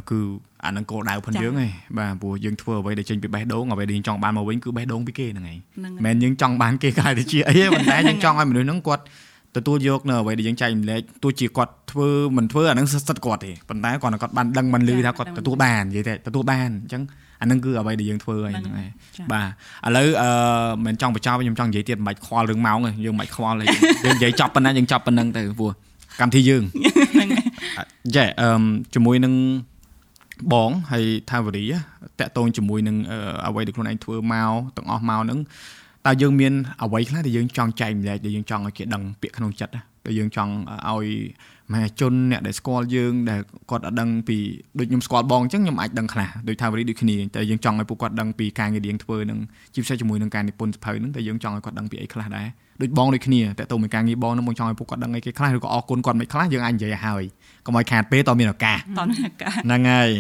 គឺអានឹងគោលដៅផងយើងឯងបាទព្រោះយើងធ្វើអ្វីដែលចេញពីបេះដូងអ្វីដែលយើងចង់បានមកវិញគឺបេះដូងពីគេហ្នឹងឯងមិនមែនយើងចង់បានគេកាយទៅជាអីទេប៉ុន្តែយើងចង់ឲ្យមនុស្សហ្នឹងគាត់ ទទួលយកនៅអ្វីដែលយើងចែកម្លែកទោះជាគាត់ធ្វើមិនធ្វើអានឹងសិទ្ធគាត់ទេប៉ុន្តែគាត់គាត់បានដឹងមិនលឺថាគាត់ទទួលបាននិយាយតែទទួលបានអញ្ចឹងអានឹងគឺអ្វីដែលយើងធ្វើហើយហ្នឹងហើយបាទឥឡូវអឺមិនចង់បញ្ចប់ខ្ញុំចង់និយាយទៀតមិនបាច់ខ្វល់រឿងម៉ោងទេយើងមិនបាច់ខ្វល់ទេយើងនិយាយចប់ប៉ុណ្ណាយើងចប់ប៉ុណ្្នឹងទៅព្រោះកម្មវិធីយើងចាអឺជាមួយនឹងបងហើយថាវរីតាក់ទងជាមួយនឹងអ្វីដែលខ្លួនឯងធ្វើមកទាំងអស់មកហ្នឹង តើយើងមានអ្វីខ្លះដែលយើងចង់ចែកម្លែកដែលយើងចង់ឲ្យគេដឹងពាក្យក្នុងចិត្តដែលយើងចង់ឲ្យមហាជនអ្នកដែលស្គាល់យើងដែលគាត់អត់ដឹងពីដូចខ្ញុំស្គាល់បងអញ្ចឹងខ្ញុំអាចដឹងខ្លះដូចថាវរីដូចគ្នាតែយើងចង់ឲ្យពួកគាត់ដឹងពីការងាររៀងធ្វើនឹងជាពិសេសជាមួយនឹងការនិពន្ធសភៅហ្នឹងតែយើងចង់ឲ្យគាត់ដឹងពីអីខ្លះដែរដូចបងដូចគ្នាតែទៅមួយការងារបងហ្នឹងបងចង់ឲ្យពួកគាត់ដឹងអីគេខ្លះឬក៏អរគុណគាត់មិនខ្លះយើងអាចនិយាយឲ្យហើយកុំឲ្យខាតពេលតមានឱកាសតមានឱកាសហ្នឹងហើយ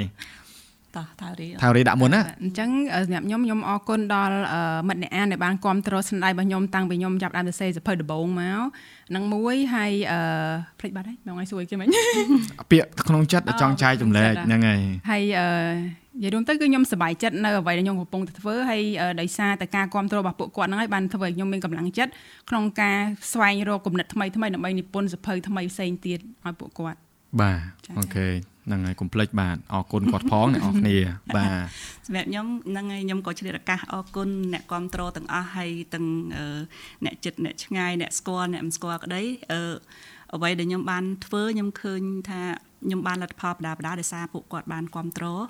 តោះថារីថារីដាក់មុនណាអញ្ចឹងសម្រាប់ខ្ញុំខ្ញុំអរគុណដល់មិត្តអ្នកអានដែលបានគ្រប់គ្រងស្នាដៃរបស់ខ្ញុំតាំងពីខ្ញុំចាប់ដើមសរសេរសភៅដំបូងមកនឹងមួយហើយអឺភ្លេចបាត់ហើយមកឲ្យសួរគេមិញពាក្យក្នុងចិត្តចង់ចែកចម្លែកហ្នឹងហើយហើយអឺនិយាយរួមទៅគឺខ្ញុំសប្បាយចិត្តនៅអ្វីដែលខ្ញុំកំពុងតែធ្វើហើយដោយសារតែការគ្រប់គ្រងរបស់ពួកគាត់ហ្នឹងហើយបានធ្វើឲ្យខ្ញុំមានកម្លាំងចិត្តក្នុងការស្វែងរកគំនិតថ្មីថ្មីដើម្បីនិពន្ធសភៅថ្មីផ្សេងទៀតឲ្យពួកគាត់បាទអូខេ ហ្នឹងហើយកុំភ្លេចបាទអរគុណគាត់ផងអ្នកនរគ្នាបាទសម្រាប់ខ្ញុំហ្នឹងហើយខ្ញុំក៏ឆ្លៀតឱកាសអរគុណអ្នកគ្រប់គ្រងទាំងអស់ហើយទាំងអ្នកចិត្តអ្នកឆ្ងាយអ្នកស្គាល់អ្នកមិនស្គាល់ក្តីអឺអ្វីដែលខ្ញុំបានធ្វើខ្ញុំឃើញថាខ្ញុំបានលទ្ធផលបដាបដាដោយសារពួកគាត់បានគ្រប់គ្រង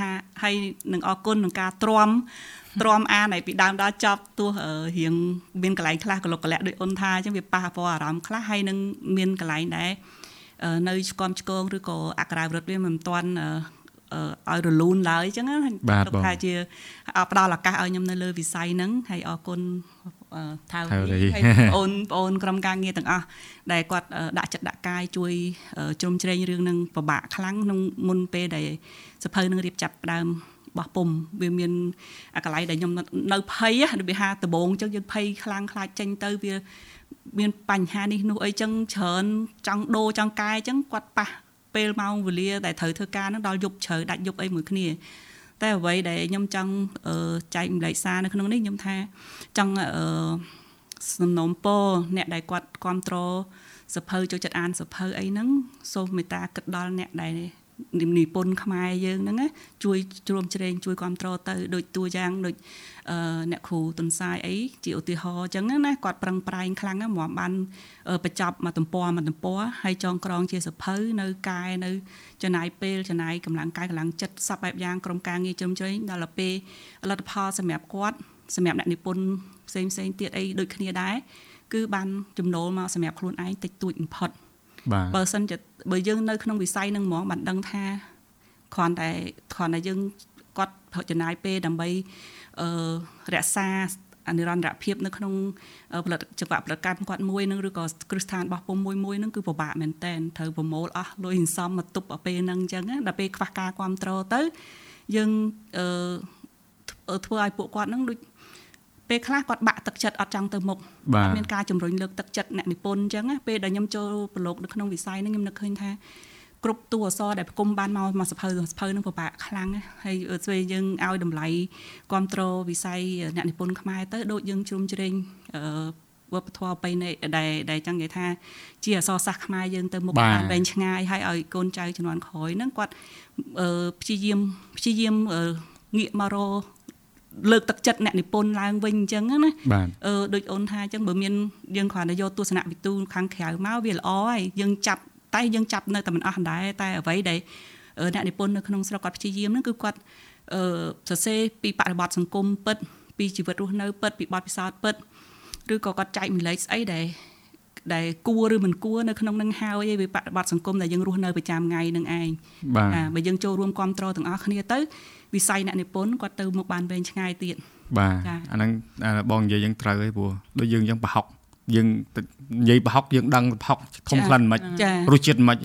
ថាហើយនឹងអរគុណនឹងការទ្រាំទ្រាំអានឲ្យពីដើមដល់ចប់ទោះរៀងមានកន្លែងខ្លះកលុកកលាក់ដោយអូនថាអញ្ចឹងវាប៉ះពាល់អារម្មណ៍ខ្លះហើយនឹងមានកន្លែងដែរ នៅឆ្កំឆ្កងឬក៏អក្ខរាវិរុទ្ធវាមិនទាន់ឲ្យរលូនឡើយអញ្ចឹងណាទុកថាជាផ្ដល់ឱកាសឲ្យខ្ញុំនៅលើវិស័យហ្នឹងហើយអរគុណថាវរីហើយបងអូនបងអូនក្រុមការងារទាំងអស់ដែលគាត់ដាក់ចិត្តដាក់កាយជួយជ្រោមជ្រែងរឿងនឹងពិបាកខ្លាំងក្នុងមុនពេលដែលសភៅនឹងរៀបចាប់ដើមបោះពុំវាមានកន្លែងដែលខ្ញុំនៅភ័យដូចវាហាដបងអញ្ចឹងយើងភ័យខ្លាំងខ្លាចចេញទៅវា មានបញ្ហានេះនោះអីចឹងច្រើនចង់ដូរចង់កែចឹងគាត់ប៉ះពេលម៉ោងវេលាដែលត្រូវធ្វើការហ្នឹងដល់យប់ជ្រៅដាច់យប់អីមួយគ្នាតែអ្វីដែលខ្ញុំចង់ចែកម្លែកសារនៅក្នុងនេះខ្ញុំថាចង់សំណូមពរអ្នកដែលគាត់គ្រប់គ្រងសភៅចូលចិត្តអានសភៅអីហ្នឹងសូមមេត្តាគិតដល់អ្នកដែល និពន្ធខ្មែរយើងហ្នឹងណាជួយជ្រោមជ្រែងជួយគ្រប់គ្រងទៅដូចតួយ៉ាងដូចអ្នកគ្រូតុនសាយអីជាឧទាហរណ៍អញ្ចឹងណាគាត់ប្រឹងប្រែងខ្លាំងណាស់មកបានបញ្ចប់មកទំព័រមកទំព័រហើយចងក្រងជាសភៅនៅកែនៅចំណាយពេលចំណាយកម្លាំងកាយកម្លាំងចិត្តសពបែបយ៉ាងក្រុមការងារជ្រោមជ្រែងដល់ទៅពេលលទ្ធផលសម្រាប់គាត់សម្រាប់អ្នកនិពន្ធផ្សេងផ្សេងទៀតអីដូចគ្នាដែរគឺបានចំណូលមកសម្រាប់ខ្លួនឯងតិចតួចបំផុត បាទបើសិនជាបើយើងនៅក្នុងវិស័យនឹងហ្មងបានដឹងថាគ្រាន់តែគ្រាន់តែយើងគាត់ចំណាយពេលដើម្បីអឺរក្សាអនិរន្តរភាពនៅក្នុងផលិតចង្វាក់ផលិតកម្មគាត់មួយនឹងឬក៏គ្រឹះស្ថានរបស់ពុំមួយមួយនឹងគឺពិបាកមែនតែនត្រូវប្រមូលអស់លុយសន្សំមកទប់ឲ្យពេលហ្នឹងអញ្ចឹងដល់ពេលខ្វះការគ្រប់គ្រងទៅយើងអឺធ្វើឲ្យពួកគាត់ហ្នឹងដូច ពេលខ្លះគាត់បាក់ទឹកចិត្តអត់ចង់ទៅមុខអត់មានការជំរុញលើកទឹកចិត្តអ្នកនិពន្ធអញ្ចឹងពេលដែលខ្ញុំចូលប្រឡូកនៅក្នុងវិស័យហ្នឹងខ្ញុំនឹកឃើញថាគ្រប់តួអក្សរដែលប្រគំបានមកមកសភៅសភៅនឹងពិបាកខ្លាំងហើយស្វេយើងឲ្យតម្លៃគ្រប់គ្រងវិស័យអ្នកនិពន្ធខ្មែរទៅដូចយើងជ្រុំជ្រែងអឺវប្បធម៌បៃណីដែលដែលចង់និយាយថាជាអសរសាស្ត្រខ្មែរយើងទៅមុខបានវែងឆ្ងាយហើយឲ្យកូនចៅជំនាន់ក្រោយហ្នឹងគាត់ព្យាយាមព្យាយាមងាកមករក លើកទឹកចិត្តអ្នកនិពន្ធឡើងវិញអញ្ចឹងណាអឺដូចអូនថាអញ្ចឹងបើមានយើងគ្រាន់តែយកទស្សនវិទូខាងក្រៅមកវាល្អហើយយើងចាប់តែយើងចាប់នៅតែមិនអស់ដែរតែអ្វីដែលអ្នកនិពន្ធនៅក្នុងស្រុកគាត់ព្យាយាមហ្នឹងគឺគាត់អឺសរសេរពីបរិបទសង្គមពិតពីជីវិតរស់នៅពិតពីបទពិសោធន៍ពិតឬក៏គាត់ចែកម្លែកស្អីដែល ដែលគួរឬមិនគួរនៅក្នុងនឹងហើយឯវាបប្រតិបត្តិសង្គមដែលយើងរស់នៅប្រចាំថ្ងៃនឹងឯងបាទបើយើងចូលរួមគ្រប់គ្រងទាំងអស់គ្នាទៅវិស័យអ្នកនិពន្ធគាត់ទៅមុខបានវែងឆ្ងាយទៀតបាទអាហ្នឹងបងនិយាយយ៉ាងត្រូវហើយព្រោះដូចយើងយ៉ាងប្រហុកយើងនិយាយប្រហុកយើងដឹងប្រហុកធំក្លិនមិនរសជាតិមិន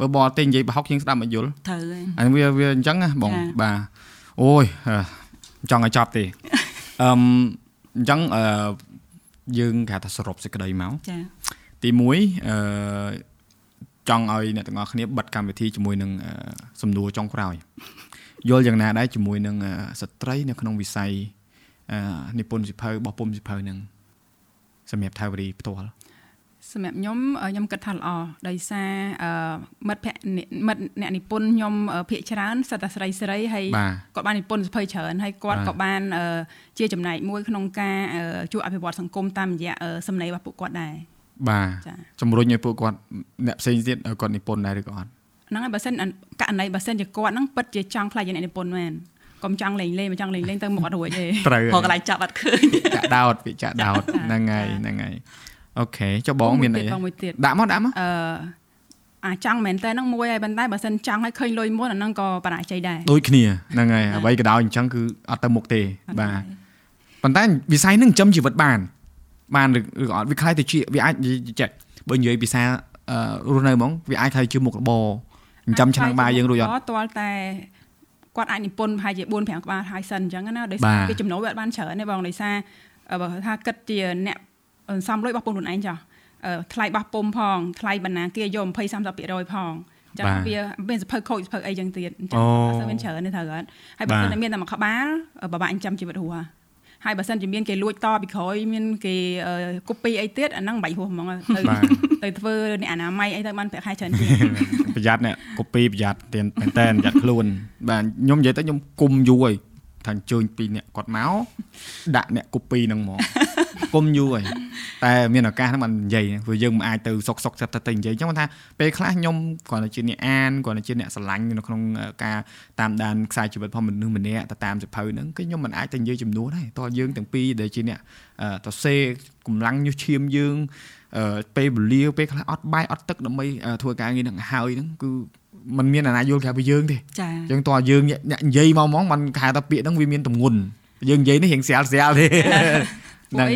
បើបងទេនិយាយប្រហុកយើងស្ដាប់មិនយល់ត្រូវហើយអានេះវាវាអញ្ចឹងណាបងបាទអូយចង់ឲ្យចប់ទេអឺអញ្ចឹងអឺយើងគេថាសរុបសេចក្តីមកចា ទី1អឺចង់ឲ្យអ្នកទាំងអស់គ្នាបិទកម្មវិធីជាមួយនឹងសំណួរចុងក្រោយយល់យ៉ាងណាដែរជាមួយនឹងស្ត្រីនៅក្នុងវិស័យនិពន្ធសិភៅបោះពុំសិភៅនឹងសម្រាប់ថាវរីផ្ទាល់សម្រាប់ខ្ញុំខ្ញុំគិតថាល្អដោយសារមិត្តភ័ក្តិមិត្តអ្នកនិពន្ធខ្ញុំភាកច្រើនសិតតែស្រីស្រីហើយគាត់បាននិពន្ធសភៅច្រើនហើយគាត់ក៏បានជាចំណែកមួយក្នុងការជួយអភិវឌ្ឍសង្គមតាមរយៈសំណេររបស់ពួកគាត់ដែរ បាទជំរុញឲ្យពួកគាត់អ្នកផ្សេងទៀតគាត់និពន្ធដែរឬក៏អត់ហ្នឹងហើយបើសិនករណីបើសិនជាគាត់ហ្នឹងពិតជាចង់ខ្លាចជាអ្នកនិពន្ធមែនកុំចង់លេងលេងមិនចង់លេងលេងទៅមុខអត់រួចទេត្រូវមកកន្លែងចាប់អត់ឃើញចាក់ដោតវាចាក់ដោតហ្នឹងហើយហ្នឹងហើយអូខេចុះបងមានអីដាក់មកដាក់មកអឺអាចង់មែនតើហ្នឹងមួយហើយប៉ុន្តែបើសិនចង់ឲ្យឃើញលុយមុនអាហ្នឹងក៏បរាជ័យដែរដូចគ្នាហ្នឹងហើយអ្វីក៏ដោយអញ្ចឹងគឺអត់ទៅមុខទេបាទប៉ុន្តែវិស័យហ្នឹងចិញ្ចឹមជីវិតបាន បានឬក៏អត់វាខ្លាយទៅជាវាអាចចេះបើនិយាយភាសាររស់នៅហ្មងវាអាចខ្លាយជាមុខរបរចិញ្ចឹមឆ្នាំងបាយយើងរួចអត់ទាល់តែគាត់អាចនិពន្ធប្រហែលជា4 5ក្បាលហើយសិនអញ្ចឹងណាដោយសារវាចំណូលវាអត់បានច្រើនទេបងដោយសារបើថាគិតជាអ្នកសំលុយបោះពុំខ្លួនឯងចោះថ្លៃបោះពុំផងថ្លៃបណ្ណាគារយក20 30%ផងចឹងវាមានសភៅខូចសភៅអីចឹងទៀតអញ្ចឹងអត់សូវមានច្រើនទេត្រូវអត់ហើយបើមិនមានតែមួយក្បាលបបាក់ចាំជីវិតរស់ ហើយបើសិនជាមានគេលួចតពីក្រោយមានគេកូពីអីទៀតអាហ្នឹងមិនបាច់ហួសហ្មងទៅទៅធ្វើអ្នកអនាម័យអីទៅបានប្រាក់ខែច្រើនទៀតប្រយ័ត្នអ្នកកូពីប្រយ័ត្នតែមែនតែប្រយ័ត្នខ្លួនបាទខ្ញុំនិយាយទៅខ្ញុំគុំយូរហើយ ថាអញ្ជើញពីអ្នកគាត់មកដាក់អ្នកកូពីហ្នឹងមកគុំយូរហើយតែមានឱកាសហ្នឹងបាននិយាយព្រោះយើងមិនអាចទៅសុកសុកចិត្តទៅនិយាយអញ្ចឹងថាពេលខ្លះខ្ញុំគ្រាន់តែជាអ្នកអានគ្រាន់តែជាអ្នកស្រឡាញ់នៅក្នុងការតាមដានខ្សែជីវិតផងមនុស្សម្នាក់ទៅតាមសិភៅហ្នឹងគឺខ្ញុំមិនអាចទៅនិយាយចំនួនដែរតោះយើងទាំងពីរដែលជាអ្នកទៅសេកម្លាំងញុះឈាមយើងពេលវេលាពេលខ្លះអត់បាយអត់ទឹកដើម្បីធ្វើការងារហ្នឹងហើយហ្នឹងគឺ มันមានអាណាយល់គេពីយើងទេអញ្ចឹងតោះយើងនិយាយមកហ្មងມັນគេថាពាក្យហ្នឹងវាមានតម្ងន់យើងនិយាយនេះរៀងស្រាលស្រាលទេហ្នឹង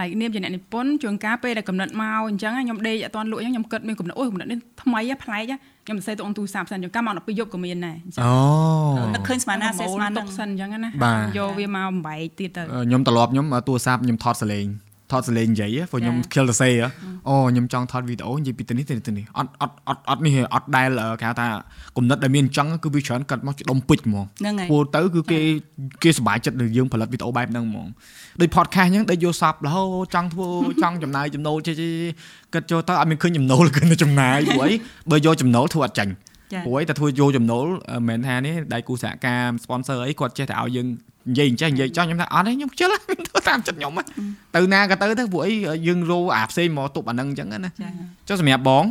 ឡៃនាមជាអ្នកនិពន្ធជួនកាលពេលដែលកំណត់មកអញ្ចឹងខ្ញុំដេកអត់ទាន់លក់អញ្ចឹងខ្ញុំគិតមានកំណត់អូយកំណត់នេះថ្មីប្លែកខ្ញុំមិនសេះទៅអង្គទូរស័ព្ទសិនជួនកាលមក12យប់ក៏មានដែរអញ្ចឹងអូនឹកឃើញស្មានណាសេះស្មានទុកសិនអញ្ចឹងណាយកវាមកបំបែកទៀតទៅខ្ញុំត្រឡប់ខ្ញុំទូរស័ព្ទខ្ញុំថតសលេង ថតសលេងនិយាយព្រោះខ្ញុំ kill to say អូខ្ញុំចង់ថតវីដេអូនិយាយពីទៅនេះទៅនេះអត់អត់អត់អត់នេះអត់ដែលគេហៅថាគំនិតដែលមានអញ្ចឹងគឺវាច្រើនកាត់មកដុំពេជ្រហ្មងពោលទៅគឺគេគេសប្បាយចិត្តនឹងយើងផលិតវីដេអូបែបហ្នឹងហ្មងដូច podcast អញ្ចឹងដូចយកសັບរហូតចង់ធ្វើចង់ចំណាយចំណូលជិះគិតចូលទៅអត់មានឃើញចំណូលគឺចំណាយព្រោះអីបើយកចំណូលធ្វើអត់ចាញ់ព្រោះអីតែធ្វើយកចំណូលមិនមែនថានេះដៃគូសហការ sponsor អីគាត់ចេះតែឲ្យយើង និយាយអញ្ចេះនិយាយចោះខ្ញុំថាអត់ទេខ្ញុំខ្ជិលធ្វើតាមចិត្តខ្ញុំទៅណាក៏ទៅទៅព្រោះអីយើងរោអាផ្សេងមកទប់អាហ្នឹងអញ្ចឹងណាចុះសម្រាប់បង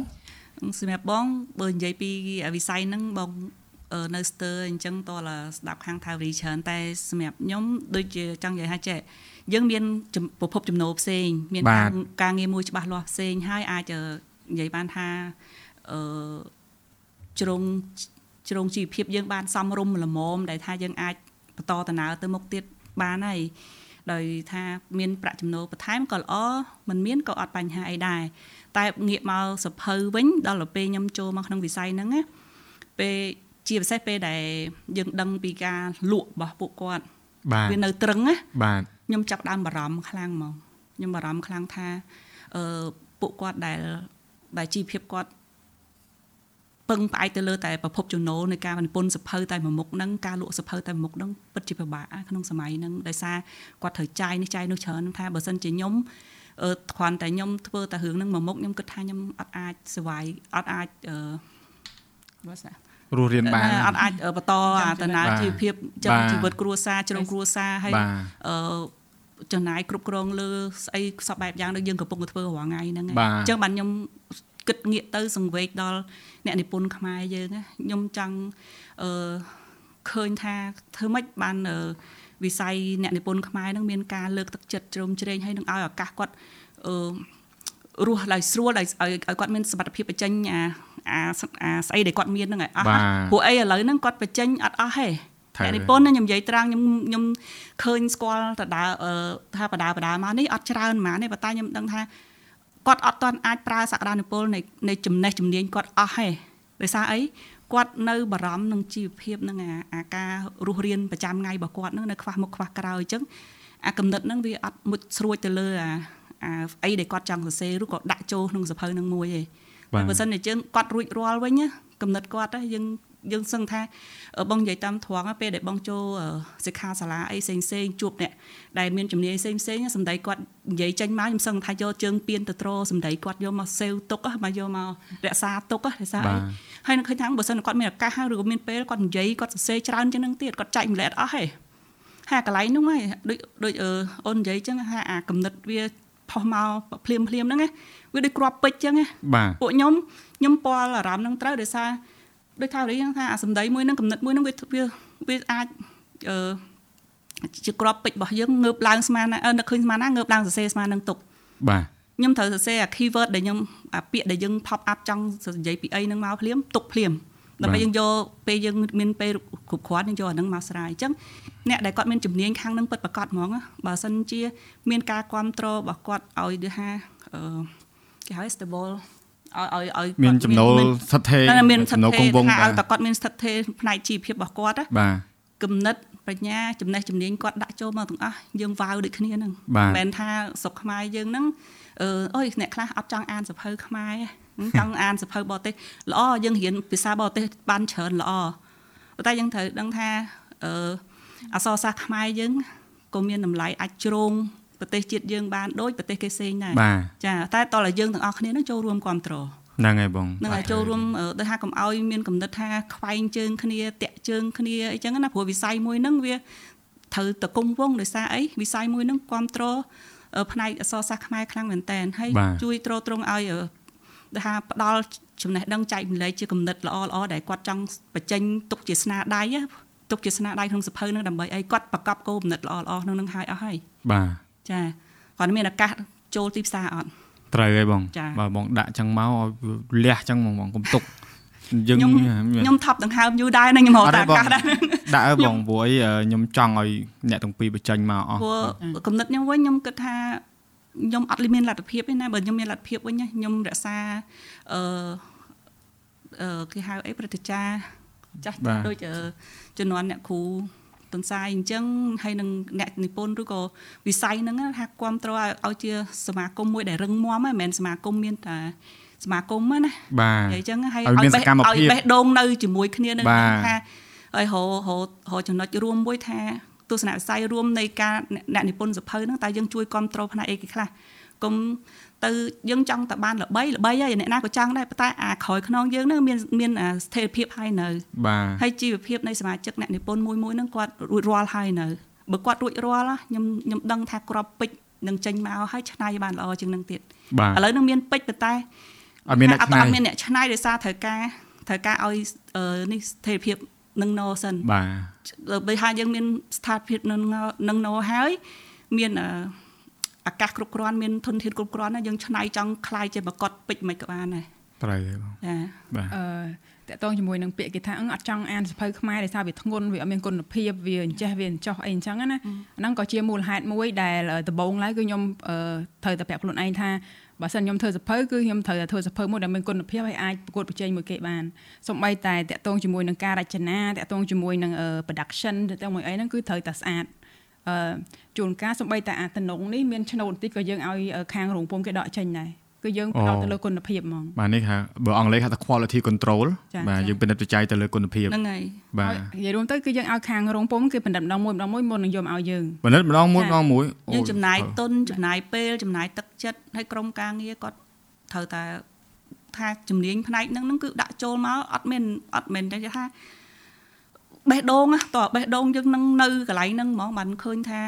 សម្រាប់បងបើនិយាយពីវិស័យហ្នឹងបងនៅស្ទើអញ្ចឹងតើស្ដាប់ខាងថារីច្រើនតែសម្រាប់ខ្ញុំដូចជាចង់និយាយថាចេះយើងមានប្រភពចំណូលផ្សេង មានការងារមួយច្បាស់លាស់ផ្សេងហើយអាចនិយាយបានថាអឺជ្រុងជ្រុងជីវភាពយើងបានសំរុំល្មមដែលថាយើងអាច បន្តដំណើរទៅមុខទៀតបានហើយដោយថាមានប្រាក់ចំណូលបន្ថែមក៏ល្អមិនមានក៏អត់បញ្ហាអីដែរតែងាកមកសភៅវិញដល់ទៅពេលខ្ញុំចូលមកក្នុងវិស័យហ្នឹងណាពេលជាពិសេសពេលដែលយើងដឹងពីការលក់របស់ពួកគាត់បាទវានៅត្រឹងណាបាទខ្ញុំចាប់ដើមបារម្ភខ្លាំងហ្មងខ្ញុំបារម្ភខ្លាំងថាអឺពួកគាត់ដែលដែលជីវភាពគាត់ ពឹងផ្អែកទៅលើតែប្រភពចំណូលនៃការនិពន្ធសភៅតែមួយមុខហ្នឹងការលក់សភៅតែមួយមុខហ្នឹងពិតជាពិបាកក្នុងសម័យហ្នឹងដោយសារគាត់ត្រូវចាយនេះចាយនោះច្រើនថាបើសិនជាខ្ញុំអឺគ្រាន់តែខ្ញុំធ្វើតែរឿងហ្នឹងមួយមុខខ្ញុំគិតថាខ្ញុំអត់អាចស្វ័យអត់អាចអឺបើស្អីរស់រៀនបានអត់អាចបន្តដំណើរជីវភាពចឹងជីវិតគ្រួសារជ្រុងគ្រួសារហើយអឺចំណាយគ្រប់គ្រងលើស្អីសពបែបយ៉ាងដូចយើងកំពុងធ្វើរាល់ថ្ងៃហ្នឹងអញ្ចឹងបាទខ្ញុំ គិតងាកទៅសង្វេគដល់អ្នកនិពន្ធខ្មែរយើងខ្ញុំចង់អឺឃើញថាធ្វើម៉េចបានវិស័យអ្នកនិពន្ធខ្មែរនឹងមានការលើកទឹកចិត្តជ្រោមជ្រែងហើយនឹងឲ្យឱកាសគាត់អឺរស់ដោយស្រួលដោយឲ្យគាត់មានសមត្ថភាពបញ្ចេញអាអាអាស្អីដែលគាត់មានហ្នឹងឲ្យអស់ព្រោះអីឥឡូវហ្នឹងគាត់បញ្ចេញអត់អស់ទេតែនិពន្ធខ្ញុំនិយាយត្រង់ខ្ញុំខ្ញុំឃើញស្គាល់តដើថាបដាបដាមកនេះអត់ច្រើនហ្មងទេប៉ុន្តែខ្ញុំដឹងថា គាត់អត់ទាន់អាចប្រើសក្តានុពលនៃនៃចំណេះជំនាញគាត់អស់ទេដោយសារអីគាត់នៅបារម្ភនឹងជីវភាពនឹងអាការរស់រៀនប្រចាំថ្ងៃរបស់គាត់នឹងនៅខ្វះមុខខ្វះក្រោយអញ្ចឹងអាកំណត់នឹងវាអត់មុជស្រួចទៅលើអាអាអីដែលគាត់ចង់សរសេរឬក៏ដាក់ចូលក្នុងសភៅនឹងមួយឯងបើមិនជាងគាត់រួចរាល់វិញកំណត់គាត់យើងយើងសឹងថាបងនិយាយតាមត្រង់ពេលដែលបងចូលសិក្ខាសាលាអីផ្សេងផ្សេងជួបអ្នកដែលមានជំនាញផ្សេងផ្សេងសម្ដីគាត់និយាយចេញមកខ្ញុំសឹងថាយកជើងពៀនទៅត្រសម្ដីគាត់យកមកសេវទុកមកយកមករក្សាទុករក្សាអីហើយនឹងឃើញថាបើសិនគាត់មានឱកាសឬក៏មានពេលគាត់និយាយគាត់សរសេរច្រើនជាងនឹងទៀតគាត់ចែកម្លែកអស់ហេហើយកន្លែងនោះហើយដូចដូចអូននិយាយចឹងថាអាកំណត់វាផុសមកភ្លាមភ្លាមហ្នឹងវាដូចគ្រាប់ពេជ្រចឹងពួកខ្ញុំខ្ញុំពាល់អារម្មណ៍ហ្នឹងត្រូវដោយសារ ដូចថារៀងថាអាសម្ដីមួយនឹងកំណត់មួយនឹងវាវាវាអាចអឺជាក្របពេជ្ររបស់យើងងើបឡើងស្មាននឹកឃើញស្មានណាងើបឡើងសរសេរស្មាននឹងទុកបាទខ្ញុំត្រូវសរសេរអា keyword ដែលខ្ញុំអាពាក្យដែលយើង pop up ចង់និយាយពីអីនឹងមកភ្លាមទុកភ្លាមដើម្បីយើងយកពេលយើងមានពេលគ្រប់គ្រាន់យើងយកអានឹងមកស្រាយអញ្ចឹងអ្នកដែលគាត់មានជំនាញខាងនឹងពិតប្រកបហ្មងបើសិនជា មានការគ្រប់គ្រងរបស់គាត់ឲ្យដូចថាអឺគេហៅ stable ឲ្យឲ្យឲ្យមានចំណូលស្ថិតថេរមានចំណូលគង់វង្សឲ្យតែគាត់មានស្ថិតថេរផ្នែកជីវភាពរបស់គាត់ណាបាទគំនិតបញ្ញាចំណេះជំនាញគាត់ដាក់ចូលមកទាំងអស់យើងវាវដូចគ្នាហ្នឹងមិនមែនថាស្រុកខ្មែរយើងហ្នឹងអឺអើយអ្នកខ្លះអត់ចង់អានសភៅខ្មែរចង់អានសភៅបរទេសល្អយើងរៀនភាសាបរទេសបានច្រើនល្អប៉ុន្តែយើងត្រូវដឹងថាអឺអក្សរសាស្ត្រខ្មែរយើងក៏មានតម្លៃអាចជ្រង ប្រទេសជាតិយើងបានដូចប្រទេសគេផ្សេងដែរចាតែតើតើយើងទាំងអស់គ្នានឹងចូលរួមគ្រប់គ្រងហ្នឹងហើយបងហ្នឹងហើយចូលរួមដូចថាកុំឲ្យមានកំណត់ថាខ្វែងជើងគ្នាតាក់ជើងគ្នាអីចឹងណាព្រោះវិស័យមួយហ្នឹងវាត្រូវតកុំវងដោយសារអីវិស័យមួយហ្នឹងគ្រប់គ្រងផ្នែកអសរសាស្ត្រខ្មែរខ្លាំងមែនតើហើយជួយទ្រទ្រង់ឲ្យដែលថាផ្ដល់ចំណេះដឹងចែកម្លែកជាគំនិតល្អល្អដែលគាត់ចង់បញ្ចេញទុកជាស្នាដៃទុកជាស្នាដៃក្នុងសភៅនឹងដើម្បីឲ្យគាត់ប្រកបគោលគំនិតល្អល្អក្នុងនឹងហើយអស់ហើយបាទ ចាគាត់មានឱកាសចូលទីផ្សារអត់ត្រូវហើយបងបើបងដាក់ចឹងមកឲ្យលះចឹងបងបងកុំទុកយើងខ្ញុំថប់ដង្ហើមយូរដែរខ្ញុំរកតាកាសដែរដាក់ឲ្យបងព្រោះអីខ្ញុំចង់ឲ្យអ្នកទាំងពីរបញ្ចេញមកអស់ព្រោះគំនិតខ្ញុំវិញខ្ញុំគិតថាខ្ញុំអត់មានលទ្ធភាពទេណាបើខ្ញុំមានលទ្ធភាពវិញខ្ញុំរក្សាអឺអឺគេហៅអីព្រឹត្តិការណ៍ចាស់ដូចជំនាន់អ្នកគ្រូ ទន្សាយអញ្ចឹងហើយនឹងអ្នកនិពន្ធឬក៏វិស័យហ្នឹងថាគ្រប់គ្រងឲ្យជាសមាគមមួយដែលរឹងមាំមិនមែនសមាគមមានតែសមាគមណាបាទអញ្ចឹងហើយឲ្យបេះឲ្យបេះដូងនៅជាមួយគ្នានឹងថាហើយរហរហរចំណុចរួមមួយថាទស្សនវិស័យរួមនៃការអ្នកនិពន្ធសភៅហ្នឹងតើយើងជួយគ្រប់គ្រងផ្នែកអីគេខ្លះកុំ ទៅយើងចង់តែបានល្បីល្បីហើយអ្នកណាក៏ចង់ដែរប៉ុន្តែអាក្រោយខ្នងយើងនឹងមានមានស្ថិរភាពហើយនៅបាទហើយជីវភាពនៃសមាជិកអ្នកនិពន្ធមួយមួយនឹងគាត់រួចរាល់ហើយនៅបើគាត់រួចរាល់ខ្ញុំខ្ញុំដឹងថាក្របពេជ្រនឹងចេញមកហើយឆ្នៃបានល្អជាងនឹងទៀតឥឡូវនឹងមានពេជ្រប៉ុន្តែអត់មានអ្នកឆ្នៃអត់មានអ្នកឆ្នៃដោយសារត្រូវការត្រូវការឲ្យនេះស្ថិរភាពនឹងណូសិនបាទបើថាយើងមានស្ថានភាពនឹងនឹងណូហើយមានអា កាសគ្រប់គ្រាន់មានធនធានគ្រប់គ្រាន់ណាយើងឆ្នៃចង់คลายជាបកតពេជ្រមិនក៏បានដែរត្រូវហើយបងចាបាទអឺតកតងជាមួយនឹងពាក្យគេថាអត់ចង់អានសភៅខ្មែរដោយសារវាធ្ងន់វាអត់មានគុណភាពវាអញ្ចេះវាអញ្ចោះអីអញ្ចឹងណាហ្នឹងក៏ជាមូលហេតុមួយដែលដំបូងឡើយគឺខ្ញុំត្រូវតែប្រាប់ខ្លួនឯងថា បើសិនខ្ញុំធ្វើសភៅគឺខ្ញុំត្រូវតែធ្វើសភៅមួយដែលមានគុណភាពហើយអាចប្រកួតប្រជែងមួយគេបានសូម្បីតែតាក់ទងជាមួយនឹងការរចនាតាក់ទងជាមួយនឹង production តាក់ទងមួយអីហ្នឹងគឺត្រូវតែស្អាតអឺ ជួនកាលសូម្បីតែអាតំណងនេះមានឆ្នូតបន្តិចក៏យើងឲ្យខាងរោងពុំគេដកចេញដែរគឺយើងផ្ដោតទៅលើគុណភាពហ្មងបាទនេះហៅបើអង់គ្លេសហៅថា quality control បាទយើងពិនិត្យវិច័យទៅលើគុណភាពហ្នឹងហើយបាទនិយាយរួមទៅគឺយើងឲ្យខាងរោងពុំគេពិនិត្យម្ដងមួយម្ដងមួយមុននឹងយកមកឲ្យយើងពិនិត្យម្ដងមួយម្ដងមួយយើងចំណាយទុនចំណាយពេលចំណាយទឹកចិត្តហើយក្រុមការងារគាត់ត្រូវតែថាជំនាញផ្នែកហ្នឹងហ្នឹងគឺដាក់ចូលមកអត់មានអត់មែនតែថា បេះដូងតោះបេះដូងយើងនឹងនៅកន្លែងហ្នឹងហ្មងបានឃើញថា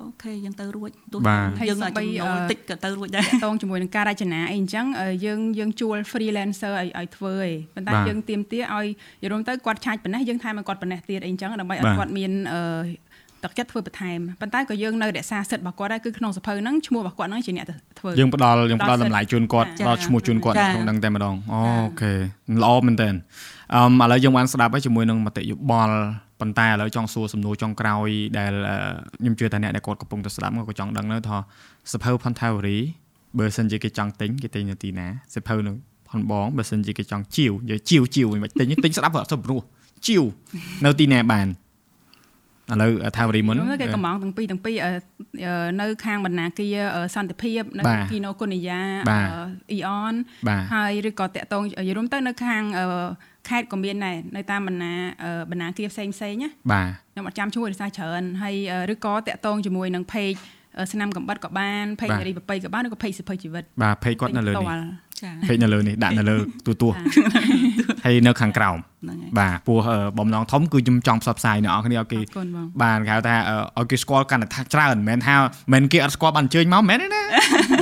អូខេយើងទៅរួចទោះយើងអាចចំណូលតិចក៏ទៅរួចដែរតងជាមួយនឹងការរចនាអីអញ្ចឹងយើងយើងជួល freelancer ឲ្យឲ្យធ្វើឯងប៉ុន្តែយើងទៀមទាឲ្យយល់ទៅគាត់ឆាច់ប៉ុណ្ណេះយើងថែមឲ្យគាត់ប៉ុណ្ណេះទៀតអីអញ្ចឹងដើម្បីឲ្យគាត់មានអឺទឹកចិត្តធ្វើបន្ថែមប៉ុន្តែក៏យើងនៅរក្សាសិទ្ធិរបស់គាត់ដែរគឺក្នុងសភៅហ្នឹងឈ្មោះរបស់គាត់ហ្នឹងជាអ្នកធ្វើយើងផ្ដល់យើងផ្ដល់តម្លៃជូនគាត់ផ្ដល់ឈ្មោះជូនគាត់ក្នុងហ្នឹងតែម្ដងអូខេល្អមែនតើ អឺឥឡូវយើងបានស្ដាប់ហើយជាមួយនឹងមតិយោបល់ប៉ុន្តែឥឡូវចង់សួរសំណួរចុងក្រោយដែលខ្ញុំជឿថាអ្នកដែលគាត់កំពុងតែស្ដាប់ក៏ចង់ដឹងដែរថាសភៅផនថាវរីបើសិនជាគេចង់ទិញគេទិញនៅទីណាសភៅនឹងផនបងបើសិនជាគេចង់ជីវនិយាយជីវជីវមិនទិញទិញស្ដាប់អត់ទៅព្រោះជីវនៅទីណាបានឥឡូវថាវរីមុនគេកំងទាំងពីរទាំងពីរនៅខាងបណ្ណាគារសន្តិភាពនៅគីណូគុណយាអ៊ីអនហើយឬក៏តាក់តងយរួមទៅនៅខាង ខេត្តក៏មានដែរនៅតាមបណ្ណាបណ្ណាគារផ្សេងផ្សេងណាបាទខ្ញុំអត់ចាំឈ្មោះដោយសារច្រើនហើយឬក៏តាក់តងជាមួយនឹង page ស្នាមកំបិតក៏បានផេកនារីប្របីក៏បានឬក៏ផេកសិភ័យជីវិតបាទផេកគាត់នៅលើនេះផេកនៅលើនេះដាក់នៅលើទូទួហើយនៅខាងក្រោមបាទពោះបំណងធំគឺខ្ញុំចង់ផ្សព្វផ្សាយអ្នកនរគ្នាឲ្យគេបាទគេហៅថាឲ្យគេស្គាល់កាន់តែថាច្រើនមិនមែនថាមិនគេអត់ស្គាល់បានអញ្ជើញមកមិនមែនទេណា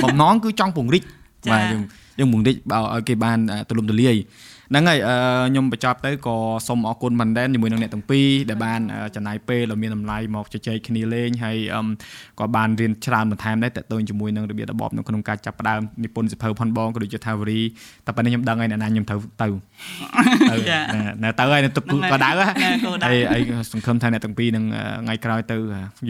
បំណងគឺចង់ពង្រីកបាទយើងយើងពង្រីកឲ្យគេបានទូលំទូលាយ ហ្នឹងហើយខ្ញុំបញ្ចប់ទៅក៏សូមអរគុណមែនទែនជាមួយនឹងអ្នកទាំងពីរដែលបានចំណាយពេលដ៏មានតម្លៃមកជជែកគ្នាលេងហើយក៏បានរៀនច្រើនបន្ថែមដែរតទៅជាមួយនឹងរបៀបរបបនៅក្នុងការចាប់ផ្ដើមនិពន្ធសិភៅផនបងក៏ដូចជាថាវរីតែប៉ុណ្្នេះខ្ញុំដឹងហើយអ្នកណាខ្ញុំត្រូវទៅនៅទៅហើយទៅក៏ដៅហើយហើយសង្ឃឹមថាអ្នកទាំងពីរនឹងថ្ងៃក្រោយទៅ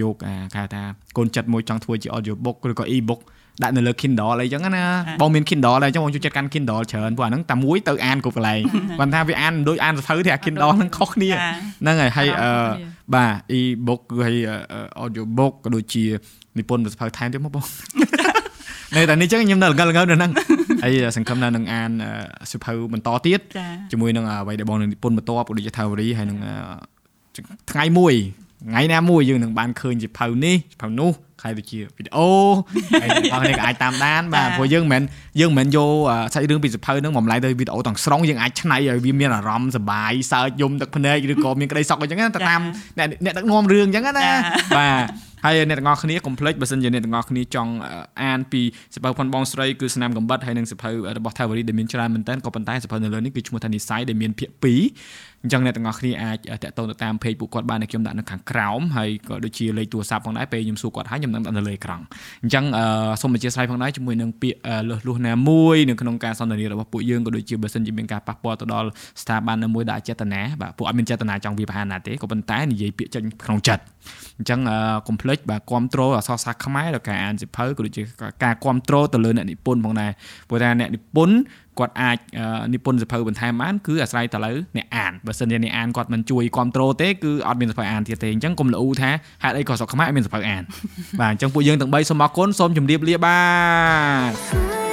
យកគេថាកូនចិត្តមួយចង់ធ្វើជា audio book ឬក៏ e book ដាក់នៅលើ Kindle អីចឹងណាបងមាន Kindle អីចឹងបងជួយចិត្តកាន់ Kindle ច្រើនព្រោះអាហ្នឹងតែមួយទៅអានគ្រប់កន្លែងគាត់ថាវាអានដូចអានសភៅទេអា Kindle ហ្នឹងខុសគ្នាហ្នឹងហើយហើយបាទ e-book គឺហើយ audio book ក៏ដូចជានិពន្ធសភៅថែមទៀតមកបងនៅតែនេះចឹងខ្ញុំនៅល្ងលងនៅហ្នឹងហើយសង្ឃឹមថានឹងអានសភៅបន្តទៀតជាមួយនឹងអ្វីដែលបងនឹងនិពន្ធបន្តក៏ដូចជាថាវរីហើយនឹងថ្ងៃមួយថ្ងៃណាមួយយើងនឹងបានឃើញជាផៅនេះផៅនោះ ខែដូចជាវីដេអូហើយបងនេះក៏អាចតាមដានបាទព្រោះយើងមិនមែនយើងមិនមែនយកសាច់រឿងពីសភៅហ្នឹងមកម្លាយទៅវីដេអូទាំងស្រុងយើងអាចឆ្នៃឲ្យវាមានអារម្មណ៍សប្បាយសើចយំទឹកភ្នែកឬក៏មានក្តីសុខអញ្ចឹងទៅតាមអ្នកអ្នកដឹកនាំរឿងអញ្ចឹងណាបាទហើយអ្នកទាំងអស់គ្នាកុំភ្លេចបើសិនជាអ្នកទាំងអស់គ្នាចង់អានពីសភៅផនបងស្រីគឺស្នាមកំបិតហើយនិងសភៅរបស់ Thavari ដែលមានច្រើនមែនតើក៏ប៉ុន្តែសភៅនៅលើនេះគឺឈ្មោះថានិស័យដែលមានភាគ2 អញ្ចឹងអ្នកទាំងអស់គ្នាអាចតាក់ទងទៅតាម page ពួកគាត់បានដែលខ្ញុំដាក់នៅខាងក្រោមហើយក៏ដូចជាលេខទូរស័ព្ទផងដែរពេលខ្ញុំសួរគាត់ហើយខ្ញុំនឹងដាក់នៅលើអេក្រង់អញ្ចឹងសូមអធិស្ឋានផងដែរជាមួយនឹងពាក្យលុះលុះណាមួយនៅក្នុងការសន្ទនារបស់ពួកយើងក៏ដូចជាបើសិនជាមានការប៉ះពាល់ទៅដល់ស្ថាប័នណាមួយដែលចេតនាបាទពួកអត់មានចេតនាចង់វាប្រហារណាទេក៏ប៉ុន្តែនិយាយពាក្យចេញក្នុងចិត្តអញ្ចឹងកុំភ្លេចបាទគ្រប់គ្រងអក្សរសាស្ត្រខ្មែរដល់ការអានសិភៅក៏ដូចជាការគ្រប់គ្រងទៅលើអ្នកនិពន្ធផងដែរព្រោះថាអ្នកនិពន្ធគាត់អាចនិពន្ធសភៅបន្ថែមបានគឺអាស្រ័យទៅលើអ្នកអានបើសិនជាអ្នកអានគាត់មិនជួយគ្រប់គ្រងទេគឺអត់មានសភៅអានទៀតទេអញ្ចឹងកុំល្អូថាហេតុអីក៏ស្រុកខ្មែរអត់មានសភៅអានបាទអញ្ចឹងពួកយើងទាំង3សូមអរគុណសូមជម្រាបលាបាទ